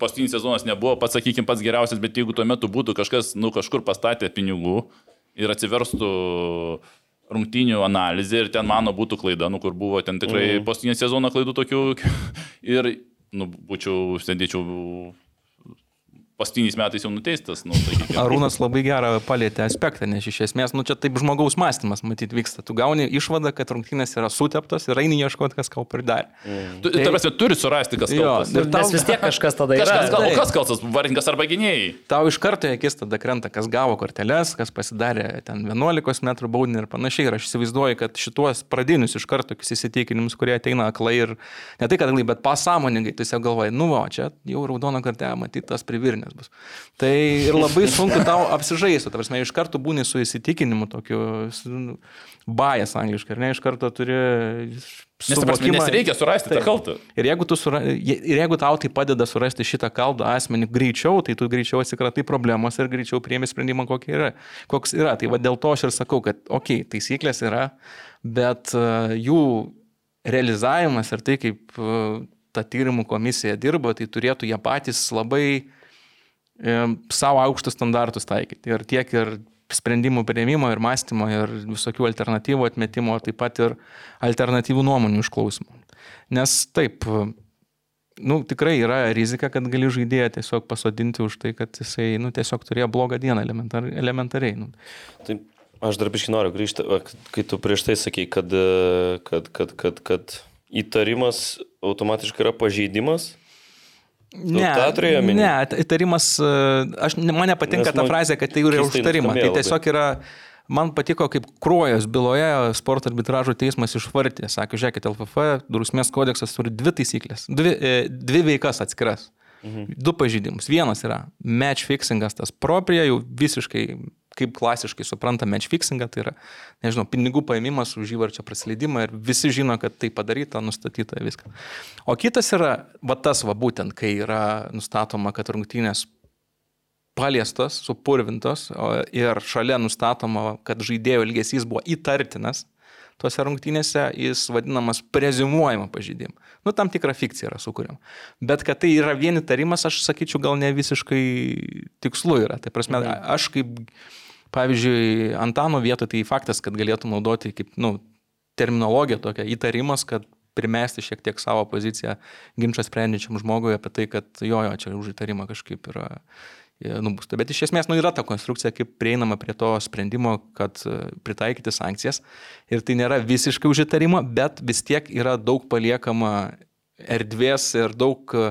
paskutinis sezonas nebuvo pats, sakykime, pats geriausias, bet jeigu tuo metu būtų kažkas, nu, kažkur pastatė pinigų ir atsiverstų rungtynių analizė ir ten mano būtų klaida, nu, kur buvo ten tikrai mm. paskutinį sezoną klaidų tokių <laughs> ir, nu, būčiau, sėdėčiau paskutiniais metais jau nuteistas, nu, sakykime. Arūnas labai gerą palėtė aspektą, nes iš esmės, nu čia taip žmogaus mąstymas, matyt, vyksta. Tu gauni išvadą, kad rungtynės yra suteptos ir eini ieškoti, kas kau pridarė. Tu, ta prasme, turi surasti, kas kaltas. ir tau- Nes vis tiek kažkas tada yra. Kažkas gal, o kas kaltas, varininkas arba gynėjai? Tau iš karto akis tada krenta, kas gavo korteles, kas pasidarė ten 11 m baudinį ir panašiai. Ir aš įsivaizduoju, kad šituos pradinius iš karto įsitikinimus, kurie ateina aklai ir ne tai, kad aklai, bet pasąmoningai, tu tiesiog galvoji, nu, va, čia jau raudono kortelė, matyt, tas privirnės bus. Tai ir labai sunku tau apsižaisti, ta prasme, iš karto būni su įsitikinimu tokiu nu, bajas angliškai, ir ne iš karto turi... Nes, prasme, nes reikia surasti tą Taip. kaltą. Ir jeigu, sura... ir jeigu tau tai padeda surasti šitą kalbą asmenį greičiau, tai tu greičiau atsikratai problemos ir greičiau priemi sprendimą, yra. koks yra. Tai va dėl to aš ir sakau, kad, okei, okay, taisyklės yra, bet uh, jų realizavimas ir tai, kaip uh, ta tyrimų komisija dirba, tai turėtų jie patys labai savo aukštus standartus taikyti. Ir tiek ir sprendimų prieimimo ir mąstymo ir visokių alternatyvų atmetimo, taip pat ir alternatyvų nuomonių išklausimo. Nes taip, nu, tikrai yra rizika, kad gali žaidėją tiesiog pasodinti už tai, kad jisai nu, tiesiog turėjo blogą dieną elementar, elementariai. Nu. Tai aš dar biškai noriu grįžti, kai tu prieš tai sakei, kad, e, kad, kad, kad, kad įtarimas automatiškai yra pažeidimas. Ne, ne, įtarimas, e, aš, man nepatinka Nes ta man frazė, kad tai yra užtarimas. Tai tiesiog yra, man patiko, kaip kruojas byloje sporto arbitražo teismas išvartė. Sakė, žiūrėkit, LFF drausmės kodeksas turi dvi taisyklės, dvi, e, dvi veikas atskiras. Mhm. Du pažeidimus. Vienas yra match fixingas, tas propria, jau visiškai, kaip klasiškai supranta match fixingą, tai yra, nežinau, pinigų paėmimas už įvarčio prasileidimą ir visi žino, kad tai padaryta, nustatyta viską. O kitas yra, va tas va būtent, kai yra nustatoma, kad rungtynės paliestos, supurvintos ir šalia nustatoma, kad žaidėjo ilgesys buvo įtartinas, tuose rungtynėse jis vadinamas prezimuojama pažeidimu. Nu, tam tikra fikcija yra sukūrima. Bet kad tai yra vieni tarimas, aš sakyčiau, gal ne visiškai tikslu yra. Tai prasme, aš kaip, pavyzdžiui, Antano vietoje tai faktas, kad galėtų naudoti kaip, nu, terminologiją tokia įtarimas, kad primesti šiek tiek savo poziciją ginčą sprendžiančiam žmogui apie tai, kad jo, jo, čia už įtarimą kažkaip yra e, nubusta. Bet iš esmės, nu, yra ta konstrukcija, kaip prieinama prie to sprendimo, kad e, pritaikyti sankcijas. Ir tai nėra visiškai už įtarimą, bet vis tiek yra daug paliekama erdvės ir daug e,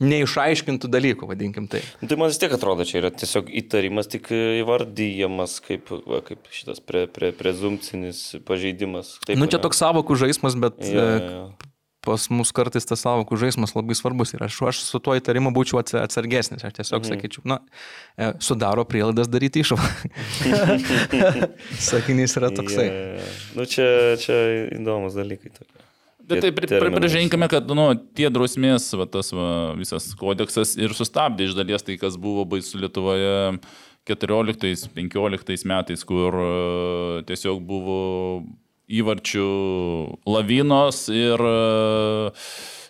neišaiškintų dalykų, vadinkim tai. Nu, Tai man vis tiek atrodo, čia yra tiesiog įtarimas, tik įvardyjamas kaip, va, kaip šitas pre, pre, prezumcinis pažeidimas. Taip, nu, čia ane? toks savokų žaidimas, bet Jo, e, jo, jo. pas mus kartais tas savokų žaidimas labai svarbus ir aš, aš su tuo įtarimu būčiau atsa- atsargesnis. Aš tiesiog mhm. sakyčiau, na, e, sudaro prielaidas daryti išvadą. <laughs> Sakinys yra toksai. Jo, jo. Nu, čia, čia įdomus dalykai. tokie. Bet tai pripažinkime, kad nu, tie drausmės, va, tas va, visas kodeksas ir sustabdė iš dalies tai, kas buvo baisu Lietuvoje 14-15 metais, kur e, tiesiog buvo įvarčių lavinos ir e,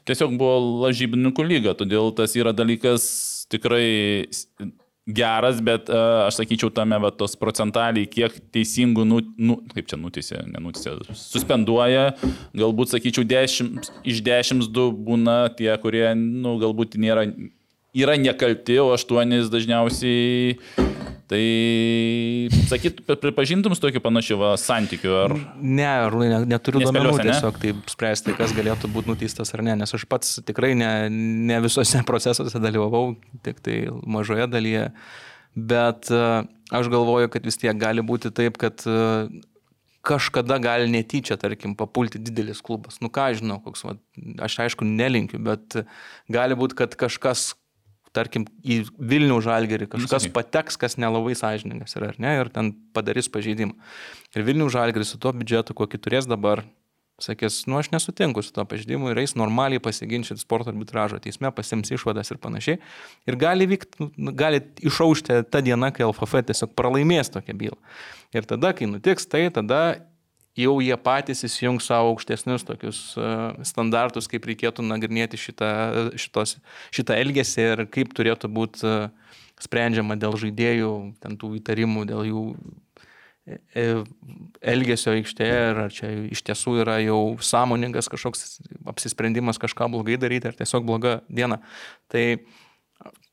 tiesiog buvo lažybininkų lyga. Todėl tas yra dalykas tikrai geras, bet uh, aš sakyčiau tame, va, tos procentaliai, kiek teisingų, nu, nu, kaip čia nutisė, nenutisė, suspenduoja, galbūt sakyčiau, 10, iš 10 du būna tie, kurie, nu, galbūt nėra, yra nekalti, o 8 dažniausiai, tai, sakyt, pri- pripažintum su tokiu panašiu va, santykiu, ar... Ne, Arūnai, ne, neturiu duomenų ne? tiesiog taip spręsti, kas galėtų būti nuteistas ar ne, nes aš pats tikrai ne, ne visose <laughs> procesuose dalyvavau, tik tai mažoje dalyje. Bet e, aš galvoju, kad vis tiek gali būti taip, kad e, kažkada gali netyčia, tarkim, papulti didelis klubas. Nu ką žinau, koks, va, aš aišku nelinkiu, bet gali būti, kad kažkas, tarkim, į Vilnių žalgerį kažkas sakyk. pateks, kas nelabai sąžiningas yra, ar ne, ir ten padarys pažeidimą. Ir Vilnių žalgeris su tuo biudžetu, kokį turės dabar, sakės, nu aš nesutinku su to pažeidimu ir eis normaliai pasiginčyti sporto arbitražo teisme, pasims išvadas ir panašiai. Ir gali, vykt, nu, gali išaušti tą dieną, kai LFF tiesiog pralaimės tokią bylą. Ir tada, kai nutiks tai, tada jau jie patys įsijungs savo aukštesnius tokius uh, standartus, kaip reikėtų nagrinėti šitą, šitos, šitą elgesį ir kaip turėtų būti uh, sprendžiama dėl žaidėjų, ten tų įtarimų, dėl jų e, elgesio aikštėje ir ar čia iš tiesų yra jau sąmoningas kažkoks apsisprendimas kažką blogai daryti ar tiesiog bloga diena. Tai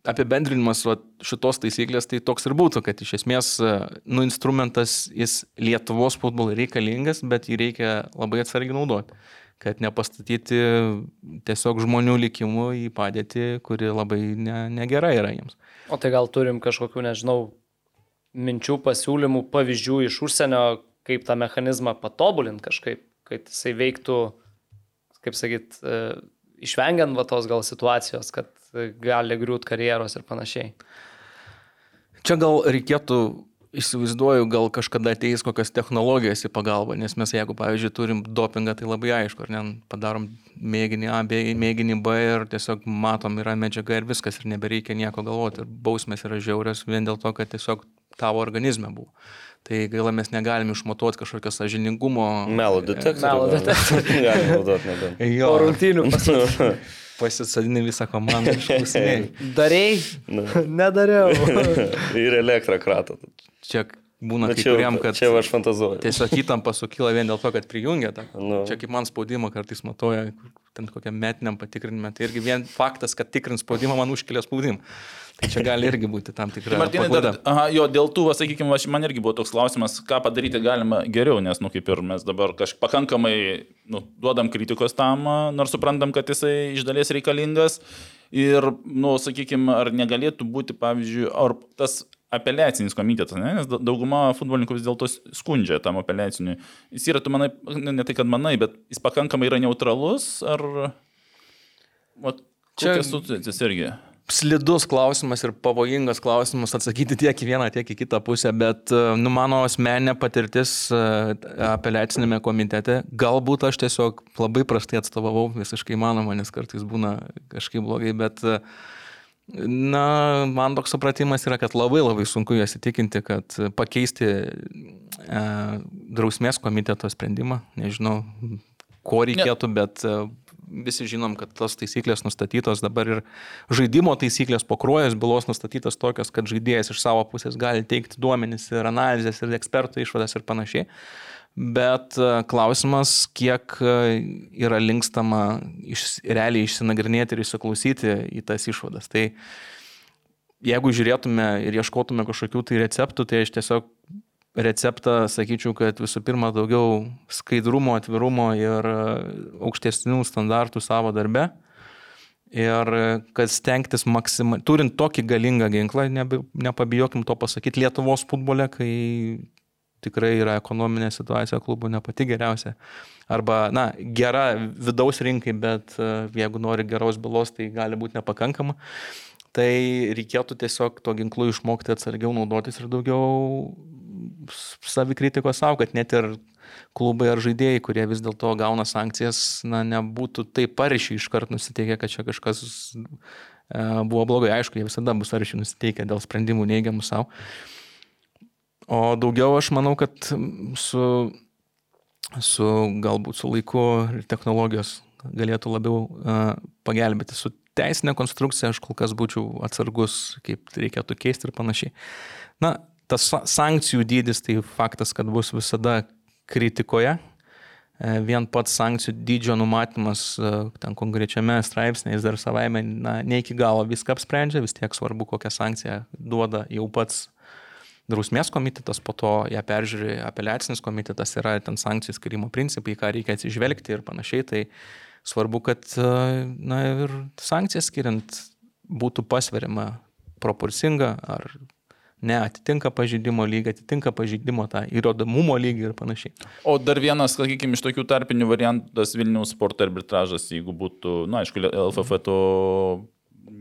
apibendrinimas va, šitos taisyklės tai toks ir būtų, kad iš esmės, e, nu, instrumentas jis Lietuvos futbolui reikalingas, bet jį reikia labai atsargiai naudoti, kad nepastatyti tiesiog žmonių likimų į padėtį, kuri labai ne, negera yra jiems. O tai gal turim kažkokių, nežinau, minčių, pasiūlymų, pavyzdžių iš užsienio, kaip tą mechanizmą patobulinti kažkaip, kad jisai veiktų, kaip sakyt, e, išvengiant va tos gal situacijos, kad gali griūt karjeros ir panašiai. Čia gal reikėtų, įsivaizduoju, gal kažkada ateis kokias technologijas į pagalbą, nes mes jeigu, pavyzdžiui, turim dopingą, tai labai aišku, ar ne, padarom mėginį A, mėginį B ir tiesiog matom, yra medžiaga ir viskas, ir nebereikia nieko galvoti. Ir bausmės yra žiaurios vien dėl to, kad tiesiog tavo organizme buvo. Tai gaila mes negalim išmatuoti kažkokio sažiningumo. Melo detektorių. Melo detektorių. Galim naudoti nebent. Jo, Po rungtynių pasakyti. <laughs> pasisadini visą komandą išklausinėjai. <laughs> Darėjai? Nu. <laughs> Nedariau. <laughs> Ir elektrą kratą. Čia būna Na, kai čia, kuriam, kad čia aš fantazuoju. tiesiog įtampa sukyla vien dėl to, kad prijungia tą. Nu. Čia kaip man spaudimą kartais matuoja, ten kokiam metiniam patikrinimui. Tai irgi vien faktas, kad tikrint spaudimą man užkelia spaudimą. Tai čia gali irgi būti tam tikra. Tai Martinai, dar, aha, jo, dėl tų, va, sakykime, aš, man irgi buvo toks klausimas, ką padaryti galima geriau, nes, nu, kaip ir mes dabar kažkaip pakankamai, nu, duodam kritikos tam, nors suprantam, kad jisai iš dalies reikalingas. Ir, nu, sakykime, ar negalėtų būti, pavyzdžiui, ar tas apeliacinis komitetas, ne? nes da- dauguma futbolininkų vis dėlto skundžia tam apeliaciniui. Jis yra, tu manai, ne, ne tai, kad manai, bet jis pakankamai yra neutralus, ar... Vat, Čia- situacijos irgi. Slidus klausimas ir pavojingas klausimas atsakyti tiek į vieną, tiek į kitą pusę, bet e, nu, mano asmeninė patirtis e, apeliacinėme komitete, galbūt aš tiesiog labai prastai atstovavau, visiškai manoma, nes kartais būna kažkaip blogai, bet e, Na, man toks supratimas yra, kad labai labai sunku juos įtikinti, kad pakeisti e, drausmės komiteto sprendimą, nežinau, ko reikėtų, bet visi žinom, kad tos taisyklės nustatytos dabar ir žaidimo taisyklės po kruojas bylos nustatytos tokios, kad žaidėjas iš savo pusės gali teikti duomenis ir analizės ir ekspertų išvadas ir panašiai. Bet e, klausimas, kiek e, yra linkstama iš, realiai išsinagrinėti ir įsiklausyti į tas išvadas. Tai jeigu žiūrėtume ir ieškotume kažkokių tai receptų, tai aš tiesiog receptą sakyčiau, kad visų pirma daugiau skaidrumo, atvirumo ir e, aukštesnių standartų savo darbe. Ir kad stengtis maksimaliai, turint tokį galingą ginklą, nebe, nepabijokim to pasakyti Lietuvos futbole, kai tikrai yra ekonominė situacija klubų ne pati geriausia. Arba, na, gera vidaus rinkai, bet e, jeigu nori geros bylos, tai gali būti nepakankama. Tai reikėtų tiesiog to ginklu išmokti atsargiau naudotis ir daugiau savikritikos savo, kad net ir klubai ar žaidėjai, kurie vis dėlto gauna sankcijas, na, nebūtų taip aršiai iškart nusiteikę, kad čia kažkas e, buvo blogai. Aišku, jie visada bus aršiai nusiteikę dėl sprendimų neigiamų savo. O daugiau aš manau, kad su, su galbūt su laiku technologijos galėtų labiau uh, pagelbėti. Su teisinė konstrukcija aš kol kas būčiau atsargus, kaip reikėtų keisti ir panašiai. Na, tas sa- sankcijų dydis tai faktas, kad bus visada kritikoje. E, Vien pats sankcijų dydžio numatymas e, ten konkrečiame straipsnėje dar savaime na, ne iki galo viską apsprendžia, vis tiek svarbu, kokią sankciją duoda jau pats drausmės komitetas, po to ją peržiūri apeliacinis komitetas, yra ten sankcijų skirimo principai, ką reikia atsižvelgti ir panašiai. Tai svarbu, kad e, na, ir sankcijas skiriant būtų pasveriama proporcinga ar neatitinka pažydimo lygį, atitinka pažydimo tą įrodomumo lygį ir panašiai. O dar vienas, sakykime, iš tokių tarpinių variantas Vilniaus sporto arbitražas, jeigu būtų, na, aišku, LFF to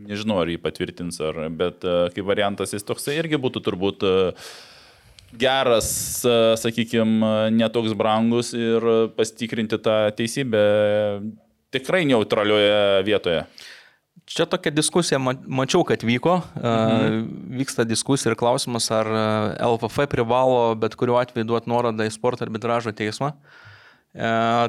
nežinau, ar jį patvirtins, ar, bet e, kaip variantas jis toksai irgi būtų turbūt e, geras, sakykime, netoks brangus ir pasitikrinti tą teisybę tikrai neutralioje vietoje. Čia tokia diskusija, ma- mačiau, kad vyko, mhm. vyksta diskusija ir klausimas, ar LFF privalo bet kuriuo atveju duoti nuorodą į sporto arbitražo teismą. E,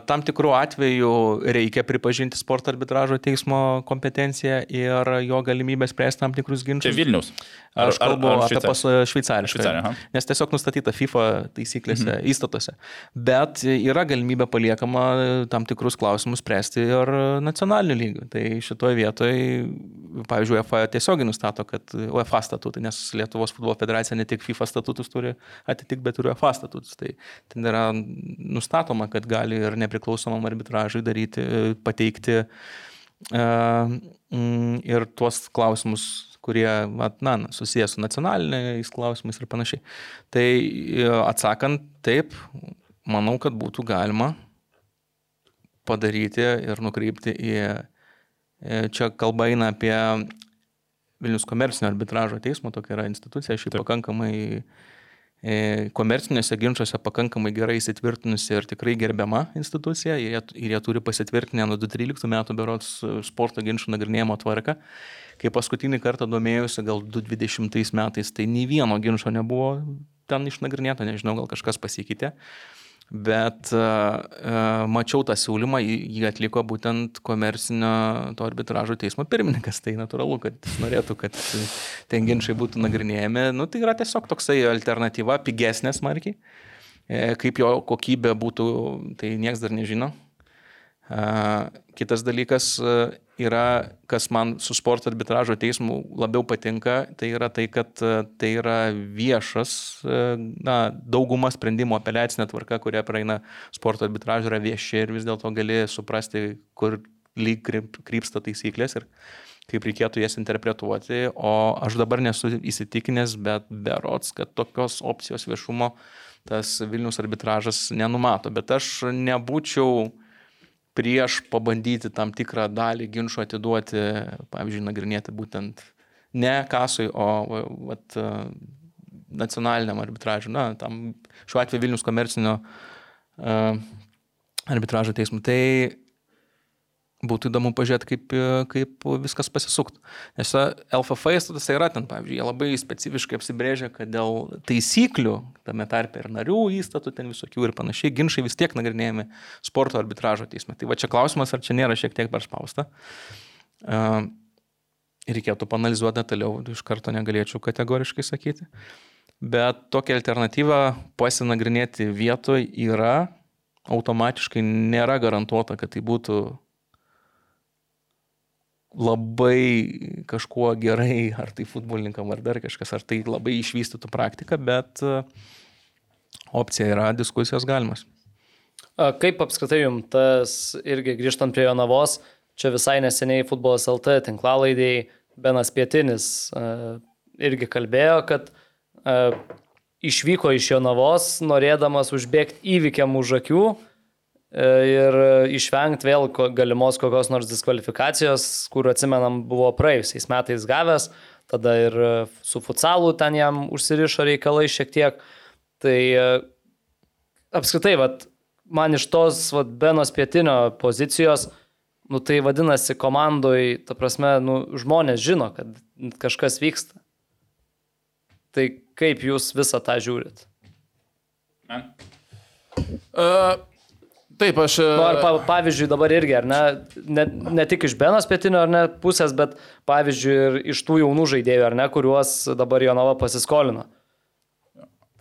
tam tikrų atvejų reikia pripažinti sporto arbitražo teismo kompetenciją ir jo galimybę spręsti tam tikrus Čia ginčius. Vilnius. Aš kalbu apie Šveicar- pas šveicarišką. Šveicarija, aha. Nes tiesiog nustatyta FIFA taisyklėse, mhm. įstatuose. Bet yra galimybė paliekama tam tikrus klausimus spręsti ir nacionaliniu lygiu. Tai šitoje vietoje, pavyzdžiui, UEFA tiesiogiai nustato, kad UEFA statutai, nes Lietuvos futbolo federacija ne tik FIFA statutus turi atitikti, bet ir UEFA statutus. Tai ten yra nustatoma, kad gali ir nepriklausomam arbitražui daryti, pateikti e, mm, ir tuos klausimus, kurie na, susijęs su nacionaliniais klausimais ir panašiai. Tai e, atsakant taip, manau, kad būtų galima padaryti ir nukreipti į, e, čia kalba eina apie Vilnius komercinio arbitražo teismo, tokia yra institucija, šiaip pakankamai e, komerciniuose ginčiuose pakankamai gerai įsitvirtinusi ir tikrai gerbiama institucija ir jie, ir jie turi pasitvirtinę nuo 2013 metų berots sporto ginčių nagrinėjimo tvarką. Kai paskutinį kartą domėjusi, gal 2020 metais, tai nei vieno ginčio nebuvo ten išnagrinėta, nežinau, gal kažkas pasikeitė. Bet uh, mačiau tą siūlymą, jį atliko būtent komercinio to arbitražo teismo pirmininkas. Tai natūralu, kad jis norėtų, kad ten ginčiai būtų nagrinėjami. Nu, tai yra tiesiog toksai alternatyva, pigesnė smarkiai. E, Kaip jo kokybė būtų, tai niekas dar nežino. Kitas dalykas yra, kas man su sporto arbitražo teismu labiau patinka, tai yra tai, kad tai yra viešas, na, dauguma sprendimų apeliacinė tvarka, kuria praeina sporto arbitražo yra vieši ir vis dėlto gali suprasti, kur lyg kryp- krypsta taisyklės ir kaip reikėtų jas interpretuoti, o aš dabar nesu įsitikinęs, bet berots, kad tokios opcijos viešumo tas Vilnius arbitražas nenumato, bet aš nebūčiau prieš pabandyti tam tikrą dalį ginčio atiduoti, pavyzdžiui, nagrinėti būtent ne kasui, o vat, nacionaliniam arbitražui, na, tam šiuo atveju Vilnius komercinio uh, arbitražo teismui. Tai būtų įdomu pažiūrėti, kaip, kaip viskas pasisuktų. Nes LFF statuose yra ten, pavyzdžiui, jie labai specifiškai apsibrėžia, kad dėl taisyklių, tame tarpe ir narių įstatų, ten visokių ir panašiai, ginčiai vis tiek nagrinėjami sporto arbitražo teisme. Tai va čia klausimas, ar čia nėra šiek tiek per spausta. Uh, reikėtų panalizuoti detaliau, iš karto negalėčiau kategoriškai sakyti. Bet tokia alternatyva pasinagrinėti vietoje yra, automatiškai nėra garantuota, kad tai būtų labai kažkuo gerai, ar tai futbolininkam, ar dar kažkas, ar tai labai išvystytų praktiką, bet e, opcija yra, diskusijos galimas. Kaip apskritai jums tas, irgi grįžtant prie Jonavos, čia visai neseniai futbolas LT tinklalaidėjai Benas Pietinis a, irgi kalbėjo, kad a, išvyko iš Jonavos, norėdamas užbėgti įvykiam už akių e, ir išvengti vėl galimos kokios nors diskvalifikacijos, kur atsimenam buvo praėjusiais metais gavęs, tada ir e, su futsalu ten jam užsirišo reikalai šiek tiek. Tai e, apskritai, vat, man iš tos vat, Benos pietinio pozicijos, nu tai vadinasi komandoj, ta prasme, nu, žmonės žino, kad kažkas vyksta. Tai kaip jūs visą tą žiūrit? Uh, taip, aš. Nu, ar pa, pavyzdžiui dabar irgi, ar ne, ne, ne tik iš Benos pietinio ar ne pusės, bet pavyzdžiui ir iš tų jaunų žaidėjų, ar ne, kuriuos dabar Jonava pasiskolino.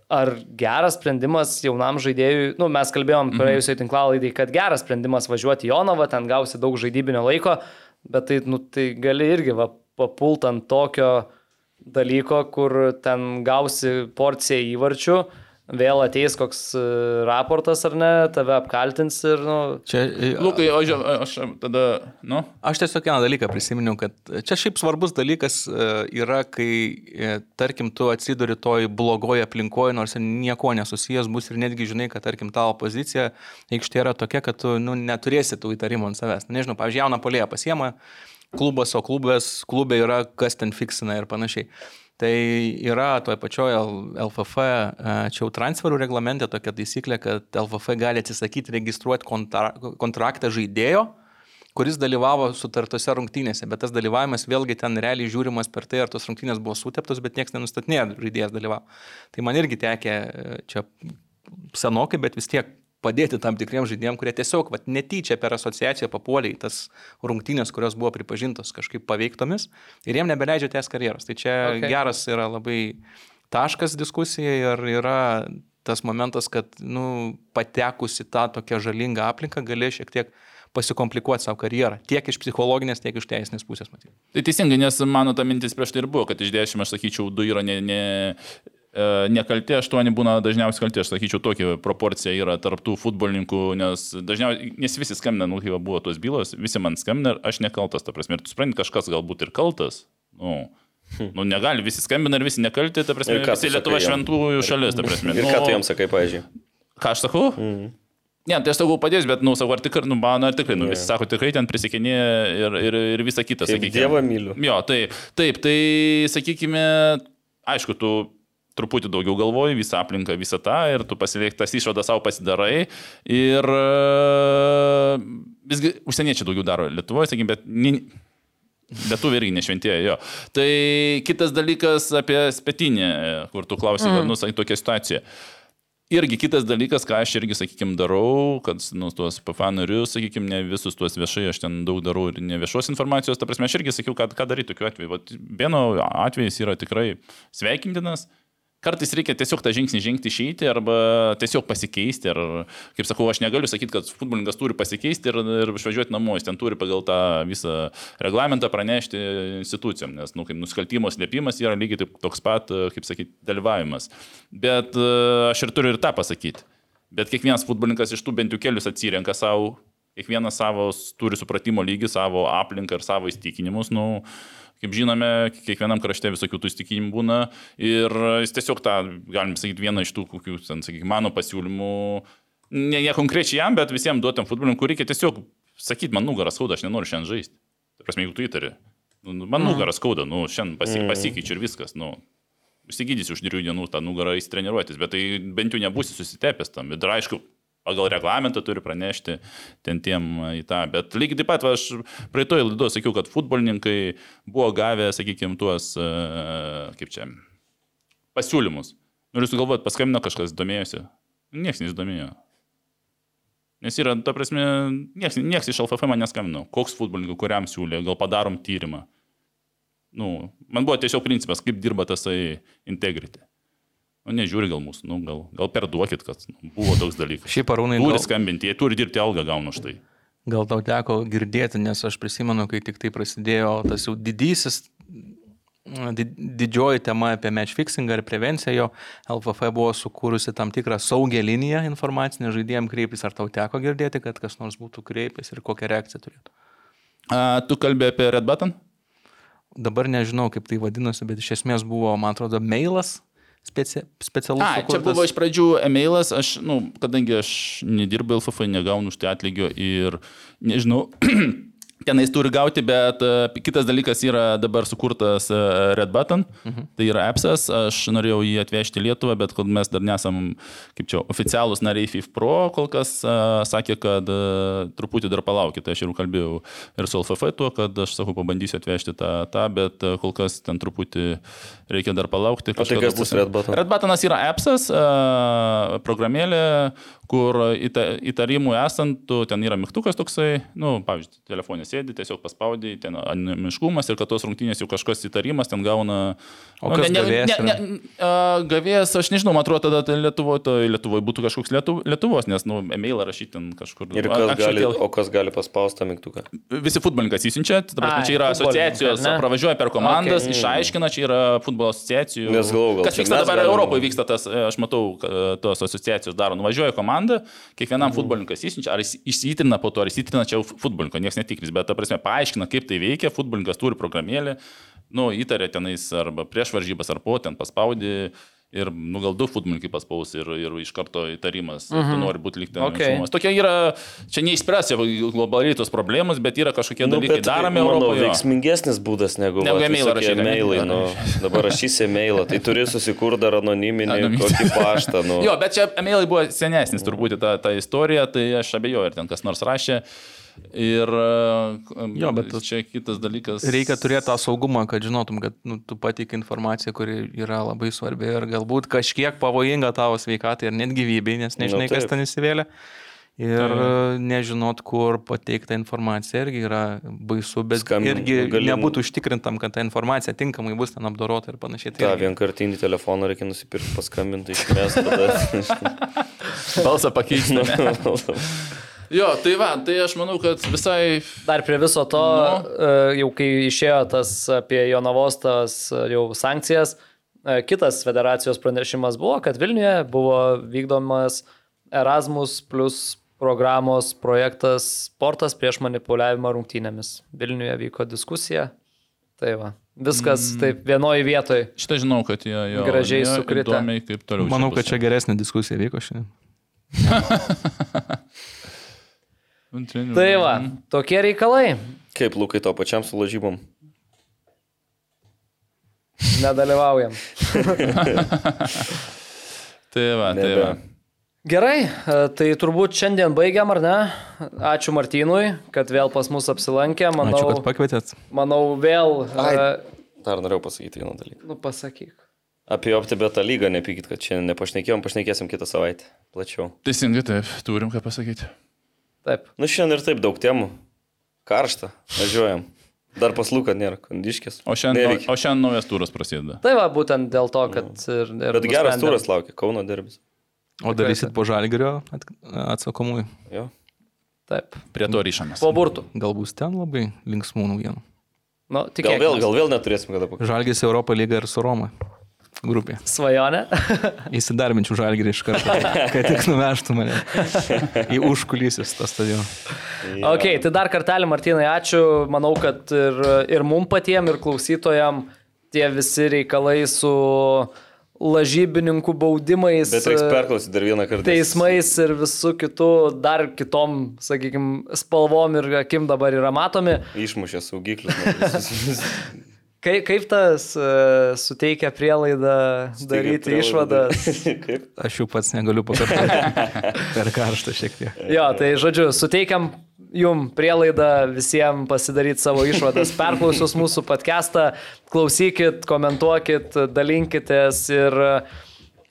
Ar geras sprendimas jaunam žaidėjui, nu, mes kalbėjom praėjusioje tinklalaidai, kad geras sprendimas važiuoti Jonavą, ten gausi daug žaidybinio laiko, bet tai, nu, tai gali irgi va, papult ant tokio dalyko, kur ten gausi porciją įvarčių, vėl ateis koks e, raportas ar ne, tave apkaltins ir, nu, Čia, Lukai, o žiūrėk, aš tada, nu, Aš tiesiog vieną dalyką prisiminiau, kad čia šiaip svarbus dalykas e, yra, kai, e, tarkim, tu atsiduri toj blogoje aplinkoje, nors ir nieko nesusijęs bus ir netgi žinai, kad, tarkim, tavo pozicija aikštė yra tokia, kad tu nu, neturėsi tų įtarimų ant savęs. Nu, Nežinau, pavyzdžiui, jauną polėją pasiema klubas, o klubas, klube yra, kas ten fiksina ir panašiai. Tai yra toje pačioje LFF, čia jau transferų reglamente tokia taisyklė, kad LFF gali atsisakyti registruoti kontra, kontraktą žaidėjo, kuris dalyvavo sutartose rungtynėse, bet tas dalyvavimas vėlgi ten realiai žiūrimas per tai, ar tos rungtynės buvo suteptos, bet niekas nenustatinėjo, žaidėjas dalyvavo. Tai man irgi tekė e, čia senokai, bet vis tiek padėti tam tikriems žaidėjams, kurie tiesiog vat, netyčia per asociaciją papuolė į tas rungtynės, kurios buvo pripažintos kažkaip paveiktomis ir jiem nebeleidžia tęs karjeros. Tai čia Okay. geras yra labai taškas diskusijai ir yra tas momentas, kad nu, patekus į tą tokią žalingą aplinką gali šiek tiek pasikomplikuoti savo karjerą. Tiek iš psichologinės, tiek iš teisinės pusės matyti. Tai teisingai, nes mano ta mintis prieš tai ir buvo, kad iš 10 aš sakyčiau, 2 yra ne, ne, nekalti, 8 būna dažniausiai kalti, aš sakyčiau, tokia proporcija yra tarptų futbolininkų, nes dažniausiai, nes visi skambina, nu, kai buvo tos bylos, visi man skambina ir aš nekaltas, ta prasme, ir tu supranti, kažkas galbūt ir kaltas. Nu, Nu, negali, visi skambina ir visi nekalti, ta prasme, visi Lietuva šventųjų šalis, ta prasme. Ir nu, ką tu jam sakai, pavyzdžiui? Ką aš sakau? Mm. Ne, tai aš sakau padės, bet, nu, sakau, ar tikrai, nu, man, ar tikrai, nu, visi sako, tikrai ten prisikinė ir, ir, ir visa kita, sakykime. Dievą myliu. Jo, taip, taip, tai, sakykime, aišku, tu truputį daugiau galvoji visą aplinką, visą tą ir tu pasiveik tas išvadas savo pasidarai ir e, visgi užsieniečiai daugiau daro Lietuvoje, sakykime, bet... Ni, Lietuviai irgi nešventieji, jo. Tai kitas dalykas apie spetinį, kur tu klausai, mm. nu, sakai, tokia situacija. Irgi kitas dalykas, ką aš irgi, sakykime, darau, kad, nu, tuos PFA narius, sakykime, ne visus tuos viešai, aš ten daug darau ir ne viešos informacijos, ta prasme, aš irgi sakiau, kad, ką daryti tokiu atveju. Vieno atvejais yra tikrai sveikintinas. Kartais reikia tiesiog tą žingsnį žengti išeiti arba tiesiog pasikeisti. Ar, kaip sakau, aš negaliu sakyti, kad futbolininkas turi pasikeisti ir, ir išvažiuoti namo, jis ten turi pagal tą visą reglamentą pranešti institucijom, nes, nu, kaip nusikaltimo slėpimas yra lygiai taip, toks pat, kaip sakyti, dalyvavimas. Bet e, aš ir turiu ir tą pasakyti. Bet kiekvienas futbolininkas iš tų bent jau kelius atsirenka savo, kiekvienas savo turi supratimo lygį, savo aplinką ir savo įstikinimus. Nu, Kaip žinome, kiekvienam krašte visokių tų įstikinimų būna ir jis tiesiog tą, galim sakyti, vieną iš tų, kokių, ten, sakykime, mano pasiūlymų, ne, ne konkrečiai jam, bet visiems duotam futbolininkui reikia tiesiog sakyti, man nugarą skauda, aš nenoriu šiandien žaisti. Tai prasme, jeigu tu įtari, nu, man nugarą skauda, nu, šiandien pasi, pasikeičiu ir viskas, nu, Užsigydysi už trijų dienų tą nugarą įsitreniruotis, bet tai bent jau nebūsi susitepęs tam. Ir aišku, pagal reglamentą turi pranešti ten tiem į tą. Bet lygiai taip pat, va, aš praeitoje laidoje sakiau, kad futbolininkai buvo gavę, sakykime, tuos, e, kaip čia, pasiūlymus. Ir jūs galvojat, paskambino kažkas, domėjosi. Niekas nesidomėjo. Nes yra, ta prasme, niekas, niekas iš LFF man neskambino. Koks futbolininkų, kuriam siūlė, gal padarom tyrimą. Nu, man buvo tiesiog principas, kaip dirba tasai integrity. Nu, nežiūri gal mūsų, nu, gal, gal perduokit, kad nu, buvo toks dalykas. Šiaip arūnai, Turi gal, skambinti, jie turi dirbti algą gaunu už tai. gal tau teko girdėti, nes aš prisimenu, kai tik tai prasidėjo tas jau didysis, di- didžioji tema apie match fixingą ir prevenciją, jo LFF buvo sukūrusi tam tikrą saugią liniją informacinę žaidėjim kreiptis. Ar tau teko girdėti, kad kas nors būtų kreipęs ir kokią reakciją turėtų? A, tu kalbė apie Red Button? Dabar nežinau, kaip tai vadinosi, bet iš esmės buvo, man atrodo, mailas speci specialus. A, čia sukurtas. buvo iš pradžių emailas, aš, nu, kadangi aš nedirbu LFF, negaunu už tai atlygio ir nežinau, <clears throat> tenais turi gauti, bet uh, kitas dalykas yra dabar sukurtas uh, Red Button, mhm. tai yra appsas, aš norėjau jį atvežti Lietuvą, bet kol mes dar nesam, kaip čia, oficialūs nariai FIF Pro, kol kas uh, sakė, kad truputį dar palaukit, tai aš jau kalbėjau ir su LFF tuo, kad aš sakau, pabandysiu atvežti tą, tą bet kol kas ten truputį reikia dar palaukti. O tai kas bus. Red Button? Red Buttonas yra appsas, programėlė, kur įta, įtarimų esant, tu, ten yra mygtukas toksai, nu, pavyzdžiui, telefonė sėdi, tiesiog paspaudai, ten anonimiškumas ir kad tos rungtynės jau kažkas įtarimas ten gauna. O kas gavėjas ne, ne, a, gavėjas, aš nežinau, man atrodo, tada tai Lietuvoje, tai Lietuvoje būtų kažkoks Lietu, Lietuvos, nes, nu, emailą rašyti ten kažkur. Ir kas anksčiau gali, tie- o kas gali paspausti tą mygtuką? Visi futbolininkas įsiunčia, Ai, čia yra asociacijos, ne? pravažiuoja per komandas, Okay. išaiškina, čia yra futbolo asociacijų. Nes galvoju, gal Kas vyksta dabar galim- Europoje, vyksta tas, e, aš matau, tos asociacijos daro, nuvažiuoja komanda, kiekvienam mhm. futbolininkas įsiunčia, ar jis įsitrina po to, ar įsitrina čia futbolininko, niekas netikrins, bet, ta prasme, paaiškina, kaip tai veikia, futbolininkas turi programėlę, nu, įtarė tenais arba prieš varžybas ar po, ten paspaudė. Ir, nu, gal du futbolininkai paspaus ir, ir iš karto įtarimas, mm -hmm. tu nori būti likti Okay. anonimiškumas. Tokia yra, čia neišspręsia globaliai tos problemos, bet yra kažkokie nu, dalykai daromi Europoje. jo. veiksmingesnis būdas negu, Negu emailą rašyti, emailai. Nu, <laughs> dabar rašysi emailą, tai turi susikurti dar anoniminį Anoniminį. kokį paštą. Nu. Jo, bet čia emailai buvo senesnis turbūt ta, ta istorija, tai aš abejoju, ar ten kas nors rašė. Ir e, Jo, bet čia kitas dalykas. Reikia turėti tą saugumą, kad žinotum, kad nu, tu pateiki informaciją, kuri yra labai svarbi ir galbūt kažkiek pavojinga tavo sveikatai ir net gyvybei, nes nežinai, Nu, kas ten įsivėlė. Ir e, nežinot, kur pateikta informacija irgi yra baisu, bet Skambin- irgi gali- nebūtų užtikrintam, kad ta informacija tinkamai bus ten apdorota ir panašiai. Tai tą irgi- vienkartinį telefoną reikia nusipirkti, paskambinti iš mes tada. <laughs> balsą <laughs> pakeisti. Jo, tai va, tai aš manau, kad visai Dar prie viso to, Nu. e, jau kai išėjo tas apie Jonavos tas e, jau sankcijas, e, kitas federacijos pranešimas buvo, kad Vilniuje buvo vykdomas Erasmus plus programos projektas Sportas prieš manipuliavimą rungtynėmis. Vilniuje vyko diskusija. Tai va, viskas mm. taip vienoje vietoje. šitą žinau, kad jie jo, Gražiai jie sukritę. Įdomiai. Manau, kad čia geresnė diskusija vyko šiandien. <laughs> Antrinių- Tai va, tokie reikalai. Kaip Lukai to pačiam su lažybom? Nedalyvaujam. <laughs> Tai va, tai va. Gerai, e, tai turbūt šiandien baigiam, ar ne? Ačiū Martynui, kad vėl pas mus apsilankė. Manau, Ačiū, kad pakvietėt. manau vėl... Ai. e, Dar norėjau pasakyti vieną dalyką. Nu, pasakyk. Apie OptiBetą lygą nepykit, kad šiandien nepašnekėjom, pašnekėsim kitą savaitę. Plačiau. Teisingai, taip, turim ką pasakyti. Taip. Nu šiandien ir taip daug temų. Karšta. Važiuojam. Dar paslūka nėra, kondiškės. O šiandien, Neveikia. o šiandien naujas turas prasideda. Tai va, būtent dėl to, kad ir... ir Bet geras nusprendėm. turas laukia, Kauno derbis. O darysit po žalgerio at- atsakomųjų. Jo. Taip. Prie to ryšamės. Po burtų. Gal bus ten labai linksmų naujienų. Nu, Gal vėl, gal vėl neturėsim kada pakalbėti. Žalgis Europą lygą ir su Roma grupė. Svajonė. <laughs> Įsidarbinčiau žalgirį iš karto, kad tik nuvežtų mane į užkulisis to stadioną. <laughs> ok, tai dar kartelį, Martinai, ačiū. Manau, kad ir, ir mum patiem, ir klausytojam tie visi reikalai su lažybininkų baudimais. Bet reiks perklausyti dar vieną kartą. teismais ir visų kitų, dar kitom, sakykime, spalvom ir akim dabar yra matomi. Išmušė saugiklius. Kaip, kaip tas uh, suteikia prielaidą daryti išvadas? <laughs> Kaip? Aš jau pats negaliu pakartoti. <laughs> Per karštą šiek tiek. Jo, tai žodžiu, suteikiam jum prielaidą visiems pasidaryti savo išvadas. Perklausius mūsų podcastą, klausykit, komentuokit, dalinkitės ir uh,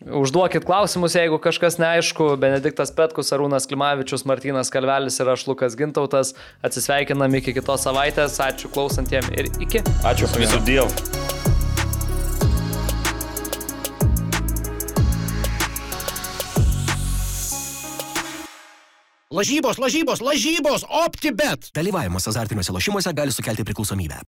užduokit klausimus, jeigu kažkas neaišku. Benediktas Petkus, Arūnas Klimavičius, Martinas Kalvelis ir aš Lukas Gintautas. Atsisveikinam iki kitos savaitės. Ačiū klausantiem ir iki. Ačiū visų diev. Lažybos, lažybos, lažybos, OptiBet. Dalyvavimas azartiniuose lošimuose gali sukelti priklausomybę.